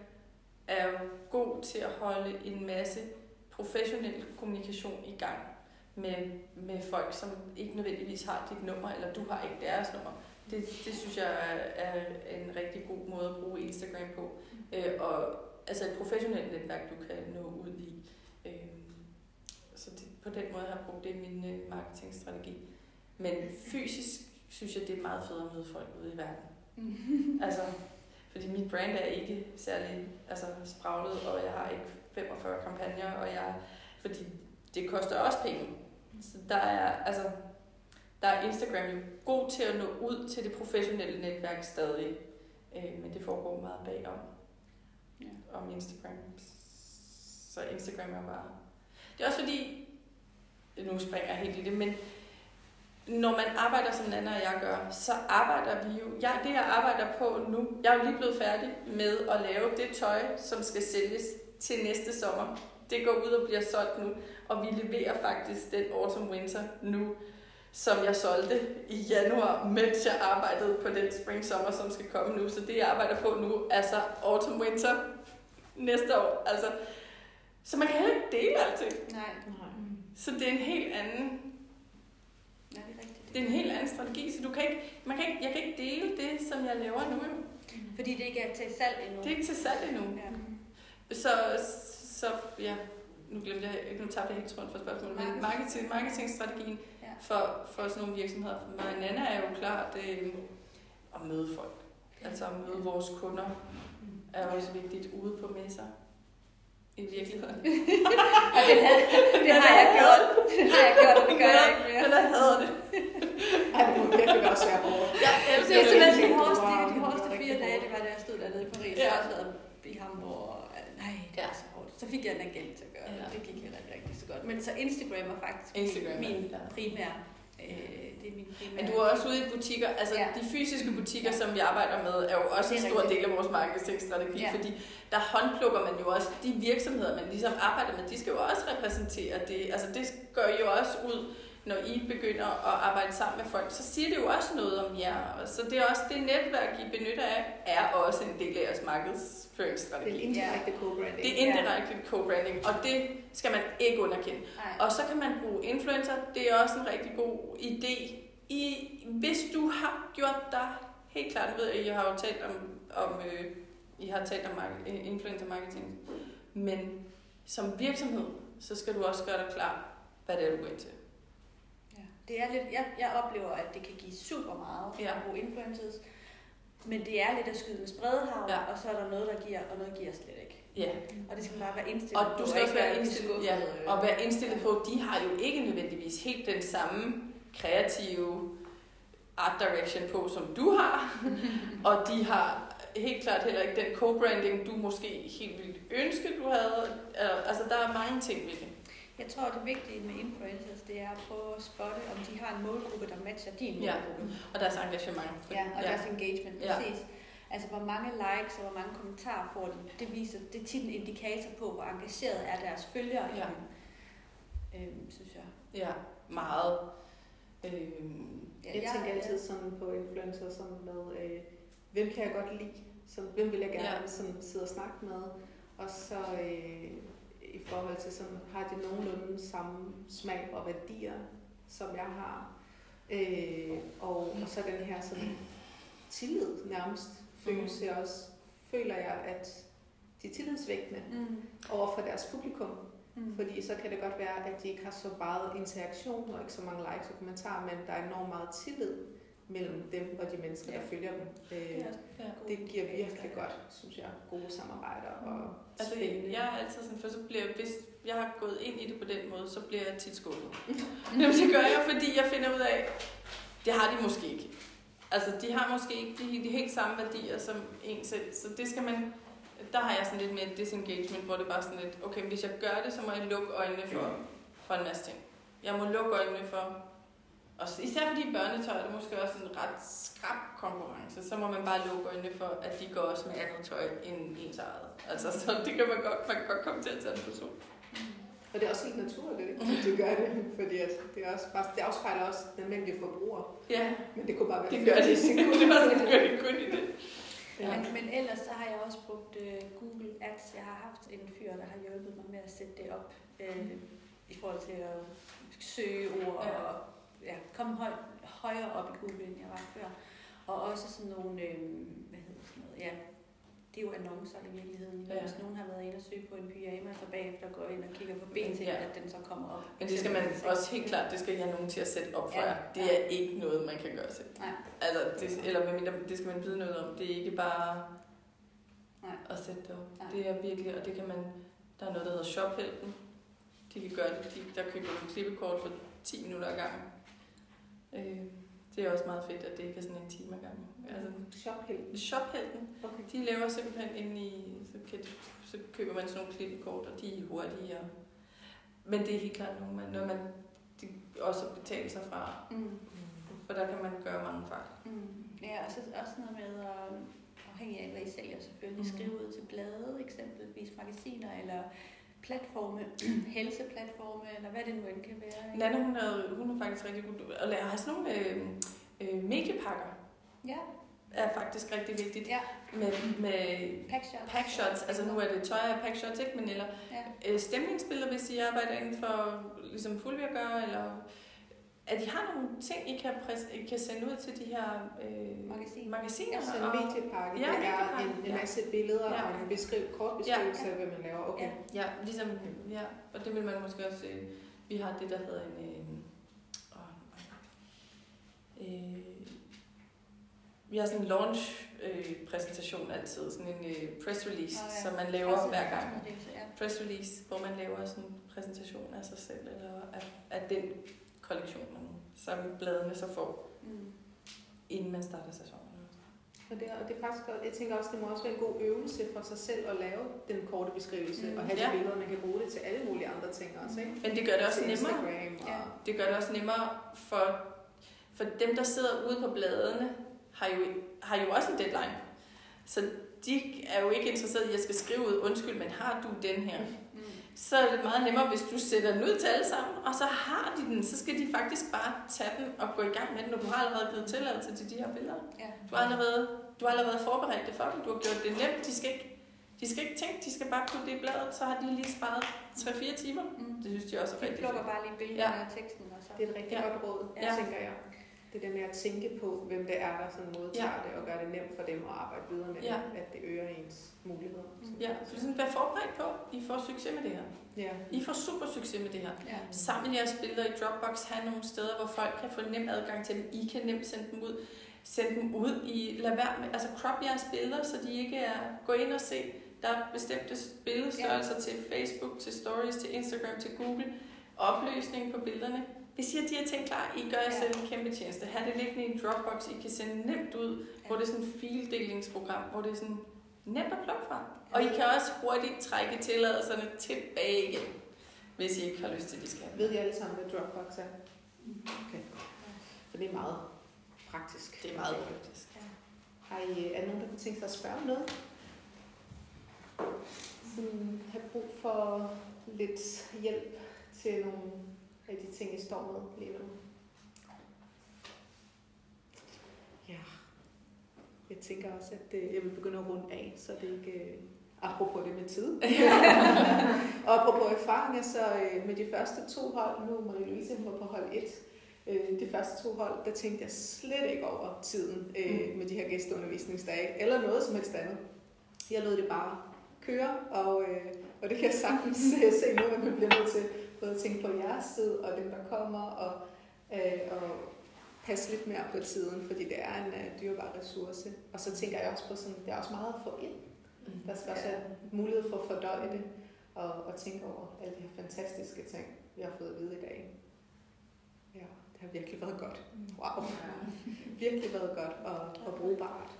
er jo god til at holde en masse professionel kommunikation i gang med, med folk, som ikke nødvendigvis har dit nummer, eller du har ikke deres nummer. Det, det synes jeg er, er en rigtig god måde at bruge Instagram på. Øh, og altså et professionelt netværk, du kan nå ud i. Øh, så det, på den måde har jeg brugt det i min øh, marketingstrategi. Men fysisk synes jeg, det er meget fedt at møde folk ude i verden. altså, fordi mit brand er ikke særlig altså, spraglet, og jeg har ikke 45 kampagner, og jeg, fordi det koster også penge. Så der er, altså, der er Instagram jo god til at nå ud til det professionelle netværk stadig, øh, men det foregår meget bagom Ja. om Instagram. Så Instagram er bare... Det er også fordi, nu springer jeg helt i det, men når man arbejder som Nana og jeg gør, så arbejder vi jo... Jeg, det jeg arbejder på nu, jeg er jo lige blevet færdig med at lave det tøj, som skal sælges til næste sommer. Det går ud og bliver solgt nu, og vi leverer faktisk den autumn winter nu, som jeg solgte i januar, mens jeg arbejdede på den spring sommer, som skal komme nu. Så det jeg arbejder på nu er så autumn winter næste år. Altså, så man kan heller ikke dele alting. Nej, Så det er en helt anden ja, det er rigtigt. det er en helt anden strategi, så du kan ikke, man kan ikke, jeg kan ikke dele det, som jeg laver nu. jo. Fordi det ikke er til salg endnu. Det er ikke til salg endnu. Ja. Så, så ja, nu glemte jeg, nu tabte jeg helt tråden for spørgsmålet, men marketing, marketingstrategien Ja. for, for sådan nogle virksomheder, for mig Nana er jo klart øh, at møde folk. Altså at møde vores kunder er også vigtigt ude på messer. I virkeligheden. Og det, havde, det har jeg gjort. Det har jeg gjort, og det gør jeg ikke mere. Men jeg hader det. Ej, det må virkelig også være hårdt. Jeg Det elsker er det. simpelthen de hårdeste, de hårdeste det er fire dage, det var da jeg stod dernede i Paris. Ja. Jeg har også været i Hamburg. Og, nej, det er så. Så fik jeg en agent til at gøre det. Ja. Det gik heller ikke rigtig så godt. Men så Instagram er faktisk Instagram, min ja. primære. Øh, det er min primære. Men du er også ude i butikker, altså Ja. ja. de fysiske butikker, som vi arbejder med, er jo også en stor del af vores marketingstrategi, Ja. ja. fordi der håndplukker man jo også de virksomheder, man ligesom arbejder med, de skal jo også repræsentere det. Altså det gør I jo også ud, når I begynder at arbejde sammen med folk, så siger det jo også noget om jer. Og Så det er også det netværk, I benytter af, er også en del af jeres Det markedsføringsstrategi. er indirekte co-branding. Det er indirekte co-branding, og det skal man ikke underkende. Nej. Og så kan man bruge influencer. Det er også en rigtig god idé. I, hvis du har gjort dig helt klart, ved at I har jo talt om, om øh, I har talt om mark- øh, influencer marketing, men som virksomhed, så skal du også gøre dig klar, hvad det er, du går ind til. Det er lidt, jeg, jeg oplever, at det kan give super meget Ja. at bruge influencers. Men det er lidt at skyde med spredehavn, Ja. og så er der noget, der giver, og noget giver slet ikke. Ja, Og det skal bare være indstillet og på. du skal også være indstillet, ja, øh. og være indstillet på, at de har jo ikke nødvendigvis helt den samme kreative art direction på, som du har. og de har helt klart heller ikke den co-branding, du måske helt vildt ønske, du havde. Altså, der er mange ting ved det. Jeg tror, det vigtige med influencers, det er at prøve at spotte, om de har en målgruppe, der matcher din Ja. målgruppe. Og deres engagement. Ja, og ja. deres engagement, Ja. præcis. Altså, hvor mange likes og hvor mange kommentarer får de, det viser, det er tit en indikator på, hvor engageret er deres følgere i Ja. dem, øhm, synes jeg. Ja, meget. Øhm, Ja, Jeg tænker altid sådan på influencer sådan med, øh, hvem kan jeg godt lide? Så hvem vil jeg gerne Ja. ja. sådan, sidde og snakke med? Og så øh, i forhold til sådan, har de nogenlunde samme smag og værdier, som jeg har? Øh, og, og så den her sådan tillid nærmest, følelse jeg også, føler jeg, at de er tillidsvægtende Mm. over for deres publikum. Mm. Fordi så kan det godt være, at de ikke har så meget interaktion og ikke så mange likes og kommentarer, men der er enormt meget tillid mellem dem og de mennesker, der Ja. følger dem. Øh, Ja. det giver virkelig godt, synes jeg, gode samarbejder og Altså, spændende. jeg er altid sådan, for så bliver jeg, hvis jeg har gået ind i det på den måde, så bliver jeg tit skuffet. Jamen, det gør jeg, fordi jeg finder ud af, det har de måske ikke. Altså, de har måske ikke de, de helt samme værdier som en selv, så det skal man, der har jeg sådan lidt mere disengagement, hvor det bare sådan lidt, okay, hvis jeg gør det, så må jeg lukke øjnene for, for en masse ting. Jeg må lukke øjnene for, og især fordi børnetøj er det måske også en ret skrab konkurrence, så må man bare lukke øjnene for, at de går også med andet tøj end ens eget. Altså, så det kan man godt, man kan godt komme til at tage en person. Og det er også helt naturligt, ikke? at du gør det, fordi at det, er også bare, det afspejler også den almindelige forbruger. Ja, Men det kunne bare være det gør det. det var det gør det kun i det. Ja. Men, men ellers så har jeg også brugt uh, Google Ads. Jeg har haft en fyr, der har hjulpet mig med at sætte det op uh, i forhold til at søge ord Ja. og ja, komme høj, højere op i Google, end jeg var før. Og også sådan nogle, øh, hvad hedder sådan noget, ja, det er jo annoncer i virkeligheden. Ja. Ja. Hvis nogen har været inde og søge på en pyjama, så bagefter går ind og kigger på ben til, Ja. at den så kommer op. Men det skal man også helt klart, det skal I have nogen til at sætte op for Ja. jer. Det er ikke noget, man kan gøre selv. Nej. Altså, det, eller medmindre, det skal man vide noget om. Det er ikke bare Nej. at sætte det op. Nej. Det er virkelig, og det kan man, der er noget, der hedder Shophelten. De kan gøre det, de, der køber du klippekort for 10 minutter ad gangen. Øh, det er også meget fedt, at det ikke er sådan en time ad gangen. Altså, Shophelten. Shophelten, Okay. de laver simpelthen ind i, så, kan så køber man sådan nogle klippekort, og de er hurtige. Og, men det er helt klart noget, man, noget man de også betaler sig fra, Mm. for der kan man gøre mange fejl. Mm. Ja, og så også noget med at afhængig af, hvad I sælger selvfølgelig, mm. skrive ud til blade, eksempelvis magasiner eller platforme, helseplatforme, eller hvad det nu end kan være. ikke? Nana, hun er, hun er faktisk rigtig god lære. Har sådan nogle øh, øh, mediepakker, Ja, er faktisk rigtig vigtigt. ja. Med, med Packshots. packshots, altså nu er det tøj af packshots, ikke? Men eller Ja. øh, stemningsbilleder, hvis I arbejder inden for ligesom fuldvirkere, eller at I har nogle ting, I kan, præs- I kan sende ud til de her øh, Magasiner. magasiner. Så en og- mediepakke, Ja, det er en, en ja. masse billeder Ja. og en beskriv, kort beskrivelse af, hvad man laver. Okay. Ja. Ja, ligesom, ja, og det vil man måske også, øh, vi har det, der hedder en, øh, åh, øh, vi har sådan en launch øh, præsentation altid, sådan en øh, press release, oh, ja. ja. som man laver hver gang. Ja. Press release, hvor man laver sådan en præsentation af sig selv, eller af, af den kollektion, man, som bladene så får, Mm. inden man starter sæsonen. Og det, er, og det er faktisk, godt- jeg tænker også, det må også være en god øvelse for sig selv at lave den korte beskrivelse, Mm. mm. og have de Ja. billeder, man kan bruge det til alle mulige andre ting også, ikke? Men det gør det også Til nemmere. Og... Ja. Det gør det også nemmere for, for dem, der sidder ude på bladene, har jo, har jo også en deadline. Så de er jo ikke interesseret i, at jeg skal skrive ud, undskyld, men har du den her? Så er det meget nemmere, hvis du sætter den ud til alle sammen, og så har de den, så skal de faktisk bare tage den og gå i gang med den, og du har allerede givet tilladelse til de her billeder. Ja. Du har allerede, du har allerede forberedt det for dem, du har gjort det nemt, de skal ikke, de skal ikke tænke, de skal bare putte det i bladet, så har de lige sparet 3-4 timer. Mm. Det synes de også er De rigtig plukker fedt. bare lige billederne Ja. af teksten, og så... Det er et rigtig Ja. ja. godt råd, Ja. ja. tænker jeg. Det der med at tænke på, hvem det er, der sådan modtager Ja. det, og gøre det nemt for dem at arbejde videre med Ja. det, at det øger ens muligheder. Ja, så sådan, vær forberedt på, I får succes med det her. ja. I får super succes med det her. Ja. Samle jeres billeder i Dropbox, have nogle steder, hvor folk kan få nem adgang til dem. I kan nemt sende dem ud. Send dem ud i, lad være med, altså crop jeres billeder, så de ikke er, gå ind og se, der er bestemte billedstørrelser ja. til Facebook, til Stories, til Instagram, til Google. Opløsning på billederne. Hvis I har de her ting klar, I gør jer Ja. selv en kæmpe tjeneste. Ha' det liggende i en Dropbox, I kan sende nemt ud, hvor det er sådan et fildelingsprogram, hvor det er sådan nemt at plukke fra. Og I kan også hurtigt trække tilladelserne tilbage igen, hvis I ikke har lyst til, at de skal. Ved I alle sammen, hvad Dropbox er? Okay. For det er meget praktisk. Det er meget praktisk. Har I, er nogen, der kunne tænke sig at spørge om noget? Sådan, have brug for lidt hjælp til nogle de ting, I står med lige nu? Ja. Jeg tænker også, at øh, jeg vil begynde at runde af, så det ikke... øh, Apropos det med tid. og apropos erfaringer, så øh, med de første to hold, nu Marie-Louise var på hold 1, øh, de første to hold, der tænkte jeg slet ikke over tiden øh, med de her gæsteundervisningsdage, eller noget som helst andet. Jeg lod det bare køre, og, øh, og det kan jeg sagtens se nu, at man bliver nødt til både tænke på jeres tid, og dem, der kommer, og, øh, og passe lidt mere på tiden, fordi det er en uh, dyrbar ressource. Og så tænker jeg også på sådan, det er også meget at få ind. Mm. Der skal også være mulighed for at fordøje det, og, og tænke over alle de her fantastiske ting, vi har fået at vide i dag. Ja, det har virkelig været godt. Wow. virkelig været godt og, og brugbart.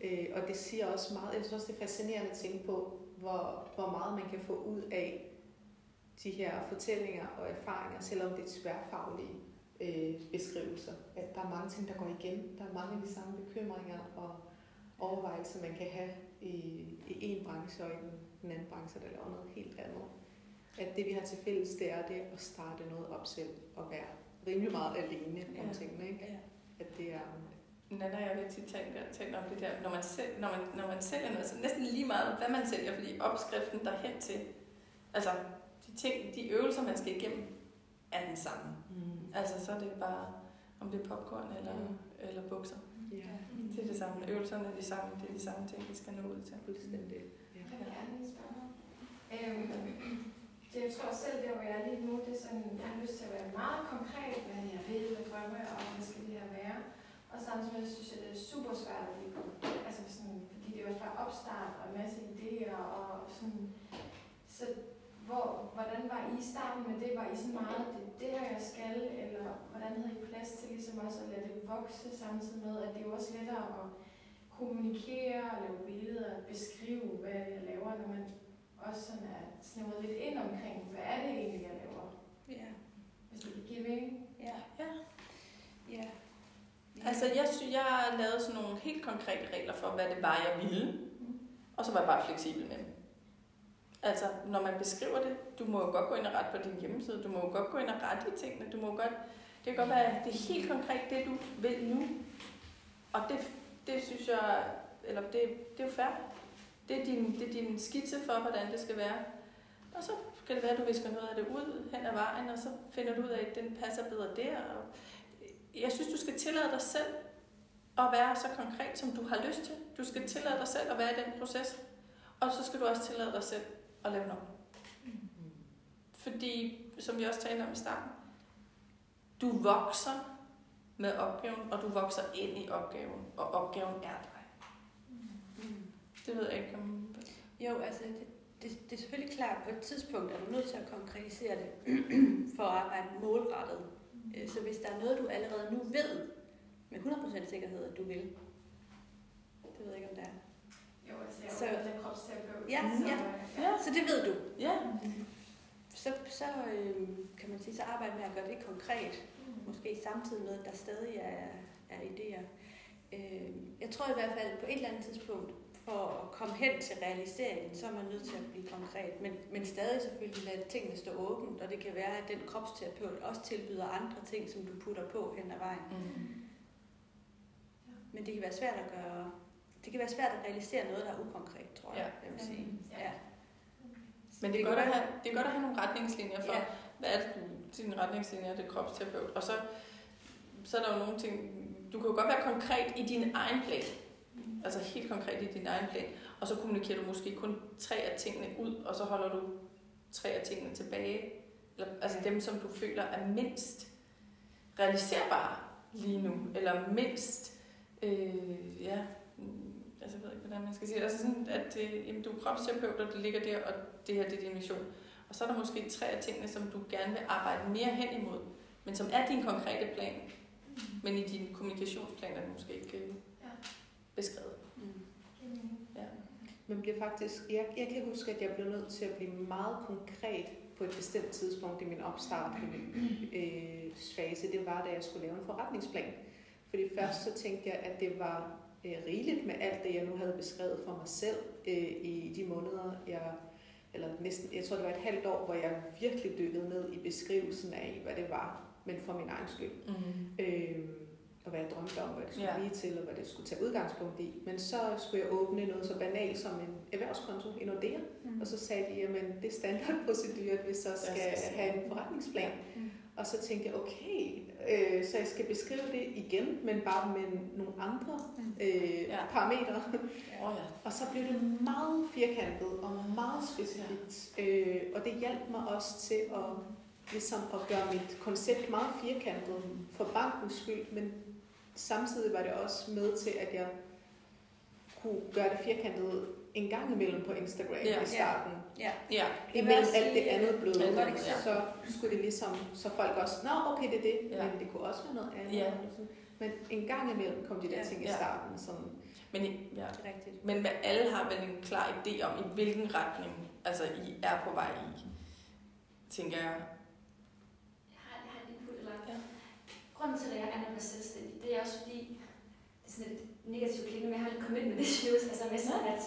Øh, og det siger også meget, jeg synes også, det er fascinerende at tænke på, hvor, hvor meget man kan få ud af de her fortællinger og erfaringer, selvom det er tværfaglige øh, beskrivelser. At der er mange ting, der går igen. Der er mange af de samme bekymringer og overvejelser, man kan have i, i en branche og i den, den anden branche, der laver noget helt andet. At det, vi har til fælles, det er det at starte noget op selv og være rimelig meget alene om Ja. tingene. Ikke? Ja. At det er... Nana og jeg vil tit tale, tale om det der, når man, selv, når, man, når man sælger noget, så næsten lige meget, hvad man sælger, fordi opskriften derhen til, altså ting, de øvelser, man skal igennem, er den samme. Mm. Altså så er det bare, om det er popcorn eller, Mm. eller bukser. Ja, Det er det samme. Øvelserne er de samme, det er de samme ting, vi skal nå ud til. fuldstændig. Ja. Spørge noget. Øhm, det, jeg tror selv, det hvor jeg er lige nu, det er sådan, jeg har lyst til at være meget konkret, hvad jeg vil, hvad drømme, og hvad skal det her være. Og samtidig synes jeg, det er super svært at blive altså sådan, fordi det er også bare opstart og en masse idéer, og sådan, så hvor, hvordan var I i starten med det? Var I sådan meget, det det her, jeg skal, eller hvordan havde I plads til ligesom også at lade det vokse, samtidig med, at det er jo også lettere at kommunikere, og lave billeder, beskrive, hvad jeg laver, når man også sådan er snævret lidt ind omkring, hvad er det egentlig, jeg laver, Ja. hvis det kan give mening. Ja. Ja. Ja. Altså, jeg, sy- jeg lavede sådan nogle helt konkrete regler for, hvad det var, jeg ville. Og så var jeg bare fleksibel med dem. Altså, når man beskriver det, du må jo godt gå ind og rette på din hjemmeside, du må jo godt gå ind og rette i tingene, du må godt, det kan godt være, det er helt konkret det, du vil nu. Og det, det synes jeg, eller det, det er jo fair. Det er, din, det er din skitse for, hvordan det skal være. Og så kan det være, at du visker noget af det ud hen ad vejen, og så finder du ud af, at den passer bedre der. Og jeg synes, du skal tillade dig selv at være så konkret, som du har lyst til. Du skal tillade dig selv at være i den proces. Og så skal du også tillade dig selv at lave noget. Fordi, som vi også talte om i starten, du vokser med opgaven, og du vokser ind i opgaven, og opgaven er dig. Det ved jeg ikke om... Jo, altså, det, det, det er selvfølgelig klart, at på et tidspunkt er du nødt til at konkretisere det for at arbejde målrettet. Øh, så hvis der er noget, du allerede nu ved med 100% sikkerhed, at du vil, det ved jeg ikke, om det er. Så- er. Ja, så, ja. Ja, Så det ved du. ja. Så, så øh, kan man sige, så arbejde med at gøre det konkret. Måske samtidig med, at der stadig er, er idéer. Øh, jeg tror i hvert fald på et eller andet tidspunkt, for at komme hen til realiseringen, så er man nødt til at blive konkret. Men, men stadig selvfølgelig lade tingene stå åbent, og det kan være, at den kropsterapeut også tilbyder andre ting, som du putter på hen ad vejen. Mm. Men det kan være svært at gøre, det kan være svært at realisere noget, der er ukonkret, tror jeg, Ja. jeg vil sige. Ja. Ja. Men det er, godt at have, det er godt at have nogle retningslinjer for, Ja. hvad er det, dine retningslinjer, det er kropsterapeut. Og så, så er der jo nogle ting, du kan jo godt være konkret i din egen plan. Altså helt konkret i din egen plan. Og så kommunikerer du måske kun tre af tingene ud, og så holder du tre af tingene tilbage. Eller, altså dem, som du føler er mindst realiserbare lige nu. Eller mindst, øh, ja, mm, altså jeg ved ikke, hvordan man skal sige det. Altså sådan, at det, jamen, du er kropsterapeut, og det ligger der, og det her det er din mission. Og så er der måske tre af tingene, som du gerne vil arbejde mere hen imod, men som er din konkrete plan. Men i din kommunikationsplan er det måske ikke øh, Ja. beskrevet. Mm. Ja. Men bliver faktisk, jeg, jeg kan huske, at jeg blev nødt til at blive meget konkret på et bestemt tidspunkt i min opstart i min øh, fase. Det var, da jeg skulle lave en forretningsplan. Fordi først så tænkte jeg, at det var øh, rigeligt med alt det, jeg nu havde beskrevet for mig selv øh, i de måneder, jeg eller næsten, jeg tror det var et halvt år, hvor jeg virkelig dykkede ned i beskrivelsen af, hvad det var, men for min egen skyld. Mm. Øh, og hvad jeg drømte om, hvad det skulle ja. blive til, og hvad det skulle tage udgangspunkt i. Men så skulle jeg åbne noget så banalt som en erhvervskonto i Nordea, Mm. og så sagde de, at det er standardprocedure, at vi så skal skal have en forretningsplan. Mm. Og så tænkte jeg, okay, øh, så jeg skal beskrive det igen, men bare med nogle andre øh, Ja. parametre. Ja. Og så blev det meget firkantet og meget specifikt. Øh, og det hjalp mig også til at ligesom at gøre mit koncept meget firkantet for bankens skyld, men samtidig var det også med til, at jeg kunne gøre det firkantet en gang imellem på Instagram Ja. i starten. Ja. Ja. Imellem også alt det andet bløde, Ja, så skulle det ligesom, så folk også, nå okay, det er det, Ja. men det kunne også være noget andet. Ja. Men en gang imellem kom de der Ja. ting i Ja. starten, som Men, ja. Det er rigtigt. Men med alle har vel en klar idé om, i hvilken retning altså, I er på vej i, tænker jeg. Jeg har, jeg har en input, eller... Ja. Grunden til, at jeg er selvstændig, det er også fordi, det er sådan lidt negativt klingende, men jeg har lidt commitment issues, altså med sådan at,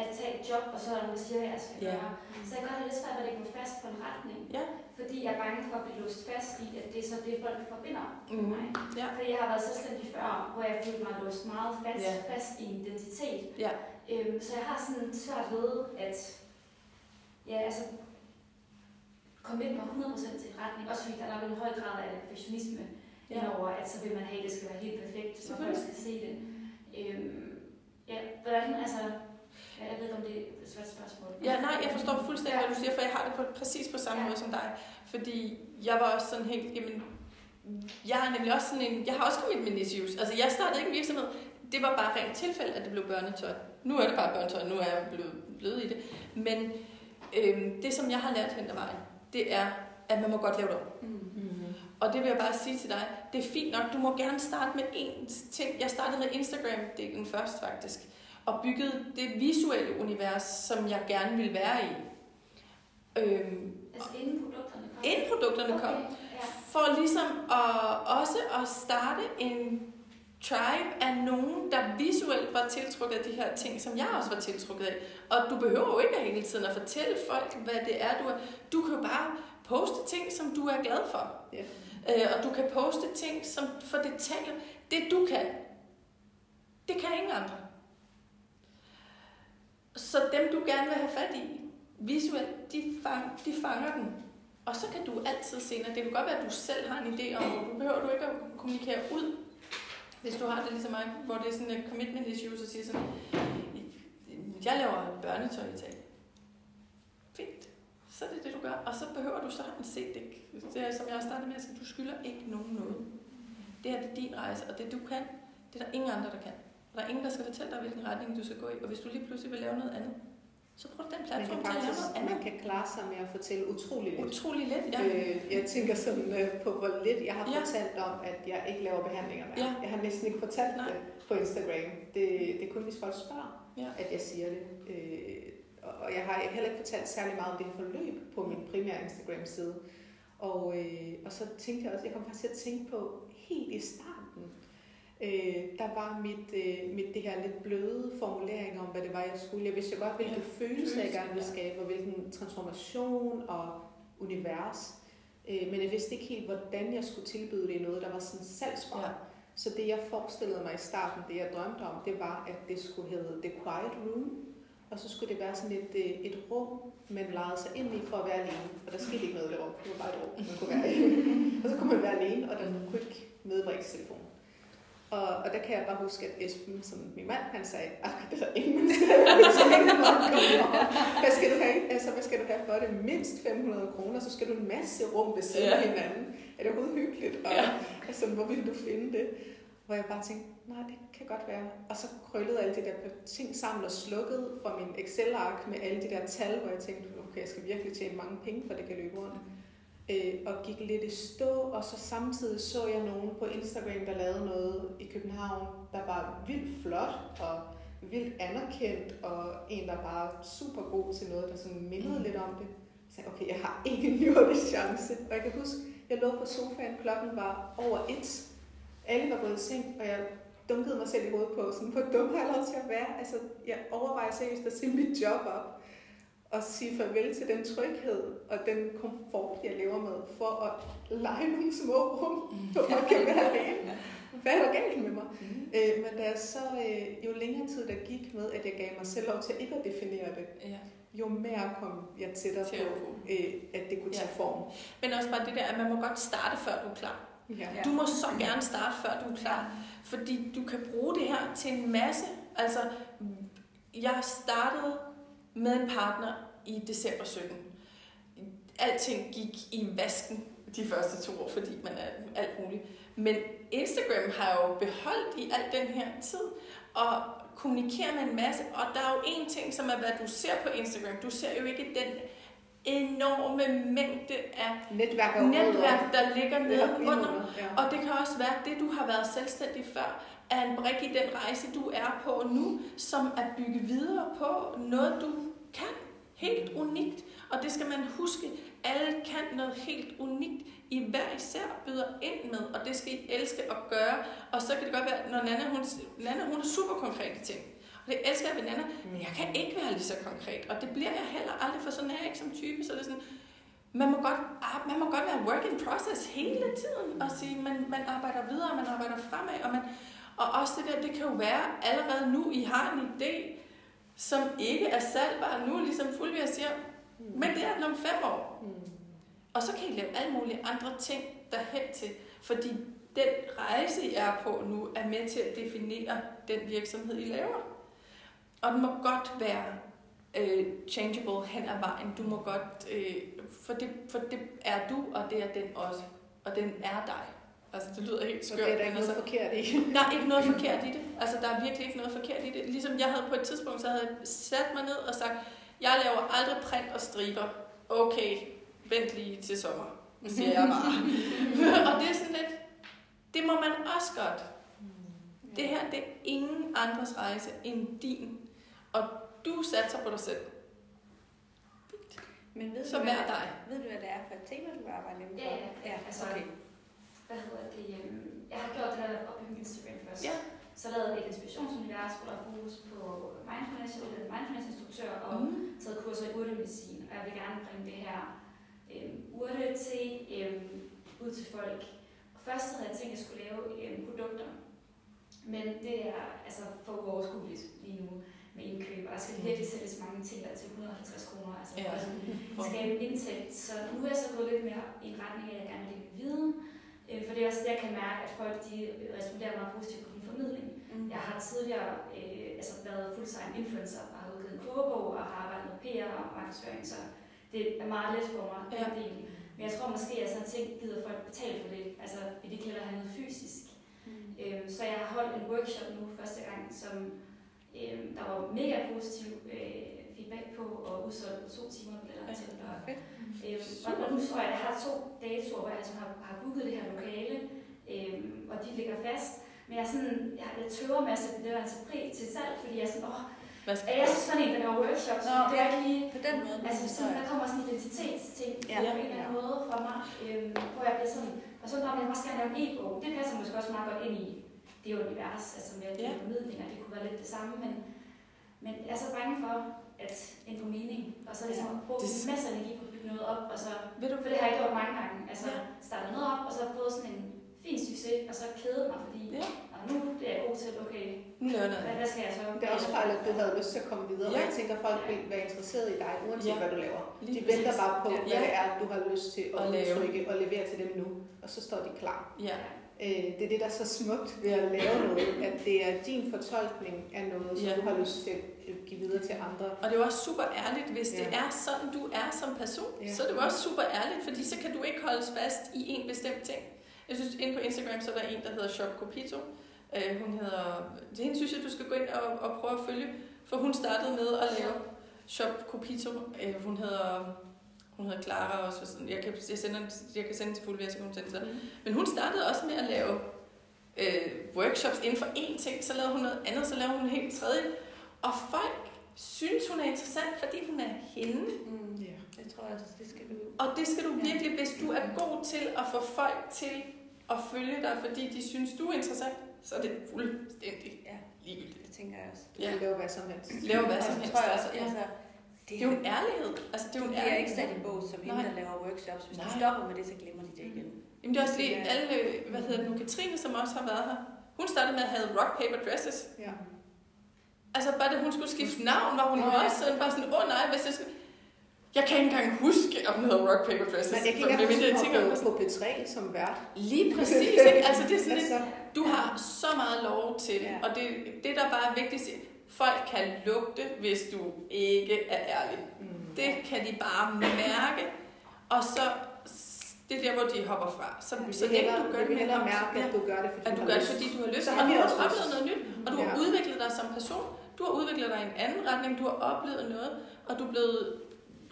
at tage et job, og så er der nogen, der siger, hvad jeg skal Ja. gøre. Så jeg kan godt have lidt svært ved at lægge mig fast på en retning, Ja. fordi jeg er bange for at blive låst fast i, at det er så det, folk forbinder med Mhm. mig. Ja. Fordi jeg har været selvstændig før, hvor jeg følte mig låst meget fast, Ja. fast i en identitet. Ja. Øhm, så jeg har sådan svært ved at ja, altså, committe mig 100% til en retning. Også fordi der er nok en høj grad af perfektionisme Ja. ja. over, at så vil man have, at det skal være helt perfekt, så folk skal se det. Øhm, ja, hvordan, altså, ja, jeg ved ikke, om det er et svært spørgsmål. Ja, nej, jeg forstår fuldstændig, hvad du siger, for jeg har det på, præcis på samme Ja. måde som dig. Fordi jeg var også sådan helt, jamen, jeg er nemlig også sådan en, jeg har også commitment issues. Altså, jeg startede ikke en virksomhed. Det var bare rent tilfælde, at det blev børnetøj. Nu er det bare børnetøj, nu er jeg blevet, blevet i det. Men øhm, det, som jeg har lært hen ad vejen, det er, at man må godt lave det om. mm. Og det vil jeg bare sige til dig, det er fint nok, du må gerne starte med én ting. Jeg startede med Instagram-delen først faktisk, og byggede det visuelle univers, som jeg gerne ville være i. Øhm, Altså, inden produkterne kommer? inden produkterne kom, Okay, ja. for ligesom at, også at starte en tribe af nogen, der visuelt var tiltrukket af de her ting, som jeg også var tiltrukket af. Og du behøver jo ikke hele tiden at fortælle folk, hvad det er, du er. Du kan jo bare poste ting, som du er glad for. Ja. Øh, og du kan poste ting, som for det taler. Det du kan, det kan ingen andre. Så dem, du gerne vil have fat i, visuelt, de, fang, de fanger den. Og så kan du altid senere, det kan godt være, at du selv har en idé om, hvor du behøver du ikke at kommunikere ud, hvis du har det ligesom mig, hvor det er sådan et commitment issue, så siger sådan, jeg laver børnetøj i tag. Fint. Så er det det, du gør. Og så behøver du så en CD. Det er, som jeg har startet med at sige, du skylder ikke nogen noget. Det her det er din rejse, og det du kan, det er der ingen andre, der kan. Og der er ingen, der skal fortælle dig, hvilken retning du skal gå i. Og hvis du lige pludselig vil lave noget andet, så brug den platform til at lave noget andet. man kan klare sig med at fortælle utrolig lidt. Utrolig let, ja. Øh, jeg tænker sådan øh, på, hvor lidt jeg har Ja. fortalt om, at jeg ikke laver behandlinger mere. Ja. Jeg har næsten ikke fortalt Nej. det på Instagram. Det, det er kun, hvis folk spørger, Ja. at jeg siger det. Øh, og- og jeg har heller ikke fortalt særlig meget om det forløb på min primære Instagram-side. Og, øh, og så tænkte jeg også, jeg kom faktisk til at tænke på helt i starten, øh, der var mit, øh, mit det her lidt bløde formulering om, hvad det var, jeg skulle. Jeg vidste jo godt, hvilke Ja, følelser jeg gerne ville skabe, og hvilken transformation og univers. Øh, men jeg vidste ikke helt, hvordan jeg skulle tilbyde det noget, der var sådan salgsbart. Ja. Så det, jeg forestillede mig i starten, det jeg drømte om, det var, at det skulle hedde The Quiet Room. Og så skulle det være sådan et, øh, et rum, man lejede sig ind i for at være alene. Og der skete ikke noget i det rum. Det var bare et rum, man kunne være i. og så kunne man være alene, og der kunne ikke medbringes telefon. Og, og der kan jeg bare huske, at Esben, som min mand, han sagde, at det er der ingen mennesker. Hvad skal du have? Altså, hvad skal du have for det? Mindst 500 kroner, så skal du en masse rum ved siden Ja. af hinanden. Er det overhovedet hyggeligt? Og, Ja. altså, hvor vil du finde det? Hvor jeg bare tænkte, nej, det kan godt være. Og så krøllede alle de der ting sammen og slukkede fra min Excel-ark med alle de der tal, hvor jeg tænkte, okay, jeg skal virkelig tjene mange penge, for det kan løbe rundt. Øh, og gik lidt i stå, og så samtidig så jeg nogen på Instagram, der lavede noget i København, der var vildt flot og vildt anerkendt, og en, der bare var super god til noget, der sådan mindede Mm. lidt om det. Så jeg, okay, jeg har ikke en jordisk chance. Og jeg kan huske, jeg lå på sofaen, klokken var over et. Alle var gået i seng, og jeg dunkede mig selv i hovedet på, sådan, hvor dum har jeg lov til at være. Altså, jeg overvejer seriøst at sige mit job op, og sige farvel til den tryghed og den komfort, jeg lever med, for at lege nogle små rum, hvor man kan være alene. Hvad er der galt med mig? Mm. Øh, men da jeg så, øh, jo længere tid der gik med, at jeg gav mig selv lov til ikke at definere det, Ja. jo mere kom jeg tættere på, øh, at det kunne tage Ja. form. Men også bare det der, at man må godt starte, før du er klar. Ja. Du må så gerne starte, før du er klar. Fordi du kan bruge det her til en masse. Altså, jeg startede med en partner i december 17. alting gik i vasken de første to år, fordi man er alt muligt. Men Instagram har jo beholdt i al den her tid, og kommunikerer med en masse, og der er jo en ting, som er, hvad du ser på Instagram. Du ser jo ikke den enorme mængde af Netværk, netværk, der ligger nede under. under, ja. Og det kan også være, at det, du har været selvstændig før, er en brik i den rejse, du er på nu, som er bygge videre på noget, du kan. Helt unikt. Og det skal man huske. Alle kan noget helt unikt. I hver især byder ind med, og det skal I elske at gøre. Og så kan det godt være, når Nana, hun, Nana, hun er super konkrete ting. Og det elsker jeg ved Nana, men jeg kan ikke være lige så konkret. Og det bliver jeg heller aldrig, for sådan er jeg ikke som type. Så det er sådan, man må godt, man må godt være work in process hele tiden, og sige, man, man arbejder videre, man arbejder fremad, og, man, og også det der, det kan jo være allerede nu, I har en idé, som ikke er salgbar nu, ligesom Fulvia siger, men det er den om fem år. Mm. Og så kan I lave alle mulige andre ting derhen til, fordi den rejse, I er på nu, er med til at definere den virksomhed, I laver. Og den må godt være øh, changeable hen ad vejen. Du må godt, øh, for, det, for det er du, og det er den også. Og den er dig. Altså, det lyder helt Så skørt. det er der ikke noget altså, forkert i. der er ikke noget forkert i det. Altså, der er virkelig ikke noget forkert i det. Ligesom jeg havde på et tidspunkt, så havde jeg sat mig ned og sagt, jeg laver aldrig print og striber. Okay, vent lige til sommer, siger jeg bare. og det er sådan lidt, det må man også godt. Det her, det er ingen andres rejse end din. Og du satser på dig selv. Men ved Så du, hvad, dig. ved du, hvad det er for et tema, du vil arbejde inden for? Ja, ja. ja Altså, okay. Hvad hedder det? øhm, Jeg har gjort det der at opbygge Instagram først. Ja. Så lavede jeg et inspirationsunivers, hvor der er fokus på mindfulness, jeg er mindfulness-instruktør og Mm. taget kurser i urtemedicin. Og jeg vil gerne bringe det her øhm, urte til øhm, ud til folk. Og først havde jeg tænkt, at jeg skulle lave øhm, produkter. Men det er altså for uoverskueligt lige nu med indkøb. Og der skal virkelig sælges mange ting der er til 150 kroner. Altså Ja. for at skabe indtægt. Så nu er jeg så gået lidt mere i en retning af, at jeg gerne vil dele viden. Øh, For det er også det, jeg kan mærke, at folk de responderer meget positivt på min formidling. Mm. Jeg har tidligere øh, altså været fulltime influencer og har udgivet en kogebog og har arbejdet med PR og markedsføring, så det er meget let for mig, Ja. del. Men jeg tror måske, at sådan ting gider folk betale for det. Altså, vil de hellere have noget fysisk. Mm. Øhm, så jeg har holdt en workshop nu første gang, som øhm, der var mega positiv øh, feedback på, og udsolgt på to timer billetter Ja. til. Og, øhm, og, og nu tror jeg, at jeg har to datoer, hvor jeg altså har, har booket det her lokale, øhm, og de ligger fast. Men jeg, er sådan, jeg, jeg tøver med at sætte billetter til pris til salg, fordi jeg er sådan, åh, Hvad skal er jeg sådan en, der laver workshops? Nå, det er ikke lige, På den måde. Altså, sådan, der kommer sådan en identitetsting Ja. på en eller anden måde fra mig, øhm, hvor jeg bliver sådan, og så når jeg også gerne lave en e-bog, det passer måske også meget godt ind i det univers, altså med ja. formidlinger, det kunne være lidt det samme, men, men jeg er så bange for at ændre mening, og så ligesom at bruge Det- en masse energi på at bygge noget op, og så, Ved du, for det har jeg gjort mange gange, altså Ja. ja. startet noget op, og så fået sådan en fin succes, og så kædet mig, fordi Ja. og nu det er jeg god til, okay, nu laver jeg hvad, hvad skal jeg så? Det er også fejl, at du havde lyst til at komme videre, Ja. og jeg tænker, at folk vil være interesseret i dig, uanset Ja. hvad du laver. Lige De venter bare på, Ja. hvad Ja. det er, du har lyst til at At lave. udtrykke og levere til dem nu, og så står de klar. Ja. Øh, det er det, der er så smukt ved at lave noget, at det er din fortolkning af noget, som Ja. du har lyst til at give videre til andre. Og det er jo også super ærligt, hvis det Ja. er sådan, du er som person. Ja. Så er det jo også super ærligt, fordi så kan du ikke holdes fast i en bestemt ting. Jeg synes, inde på Instagram, så er der en, der hedder Shop Copito. Øh, hun hedder... Det hende synes jeg, du skal gå ind og, og prøve at følge, for hun startede med at lave Shop Copito. Øh, hun hedder... Hun hedder Clara også. og Sådan. Jeg, kan, jeg, sender, jeg kan sende til fuld så kan hun sende til dig. Men hun startede også med at lave øh, workshops inden for én ting, så lavede hun noget andet, så lavede hun en helt tredje. Og folk synes, hun er interessant, fordi hun er hende. Mm. Ja. Det tror jeg, det skal du Og det skal du virkelig, hvis du er god til at få folk til at følge dig, fordi de synes, du er interessant, så er det fuldstændig Ja. ligegyldigt. Det tænker jeg også. Du kan lave hvad som helst. Lave hvad som helst. tror jeg Altså, også, ja. altså, Det er jo en ærlighed. Altså, det er jo en er ærlighed. ikke sat i bås som hende, der laver workshops. Hvis Nej. stopper med det, så glemmer de det igen. Jamen, det er også lige Ja. alle, hvad hedder det nu, Katrine, som også har været her. Hun startede med at have rock paper dresses. Ja. Altså bare da hun skulle skifte navn, var hun Ja. også sådan, bare sådan, åh oh, nej, hvis jeg skal... Jeg kan ikke engang huske, om den hedder rock paper dresses. Men jeg kan ikke engang huske gå på P3 som vært. Lige præcis, ikke? Altså det er sådan Altså, du har så meget lov til, Ja. og det, det der bare er vigtigt, folk kan lugte, hvis du ikke er ærlig. mm. Det kan de bare mærke. og så det er der, hvor de hopper fra. Så, Ja, så længe du gør det med en mærke, at du gør det, fordi at du har gør det, fordi du har lyst, Så og har du vi har oplevet noget nyt, og du har Ja. udviklet dig som person. Du har udviklet dig i en anden retning, du har oplevet noget, og du er blevet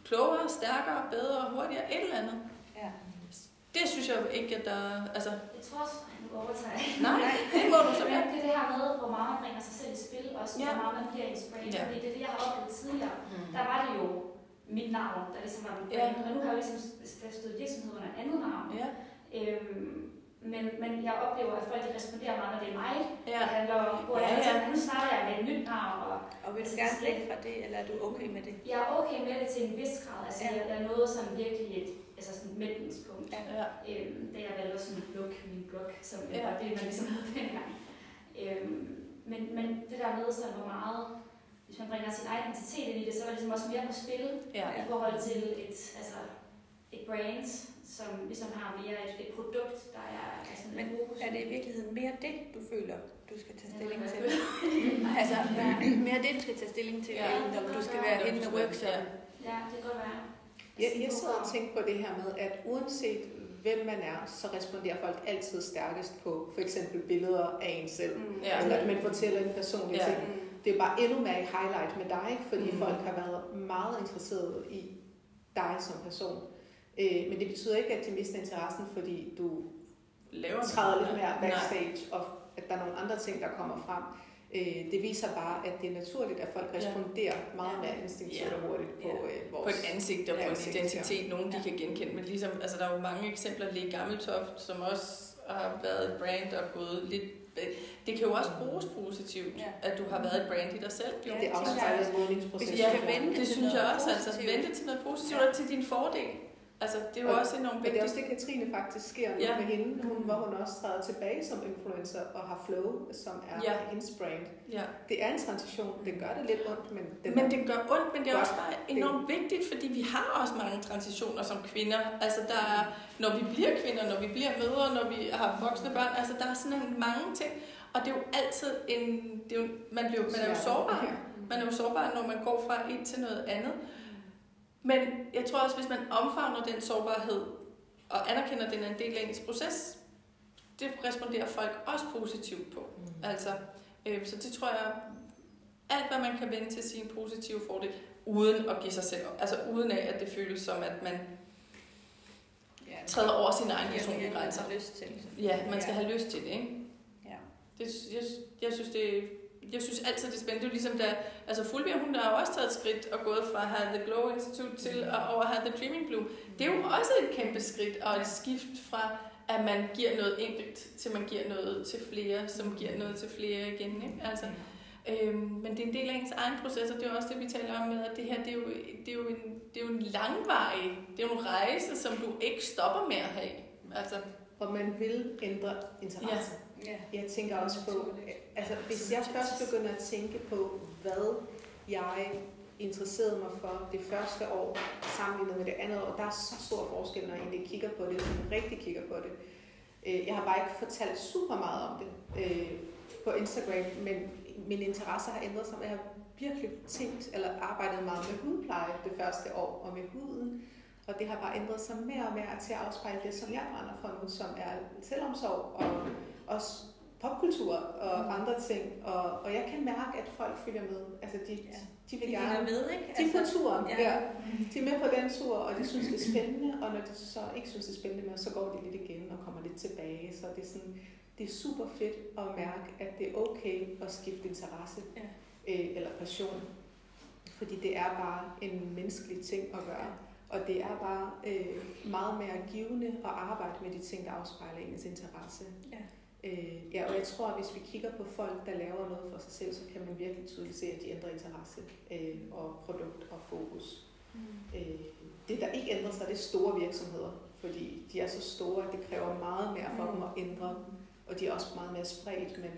klogere, stærkere, bedre, hurtigere, et eller andet. Ja. Det synes jeg ikke, at der... Altså, Jeg tror også, jeg. nej, det må du så Men være. det er det her med, hvor meget man bringer sig selv i spil, også Ja. hvor meget man bliver inspireret. Ja. Fordi det er det, jeg har oplevet tidligere. Der var det jo mit navn, der ligesom var mit Ja. brand. Og nu har jeg jo ligesom stået virksomhed under et andet navn. Ja, Øhm, men, men jeg oplever, at folk de responderer meget, når det er mig. ja. Det handler om, hvor Ja, jeg ja. nu starter jeg med et nyt navn, og Og vil du gerne væk fra det, eller er du okay med det? jeg er okay med det til en vis grad. Altså, Ja. jeg, jeg nåede sådan virkelig et altså sådan et mætningspunkt, Ja. ja. øhm, da jeg valgte at sådan lukke min blog, som Ja. ja. var det, man ligesom havde dengang. Øhm, men, men det der med, sådan, hvor meget, hvis man bringer sin egen identitet ind i det, så var det ligesom også mere på spil ja. i forhold til et, altså, et brand, som ligesom har mere et, et produkt, der er, er sådan Men fokus. er det i virkeligheden mere det, du føler, du skal tage stilling til? til? Altså, mere det, du skal tage stilling til, Ja. end om du skal være Ja, henne skal- workshop. ja. Ja, det kan godt være. Jeg, jeg sidder og tænker på det her med, at uanset hvem man er, så responderer folk altid stærkest på for eksempel billeder af en selv. Mm. Ja. Eller at man fortæller en personlig Ja. ting. Det er bare endnu mere et highlight med dig, fordi Mm. folk har været meget interesserede i dig som person. Øh, men det betyder ikke, at de mister interessen, fordi du Laver træder lidt mere Nej. backstage, og at der er nogle andre ting, der kommer frem. Øh, det viser bare, at det er naturligt, at folk Ja. responderer meget Ja. mere instinktivt Ja. og hurtigt på Ja. øh, på vores... et ansigt og Ja, på en identitet, nogen de Ja. kan genkende. Men ligesom, altså, der er jo mange eksempler, lige Gammeltoft, som også har været et brand og gået lidt... Det kan jo også bruges positivt, Ja. at du har været et brand i dig selv. Jo. Det afspejler modningsprocessen. Hvis vi kan det synes jeg også. Altså, positivt. vente til noget positivt og til din fordel. Altså, det er jo Og- også enormt Men det er også vigtigt. det, Katrine faktisk sker Ja. med hende, hun, hvor hun også træder tilbage som influencer og har Flow, som er Ja. hendes brand. Ja. Det er en transition. Det gør det lidt ondt, men den Men det gør ondt, men det er Godt. også bare enormt vigtigt, fordi vi har også mange transitioner som kvinder. Altså der er, når vi bliver kvinder, når vi bliver mødre, når vi har voksne børn, altså der er sådan mange ting. Og det er jo altid en, det er jo, man, bliver, man er jo sårbar. Man er jo sårbar, når man går fra et til noget andet. Men jeg tror også, hvis man omfavner den sårbarhed, og anerkender, at den er en del af ens proces, det responderer folk også positivt på. Mm. Altså, øh, så det tror jeg, alt hvad man kan vende til sin positive fordel, uden at give sig selv op. Altså uden af, at det føles som, at man Ja, træder over sine egne det giver personlige grænser. lyst til. Ja, man skal have lyst til det, ikke? Ja. Det, jeg, jeg synes, det jeg synes altid, det er spændende. Det er ligesom, da altså Fulvia, hun har jo også taget et skridt og gået fra at have The Glow Institute til at over have The Dreaming Blue. Det er jo også et kæmpe skridt og et skift fra, at man giver noget enkelt, til man giver noget til flere, som giver noget til flere igen. Ikke? Altså, øhm, men det er en del af ens egen proces, og det er også det, vi taler om med, at det her, det er jo, det er jo, en, det er jo en langvarig, det er jo en rejse, som du ikke stopper med at have. Altså, Og man vil ændre interesse. Ja. Jeg tænker også på, altså hvis jeg først begynder at tænke på, hvad jeg interesserede mig for det første år, sammenlignet med det andet år, der er så stor forskel, når jeg egentlig kigger på det, når jeg rigtig kigger på det. Øh, Jeg har bare ikke fortalt super meget om det øh, på Instagram, men min interesse har ændret sig. Jeg har virkelig tænkt, eller arbejdet meget med hudpleje det første år, og med huden. Og det har bare ændret sig mere og mere til at afspejle det, som jeg brænder for nu, som er selvomsorg og også popkultur og andre ting. Og, og jeg kan mærke, at folk følger med. Altså, de, Ja. de vil De gerne... med, ikke? De er på turen, ja. ja. De er med på den tur, og de synes, det er spændende, og når de så ikke synes, det er spændende mere, så går de lidt igen og kommer lidt tilbage. Så det er, sådan, det er super fedt at mærke, at det er okay at skifte interesse Ja. øh, eller passion. Fordi det er bare en menneskelig ting at gøre. Og det er bare øh, meget mere givende at arbejde med de ting, der afspejler ens interesse. Ja. Øh, ja, og jeg tror, at hvis vi kigger på folk, der laver noget for sig selv, så kan man virkelig tydeligt se, at de ændrer interesse øh, og produkt og fokus. Mm. Øh, det, der ikke ændrer sig, det er store virksomheder, fordi de er så store, at det kræver meget mere for Mm. dem at ændre, og de er også meget mere spredt, men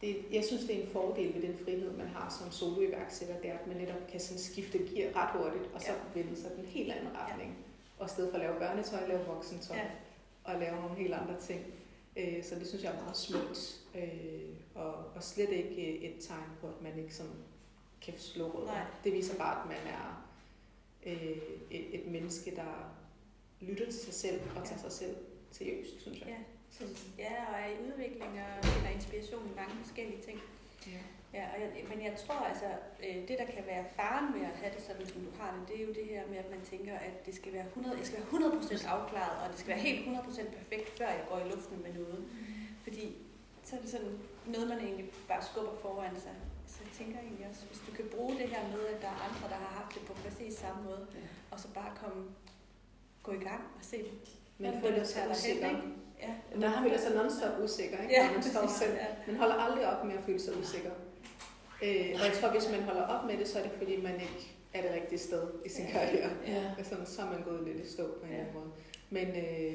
det, jeg synes, det er en fordel ved den frihed, man har som soloiværksætter, det er, at man netop kan sådan skifte gear ret hurtigt, og så Ja. vende sig den helt anden retning. Og i stedet for at lave børnetøj, lave voksentøj, Ja. og lave nogle helt andre ting. Øh, Så det synes jeg er meget smukt, øh, og, og slet ikke øh, et tegn på, at man ikke sådan kan slå rødder. Nej. Det viser bare, at man er øh, et, et menneske, der lytte til sig selv og tage sig selv seriøst, synes jeg. Ja. Så, Ja, og er i udvikling og finder inspiration i mange forskellige ting. ja. Ja, og jeg, men jeg tror altså, øh, det der kan være faren ved at have det sådan, som du har det, det er jo det her med, at man tænker, at det skal være 100, jeg skal være 100% afklaret, og det skal være helt 100% perfekt, før jeg går i luften med noget. Fordi så er det sådan noget, man egentlig bare skubber foran sig. Så jeg tænker egentlig også, hvis du kan bruge det her med, at der er andre, der har haft det på præcis samme måde, Ja. og så bare komme, gå i gang og se, hvordan føler det tager dig hen, ikke? Ja. Man føler sig non-stop usikker, ikke? Ja, man står selv. ja. Man holder aldrig op med at føle sig usikker. Øh, og jeg tror, hvis man holder op med det, så er det fordi, man ikke er det rigtige sted i sin Ja. karriere. Ja. Altså, så er man gået lidt i stå på en Ja. eller anden måde. Men, øh,